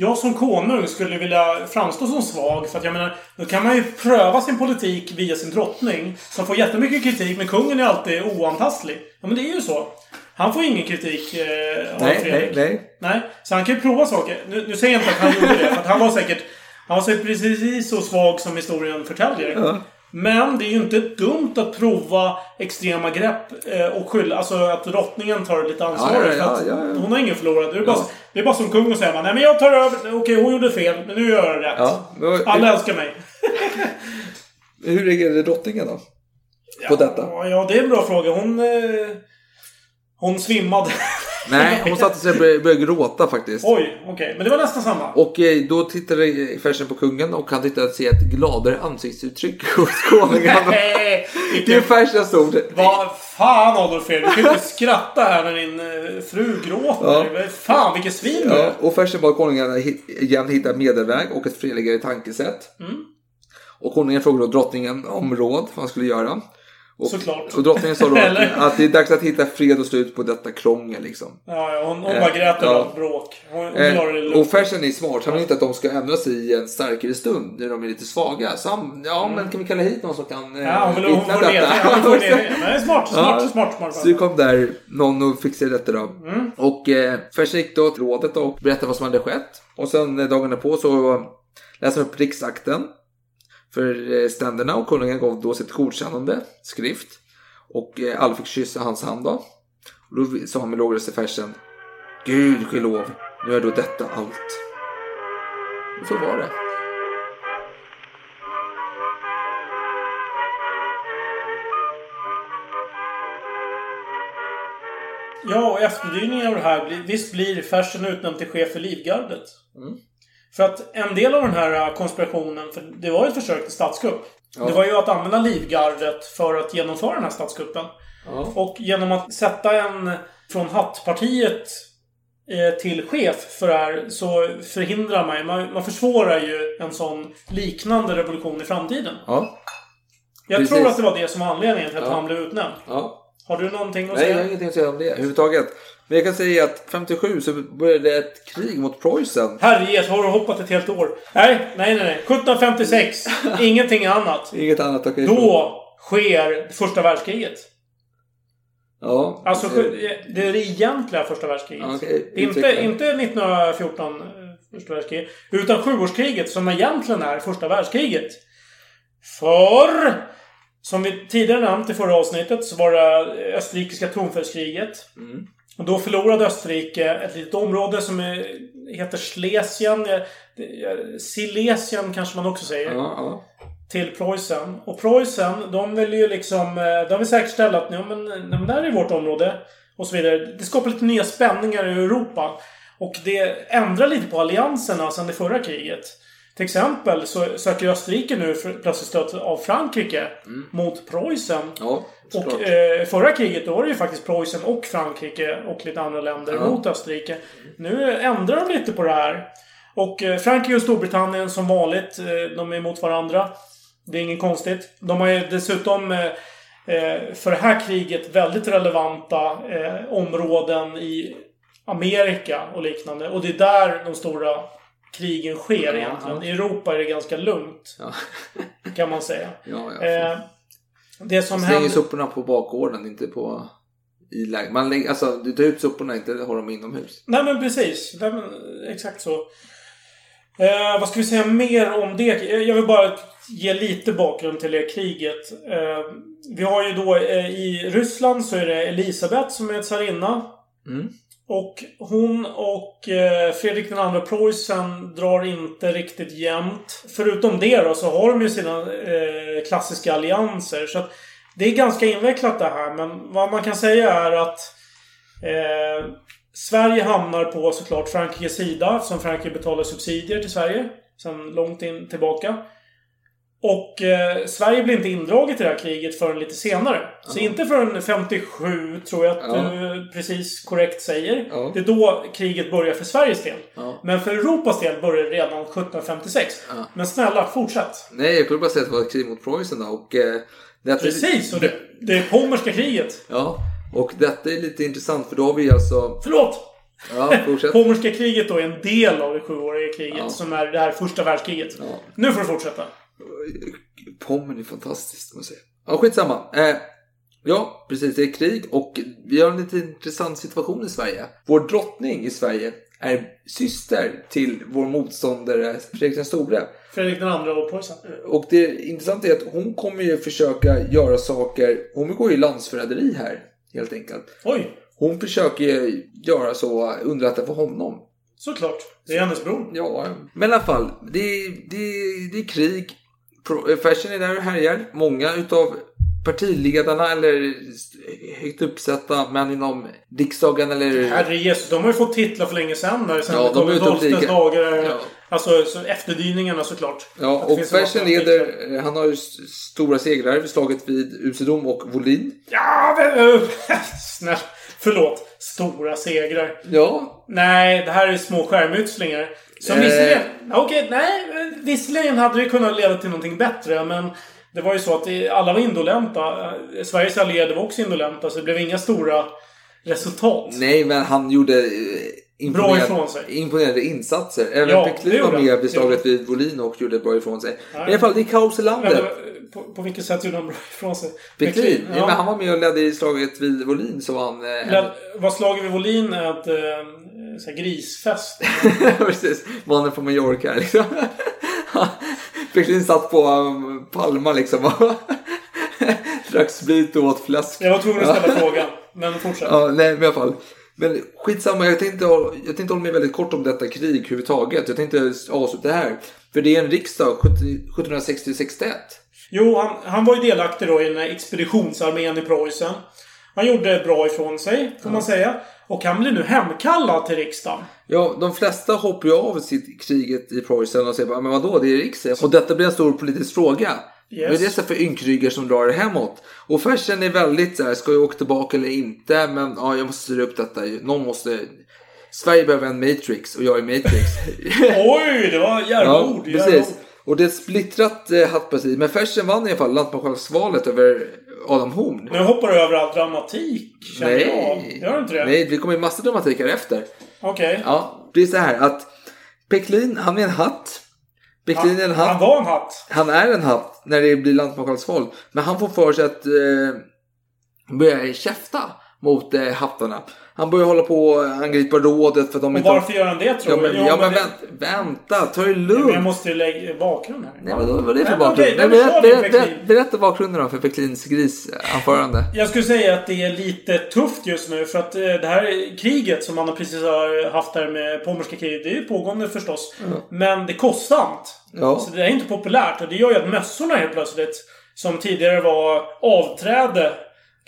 jag som konung skulle vilja framstå som svag. För att jag menar, då kan man ju pröva sin politik via sin drottning. Som får jättemycket kritik, men kungen är alltid oantastlig. Ja, men det är ju så. Han får ingen kritik eh, av Nej, Fredrik. nej, nej. Nej, så han kan ju prova saker. Nu, nu säger jag inte att han gjorde det, för att han var säkert... Han var säkert precis så svag som historien förtäljer. Ja. Men det är ju inte dumt att prova extrema grepp eh, och skylla... Alltså att drottningen tar lite ansvar. Ja, ja, ja. Hon har ingen förlorad. Det är, bara, det är bara som kung att säga Nej men jag tar över. Okej, hon gjorde fel. Men nu gör jag rätt. Men- Alla älskar mig. (laughs) Hur reagerade drottningen då? På detta? Ja, ja, det är en bra fråga. Hon... Eh, hon svimmade. Nej, hon satte sig och började, började gråta faktiskt. Oj, okej. Men det var nästan samma. Och eh, då tittade Fersen på kungen och han tyckte att se ett gladare ansiktsuttryck hos konungen. Nej, Det är Fersens ord. Vad fan Adolf Fredrik, du kan inte skratta här när din eh, fru gråter. Vad Fan vilket svin du Ja, och Fersen bad konungen igen hitta medelväg och ett fredligare tankesätt. Mm. Och konungen frågade då drottningen om råd vad han skulle göra. Och, Såklart. och drottningen sa då att, att det är dags att hitta fred och slut på detta krångel liksom. Ja, hon, hon Eh, bara grät över ja. bråk. Hon, hon det Eh, lugnt. och Fersen är smart. Han vill inte att de ska ändra sig i en starkare stund när de är lite svaga. Så han, ja, men kan vi kalla hit någon som kan eh, Mm. Ja, hon detta? det. Ja, hon. Nej, smart, smart, Ja. smart, smart. Så det kom där någon och fixade detta då. Mm. Och eh, Fersen gick då till rådet och berättade vad som hade skett. Och sen eh, dagen på så läste han upp riksakten för eh, ständerna och konungen gav då sitt godkännande skrift. Och eh, alla fick kyssa hans hand då. Och då sa han med låg röst till Fersen Gud ske lov, nu är då detta allt. Och så var det. Ja, och efterdyningar av det här. blir- Visst blir Fersen utnämnd till chef för Livgardet. Mm. För att en del av den här eh, konspirationen, för det var ju ett försök till statskupp. Ja. Det var ju att använda Livgardet för att genomföra den här statskuppen. Ja. Och genom att sätta en från Hattpartiet eh, till chef för det här så förhindrar man ju, man, man försvårar ju en sån liknande revolution i framtiden. Ja. Jag Precis. tror att det var det som var anledningen till att han blev utnämnd. ja. Har du någonting att Nej, jag säga? har ingenting att säga om det överhuvudtaget. Men jag kan säga att 57 så började ett krig mot Preussen. Herrejes, har du hoppat ett helt år? Nej, nej, nej. nej. 1756. (laughs) Ingenting annat. Inget annat okej. Då sker första världskriget. Ja. Alltså det- det är det egentliga första världskriget. Okej. Inte, inte 1914 eh, första världskriget. Utan sjuårskriget som egentligen är första världskriget. För som vi tidigare nämnt i förra avsnittet så var det österrikiska tronföljskriget. Mm. Och då förlorade Österrike ett litet område som heter Schlesien. Silesien kanske man också säger. Ja. Till Preussen. Och Preussen, de vill ju liksom... eh, De vill säkerställa att ja, men, men här är vårt område. Och så vidare. Det skapar lite nya spänningar i Europa. Och det ändrar lite på allianserna sedan det förra kriget. Till exempel så söker Österrike nu för, plötsligt stöd av Frankrike mot Preussen. Ja. Och eh, förra kriget då var det ju faktiskt Preussen och Frankrike och lite andra länder Ja. mot Österrike. Nu ändrar de lite på det här. Och eh, Frankrike och Storbritannien som vanligt, eh, de är emot varandra. Det är inget konstigt. De har ju dessutom eh, eh, för det här kriget väldigt relevanta eh, områden i Amerika och liknande. Och det är där de stora krigen sker egentligen. I Europa är det ganska lugnt. Ja. (laughs) Kan man säga. Ja, ja. Eh, det som Slänger händer... soporna på bakgården, inte på... I man lägger, alltså, du tar ut soporna, inte har dem inomhus. Nej men precis. Nej, men, exakt så. Eh, vad ska vi säga mer om det? Jag vill bara ge lite bakgrund till det kriget. Eh, vi har ju då eh, i Ryssland så är det Elisabeth som är tsarinna. Mm. Och hon och eh, Fredrik den andra Preussen drar inte riktigt jämnt. Förutom det då så har de ju sina eh, klassiska allianser. Så att det är ganska invecklat det här. Men vad man kan säga är att eh, Sverige hamnar på såklart Frankrikes sida eftersom Frankrike betalar subsidier till Sverige. Sedan långt in tillbaka. Och eh, Sverige blir inte indraget i det här kriget förrän lite senare. Så inte förrän 57 tror jag att Ja. du precis korrekt säger. Ja. Det är då kriget börjar för Sveriges del. Men för Europas del börjar det redan 1756. Ja. Men snälla, fortsätt. Nej, jag kunde bara säga att det var ett krig mot Preussen då. Och, eh, detta, Precis! Och det, det är Pommerska kriget. Ja, och detta är lite intressant för då har vi alltså... Förlåt! Ja. (laughs) Pommerska kriget då är en del av det sjuåriga kriget. Ja. Som är det här första världskriget. Ja. Nu får du fortsätta. Pommern är fantastiskt, säga. Ja, skitsamma. Eh, ja, precis. Det är krig och vi har en lite intressant situation i Sverige. Vår drottning i Sverige är syster till vår motståndare Fredrik den store. Fredrik den andra och Preussen. Och det intressanta är att hon kommer ju försöka göra saker. Hon begår ju landsförräderi här, helt enkelt. Oj! Hon försöker ju göra så, underlätta för honom. Såklart. Det är hennes bror. Ja, men i alla fall. Det, det, det är krig. Pro- Fashion är där och härjar. Många utav partiledarna eller högt uppsatta män inom riksdagen eller... Herre Jesus, de har ju fått titlar för länge sedan. Där, sen Ja, de är krigar. dagar. Ja. Alltså så efterdyningarna såklart. Ja, och finns en Fashion massa leder. artiklar. Han har ju st- stora segrar vid slaget vid Usedom och Volin. Ja, men, (laughs) snälla. Förlåt. Stora segrar. Ja, Nej, det här är små skärmytslingar. Som Eh. visserligen... Okej, nej. eh, Visserligen hade det kunnat leda till någonting bättre, men... Det var ju så att alla var indolenta. Eh, Sveriges allierade var också indolenta, så det blev inga stora resultat. nej men han gjorde eh, imponerande, ifrån sig. imponerande insatser. Även Ja, Pecklin det var med vid slaget vid Volin och gjorde bra ifrån sig. Nej. I alla fall, det är kaos i landet. Vänta, på, på vilket sätt gjorde han bra ifrån sig? Pecklin, ja. Ja. men han var med och ledde i slaget vid Volin så han... Eh, Led, vad slaget vid Volin är ett eh, så grisfest. (laughs) Precis, mannen från Mallorca liksom. (laughs) Pecklin satt på um, Palma liksom och (laughs) drack sprit och åt fläsk. Jag var tvungen att ställa frågan. Men fortsätt. Ja, nej, men i alla fall. Men skitsamma, jag tänkte, jag tänkte hålla mig väldigt kort om detta krig överhuvudtaget. Jag tänkte avsluta det här. För det är en riksdag 70 1760-61. Jo, han, han var ju delaktig då i den här expeditionsarmén i Preussen. Han gjorde bra ifrån sig, får man säga. Och han blir nu hemkallad till riksdagen. Ja, de flesta hoppar ju av sitt kriget i Preussen och säger bara, men vadå, det är riksdagen. Och detta blir en stor politisk fråga. Yes. Vad är det så för ynkryggar som drar det hemåt? Och Fersen är väldigt så här, ska jag åka tillbaka eller inte? Men ja, jag måste styra upp detta. Någon måste... Sverige behöver en Matrix och jag är Matrix. (laughs) Oj, det var djärva ja, precis. Och det är ett splittrat eh, hattparti. Men Fersen vann i alla fall lantmarskalksvalet över Adam Horn. Nu hoppar du över all dramatik, känner jag. Gör du inte det? Nej, det kommer ju massa dramatik här efter. Okej. Ja, det är så här att Pecklin, han är en hatt. Är en hatt. Han var en hatt. Han är en hatt när det blir lantmarskalksval. Men han får för sig att eh, börja käfta mot eh, hattarna. Han börjar hålla på och angripa rådet för att de Och inte... varför gör han det tror Ja du? men, ja, men, det- vänt, vänta, ta det Men lugnt. jag måste lägga bakgrund här. Nej, men då, vad är det för men bakgrund? okej, Nej, men berätta, berätta, Pecklin. berätta bakgrunden då för Pecklins grisanförande. Jag skulle säga att det är lite tufft just nu för att eh, det här kriget som man precis har haft där med Pommerska kriget, det är ju pågående förstås. Men det är kostsamt. Ja. Så det är inte populärt och det gör ju att mössorna helt plötsligt, som tidigare var avträde,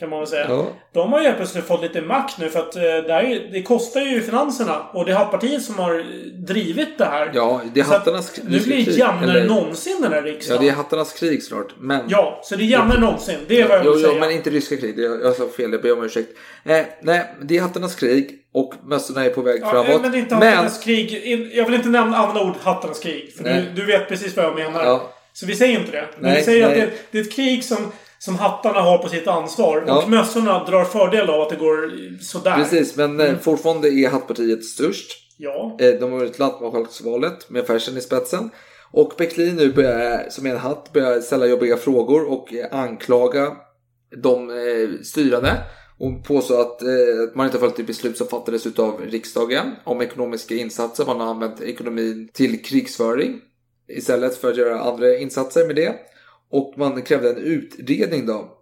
kan man väl säga. Ja. De har ju plötsligt fått lite makt nu för att eh, det, här, är- det kostar ju finanserna. Och det är Hattpartiet som har drivit det här. Ja, det är Så hattarnas Nu blir det krig, jämnare eller- än någonsin den här Ja, riksdagen. det är hattarnas krig snart. Men... Ja, så det är jämnare än någonsin. Det är vad jag Jo, vill jo, säga. men inte ryska krig. Det- Jag sa fel, jag ber om ursäkt. Eh, nej, det är hattarnas krig och mössorna är på väg Ja, framåt. men det är inte hattarnas krig. In- Jag vill inte nämna använda ord hattarnas krig. För du, du vet precis vad jag menar. Ja. Så vi säger inte det. Men Nej, vi säger nej. att det, det är ett krig som, som hattarna har på sitt ansvar. Ja. Och mössorna drar fördel av att det går sådär. Precis, men eh, fortfarande är hattpartiet störst. Ja. Eh, de har vunnit lantmarskalksvalet med Fersen i spetsen. Och Pecklin nu börjar, som är en hatt, börjar ställa jobbiga frågor och eh, anklaga de styrande. Och påstå att, eh, att man inte har följt det beslut som fattades av riksdagen om ekonomiska insatser. Man har använt ekonomin till krigsföring istället för att göra andra insatser med det. Och man krävde en utredning då.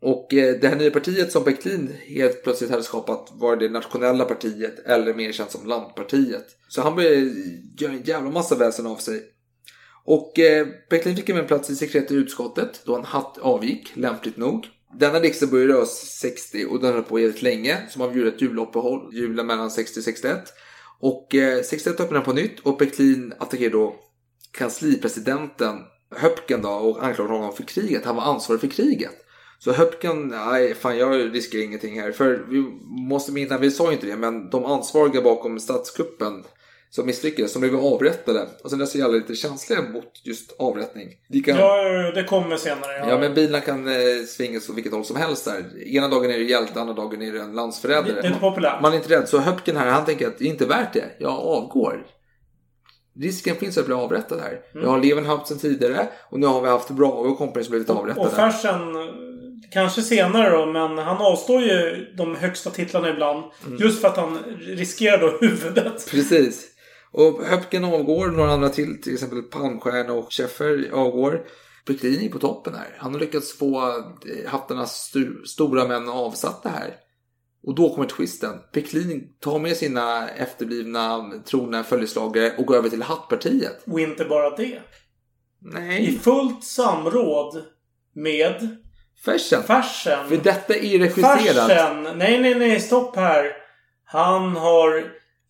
Och eh, det här nya partiet som Bäcklin helt plötsligt hade skapat var det nationella partiet eller mer känt som Landpartiet. Så han började göra en jävla massa väsen av sig. Och eh, fick även plats i sekret i utskottet då en hatt avgick, lämpligt nog. Denna riksdag började röra 60 och den höll på jävligt länge. Så man gjorde ett juluppehåll, julen mellan 60 och 61. Och eh, 61 öppnade på nytt och Bäcklin attackerade då kanslipresidenten Höpken då och anklagade honom för kriget. Han var ansvarig för kriget. Så Höpken, nej fan jag riskerar ingenting här. För vi måste minnas, vi sa ju inte det, men de ansvariga bakom statskuppen som misslyckades, som blev avrättade. Och sen är så jävla lite känsliga mot just avrättning. De kan, Ja, det kommer senare. Ja. Ja men bilarna kan eh, svingas åt vilket håll som helst där. Ena dagen är det hjälte, andra dagen är det en landsförrädare. Det är inte populärt. Man är inte rädd. Så Höpken här, han tänker att det är inte värt det. Jag avgår. Risken finns att bli avrättad här. Mm. Jag har Levenhaupt sedan tidigare och nu har vi haft Bravo och Company som blivit avrättade. Och Fersen, kanske senare då, men han avstår ju de högsta titlarna ibland. Mm. Just för att han riskerar då (laughs) huvudet. Precis. Och Höpken avgår, några andra till, till exempel Palmstierna och Schäffer avgår. Är på toppen här. Han har lyckats få eh, hattarnas stu- stora män avsatta här. Och då kommer twisten. Peklin tar med sina efterblivna trogna följeslagare och går över till hattpartiet. Och inte bara det. Nej. I fullt samråd med Fersen. Fersen. För detta är regisserat. Fersen. Nej, nej, nej. Stopp här. Han har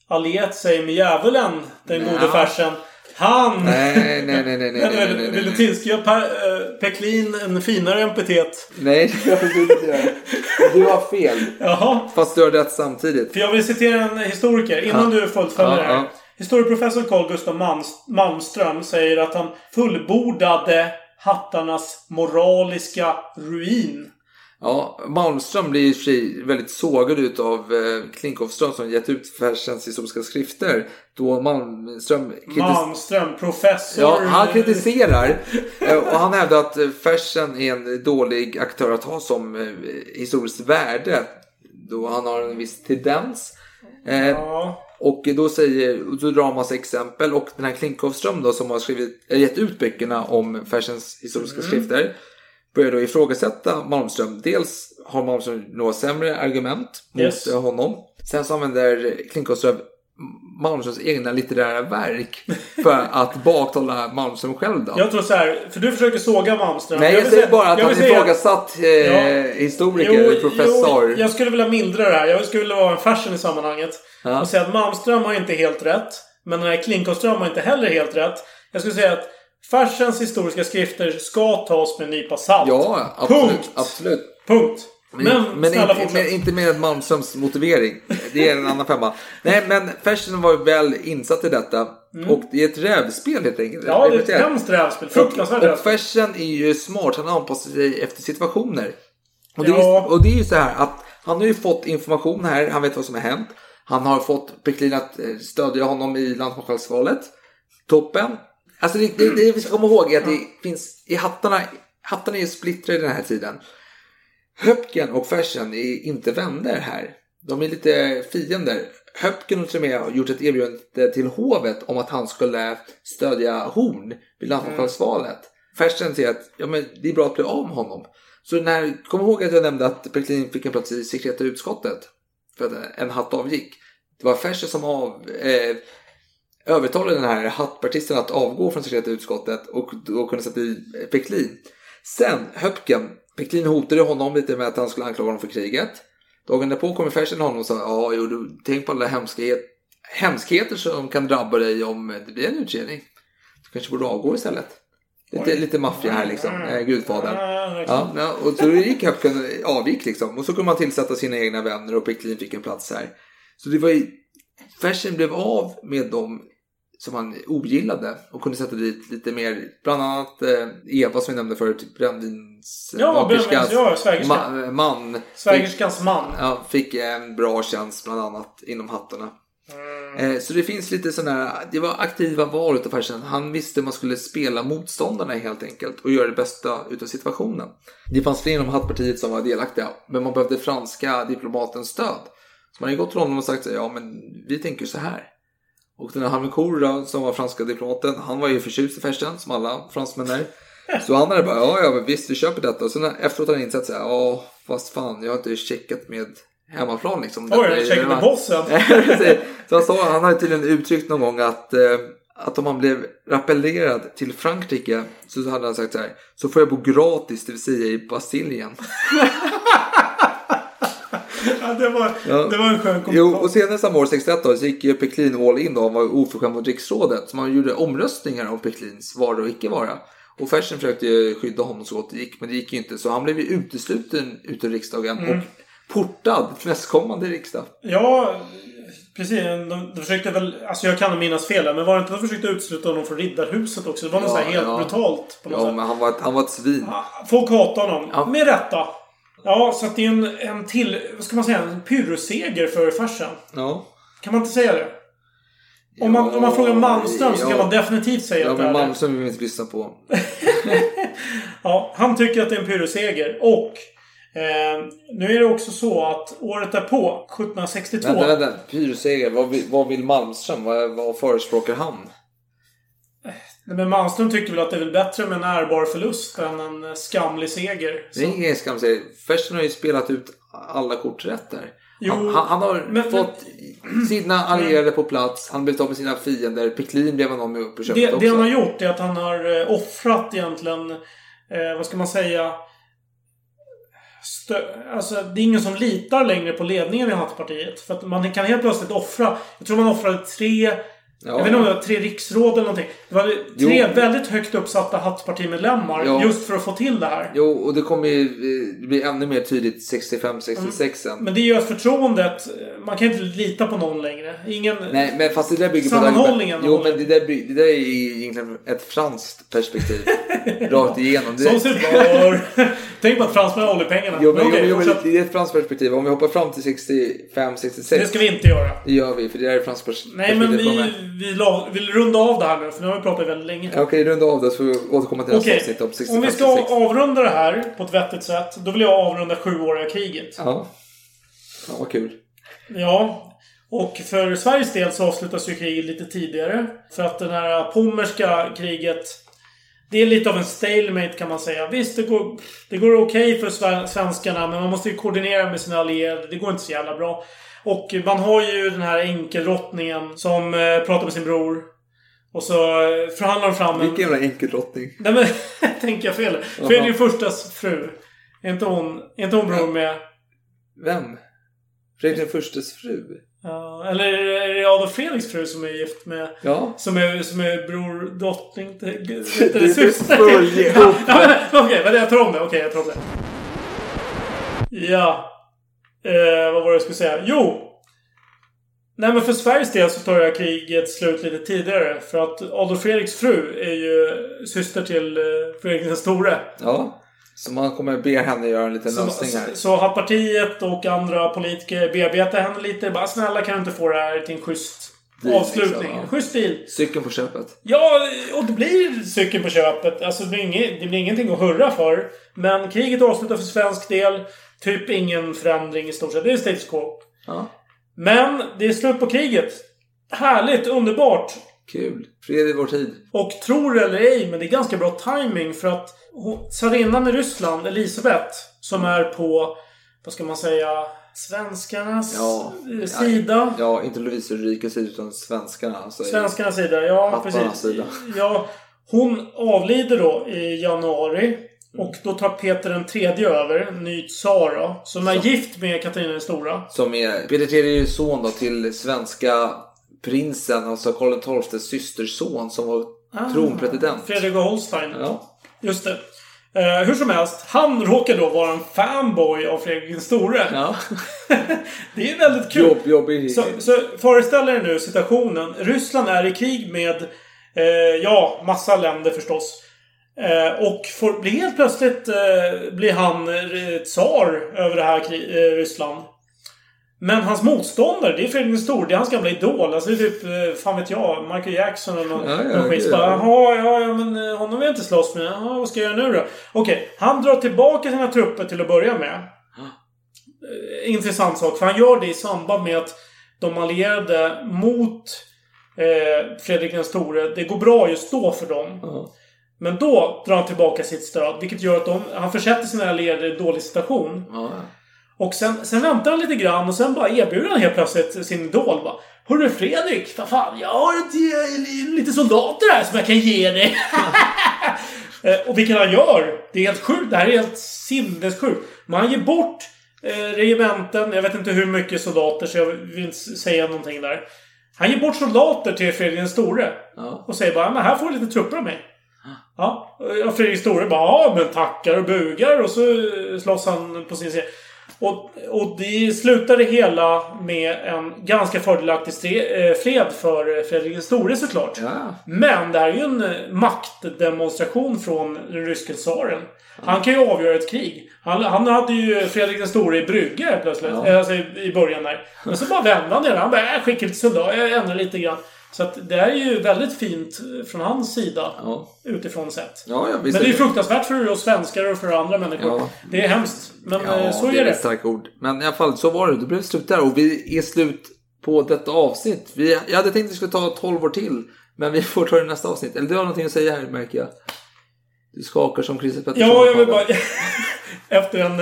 allierat sig med djävulen, den gode Fersen. Han... Nej, nej, nej, nej, nej, Vill du tillskriva eh, Peklin en finare epitet? Nej, det får du inte göra. Du har fel. Jaha. Fast du har rätt samtidigt. För jag vill citera en historiker innan du fullföljer det här. Historieprofessorn Carl Gustav Malms- Malmström säger att han fullbordade hattarnas moraliska ruin. Ja, Malmström blir i och för sig väldigt sågad ut av eh, som gett ut Fersens historiska skrifter. Då Malmström kritis- Malmström, professor... Ja, han kritiserar eh, och han hävdar att Fersen är en dålig aktör att ha som eh, historiskt värde. Då han har en viss tendens. Eh, Ja. Och då säger, då drar han massa exempel och den här Klinckowström då som har skrivit, gett ut böckerna om Fersens historiska Mm. skrifter börjar då ifrågasätta Malmström. Dels har Malmström några sämre argument mot Yes. honom. Sen så använder Klinckowström Malmströms egna litterära verk för (laughs) att baktala Malmström själv då. Jag tror så här, för du försöker såga Malmström. Nej, jag, vill säger säga- bara att jag han ifrågasatt eh, Ja. historiker, Jo, professor. Jo, jag skulle vilja mildra det här. Jag skulle vilja vara en fashion i sammanhanget. Ja. Och säga att Malmström har inte helt rätt. Men den här Klinckowström har inte heller helt rätt. Jag skulle säga att Fersens historiska skrifter ska tas med en nypa salt. Ja, absolut. Punkt. absolut. Punkt. Men, Men, snälla inte, men inte med Malmströms motivering. Det är en annan femma. Nej, men Fersen var ju väl insatt i detta. Och det är ett rävspel helt enkelt. Mm. Ja, det är ett hemskt rävspel. Fruktansvärt Och, och. Fersen är ju smart. Han anpassar sig efter situationer. Och det, Ja. är, och det är ju så här att han har ju fått information här. Han vet vad som har hänt. Han har fått Peklin att eh, stödja honom i landsmarskalksvalet. Toppen. Alltså det, det, det vi ska komma ihåg är att det finns i hattarna. Hattarna är ju splittrade den här tiden. Höpken och Fersen är inte vänner här. De är lite fiender. Höpken har till och med gjort ett erbjudande till hovet om att han skulle stödja Horn vid landsmarskalksvalet. Fersen säger att ja, men det är bra att bli av med honom. Så när, kom ihåg att jag nämnde att Peklin fick en plats i sekreta utskottet. För att en hatt avgick. Det var Fersen som av, eh, övertalade den här hattpartisten att avgå från sekreta utskottet och då kunde sätta i Peklin. Sen Höpken, Peklin hotade honom lite med att han skulle anklaga honom för kriget. Dagen därpå kommer Fersen honom och sa ja, jo, du, tänk på alla hemskhet, hemskheter som kan drabba dig om det blir en utredning. Du kanske borde avgå istället. Lite, lite maffia här liksom, eh, gudfadern. Ja, ja, och så gick Höpken, avgick liksom. Och så kunde man tillsätta sina egna vänner och Peklin fick en plats här. Så det var ju, Fersen blev av med dem som han ogillade och kunde sätta dit lite mer, bland annat eh, Eva som vi nämnde förut, brännvins Ja, brännvins- ja, svägerska. ma- man. Svägerskans man. Ja, fick en bra tjänst bland annat inom hattarna. Mm. Eh, Så det finns lite sådana här, det var aktiva val utav Fersen. Han visste man skulle spela motståndarna helt enkelt och göra det bästa utav situationen. Det fanns fler inom hattpartiet som var delaktiga, men man behövde franska diplomatens stöd. Så man hade gått till honom och sagt så ja men vi tänker så här. Och den här Harmencourt då, som var franska diplomaten, han var ju förtjust i Fersen, som alla fransmän är. (laughs) Så han hade bara, ja ja men visst vi köper detta. Och sen efteråt har han insett så här, ja fast fan jag har inte checkat med hemmaplan liksom. Oj, jag checkade med relevant." bossen. (laughs) Så han, sa, han hade tydligen uttryckt någon gång att, eh, att om han blev rappellerad till Frankrike så hade han sagt så här, så får jag bo gratis, det vill säga i Brasilien. (laughs) (laughs) Ja, det, var, Ja. det var en skön Jo, kommentar. och senare samma år, 61 då, så gick ju Peklin all in då. Han var oförskämd mot riksrådet. Så man gjorde omröstningar om Peklins vara och icke vara. Och Fersen försökte skydda honom så gott det gick, men det gick ju inte. Så han blev ju utesluten ut ur riksdagen Mm. och portad till nästkommande riksdag. Ja, precis. De, de försökte väl... Alltså jag kan minnas fel men var det inte de försökte utesluta honom från Riddarhuset också? Det var något Ja, så här helt ja. brutalt. På något Ja, sätt. men han var han var ett svin. Folk hatar honom. Ja. Med rätta. Ja, så att det är en, en till... Vad ska man säga? En pyrrusseger för Fersen. Ja. Kan man inte säga det? Om man, om man frågar Malmström så ja. kan man definitivt säga Ja, att det men är det. Malmström vill vi inte lyssna på. (laughs) Ja, han tycker att det är en pyrrusseger. Och eh, nu är det också så att året därpå, 1762... Vänta, vänta. Pyrrusseger. Vad, vad vill Malmström? Vad, vad förespråkar han? Men Malmström tycker väl att det är väl bättre med en ärbar förlust än en eh, skamlig seger. Det är ingen skamserie. Fersen har ju spelat ut alla kort rätt där. Jo, han, han, har men- fått sina allierade på plats. Han blev av med sina fiender. Peklin blev han av med på köpet Det, också. det han har gjort är att han har eh, offrat egentligen, eh, vad ska man säga, alltså det är ingen som litar längre på ledningen i Hattpartiet. För att man kan helt plötsligt offra, jag tror man offrade tre Ja. Jag vet inte om det var tre riksråd eller någonting. Det var tre Jo. väldigt högt uppsatta Hattpartimedlemmar Ja. just för att få till det här. Jo, och det kommer ju eh, bli ännu mer tydligt 65-66 sen. Men det gör att förtroendet, man kan inte lita på någon längre. Ingen... Nej, men fast det där bygger på... Sammanhållningen Jo, men det där, det där är ju egentligen ett franskt perspektiv. (laughs) Rakt igenom. Det, Som sig bör. Tänk på att fransmännen håller pengarna. Jo, men, okej, jo, men, det är ett franskt perspektiv. Om vi hoppar fram till 65-66. Det ska vi inte göra. Det gör vi, för det där är franskt pers- Nej, men perspektiv vi. Vi la, vill runda av det här nu, för nu har vi pratat väldigt länge. Okej, runda av det så får vi återkomma till nästa Okej, avsnitt om 65 om vi ska avrunda det här på ett vettigt sätt, då vill jag avrunda sjuåriga kriget. Ja. ja, vad kul. Ja. Och för Sveriges del så avslutas ju kriget lite tidigare. För att det här pommerska kriget... Det är lite av en stalemate kan man säga. Visst, det går, det går okej för sve- svenskarna, men man måste ju koordinera med sina allierade. Det går inte så jävla bra. Och man har ju den här enkeldrottningen som eh, pratar med sin bror. Och så eh, förhandlar de fram en... Vilken jävla enkelrottning. Nej men, (laughs) tänker jag fel? Jaha. Fredrik förstas fru. Är inte hon, är inte hon bror med... Vem? Fredrik den förstes fru? Ja, eller är det Adolf Fredriks fru som är gift med... Ja. Som är, som är bror, dottning (laughs) till... Det är syster? (laughs) men Okej, men jag tar om det. Okej, jag tar om det. Ja. Eh, vad var det jag skulle säga? Jo! Nej men för Sveriges del så tar här kriget slut lite tidigare. För att Adolf Fredriks fru är ju syster till eh, Fredrik den store. Ja. Så man kommer be henne göra en liten Så, lösning här. så, så har partiet och andra politiker bearbetat henne lite. Bara snälla kan du inte få det här till en schysst Deal, avslutning? liksom, ja. Schysst deal. Cykeln på köpet. Ja, och det blir cykeln på köpet. Alltså det blir, inget, det blir ingenting att hurra för. Men kriget avslutas för svensk del. Typ ingen förändring i stort sett. Det är status quo. Ja. Men det är slut på kriget. Härligt, underbart. Kul. Fred i vår tid. Och tror det eller ej, men det är ganska bra timing för att tsarinnan i Ryssland, Elisabeth, som är på, vad ska man säga, svenskarnas Ja. eh, sida. Ja, inte Lovisa Ulrikes sida utan svenskarna. Alltså, Svenskarnas sida, ja precis. sida. Ja, hon avlider då i januari. Och då tar Peter den tredje över, en ny tsar då, Som är gift med Katarina den stora. Som är Peter III är ju son då till svenska prinsen, alltså Karl XIIs systerson som var Ah, tronpretendent. Fredrik av Holstein. Ja. Just det. Eh, hur som helst, han råkar då vara en fanboy av Fredrik den store. Ja. (laughs) det är väldigt kul. Jobb, jobbig. Så, så föreställ er nu situationen. Ryssland är i krig med, eh, ja, massa länder förstås. Eh, och får, blir helt plötsligt eh, blir han eh, tsar över det här eh, Ryssland. Men hans motståndare, det är Fredrik den store. Det är hans gamla idol. Alltså det är typ, fan vet jag, Michael Jackson eller någon, Ja, ja, någon skit. Så gud. bara, Jaha, ja, ja, men honom vill jag inte slåss med. Jaha, vad ska jag göra nu då? Okej, han drar tillbaka sina trupper till att börja med. Eh, intressant sak. För han gör det i samband med att de allierade mot eh, Fredrik den store. Det går bra just då för dem. Ja. Men då drar han tillbaka sitt stöd. Vilket gör att de, han försätter sina allierade i en dålig situation. Ja. Och sen, sen väntar han lite grann och sen bara erbjuder han helt plötsligt sin idol. Bara, Hörru Fredrik, vad fan, jag har ett, eh, lite soldater här som jag kan ge dig. (laughs) Eh, och vilket han gör. Det är helt sjukt. Det här är helt sinnessjukt. Men han ger bort eh, regementen. Jag vet inte hur mycket soldater så jag vill inte säga någonting där. Han ger bort soldater till Fredrik den store. Ja. Och säger bara, men här får du lite trupper av mig. Ja, Fredrik Store bara ja, men tackar och bugar och så slåss han på sin sida. Och, och det slutade hela med en ganska fördelaktig eh, fred för Fredrik den store såklart. Ja. Men det här är ju en maktdemonstration från den ryske tsaren. Han kan ju avgöra ett krig. Han, han hade ju Fredrik den store i Brygge helt plötsligt. Ja. Eh, Alltså i, i början där. Men så bara vände han det. Han bara, jag skickar lite soldater, jag ändrar lite grann. Så att det är ju väldigt fint från hans sida. Ja. Utifrån sett. Ja, Men det är är ju fruktansvärt för oss svenskar och för andra människor. Ja. Det är hemskt. Men eh, Ja, så är det är det. ett starkt ord. Men i alla fall, så var det. Det blev slut där och vi är slut på detta avsnitt. Vi, jag hade tänkt att det skulle ta 12 år till. Men vi får ta det i nästa avsnitt. Eller du har någonting att säga här märker jag. Du skakar som Christer Pettersson. Ja, jag vill bara... (laughs) Efter en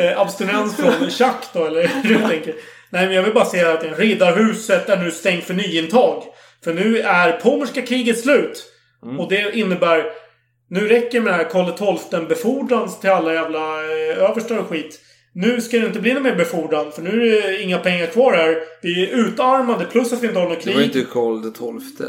eh, abstinens från schack då, eller hur du tänker. Nej, men jag vill bara säga att Riddarhuset är nu stängt för nyintag. För nu är Pommerska kriget slut. Och det innebär... Nu räcker med det här Karl XII befordrans till alla jävla eh, överstar och skit. Nu ska det inte bli någon mer befordran, för nu är det inga pengar kvar här. Vi är utarmade, plus att vi inte har något Det krig. var ju inte Karl XII.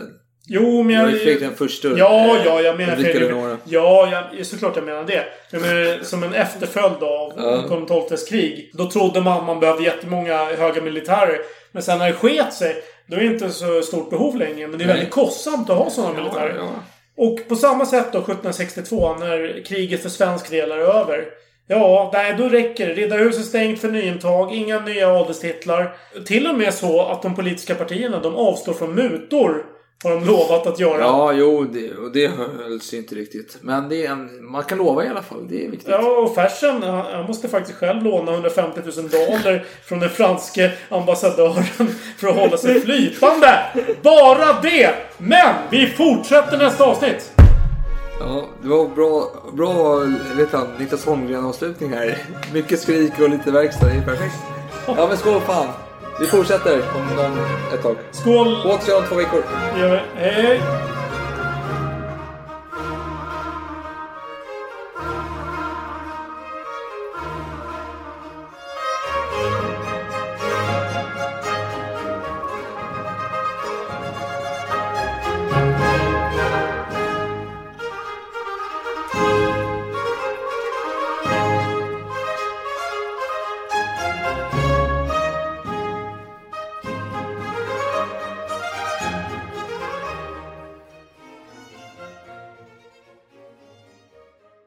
Jo, men Det var jag... Fredrik den första. Ja, ja, jag menar Fredrik... Ja, jag, såklart jag menar det. Jag menar, som en efterföljd av Ja. Karl XIIs krig. Då trodde man man behövde jättemånga höga militärer. Men sen när det sket sig, då är det inte så stort behov längre. Men det är Nej. väldigt kostsamt att ha sådana militärer. ja. Och på samma sätt då, 1762, när kriget för svensk del är över. Ja, nej, då räcker det. Riddarhuset stängt för nyintag, inga nya adelstitlar. Till och med så att de politiska partierna, de avstår från mutor. Har de lovat att göra. Ja, jo, det, och det hölls ju inte riktigt. Men det är en, man kan lova i alla fall. Det är viktigt. Ja, och Fersen, han han måste faktiskt själv låna 150 000 dollar från den franske ambassadören för att hålla sig flytande. Bara det! Men vi fortsätter nästa avsnitt. Ja, det var bra, bra vet han, Niklas Holmgren-avslutning här. Mycket skrik och lite verkstad, det är perfekt. Ja men skål fan! Vi fortsätter om någon, ett tag. Skål! På återseende om två veckor. Hej, hej!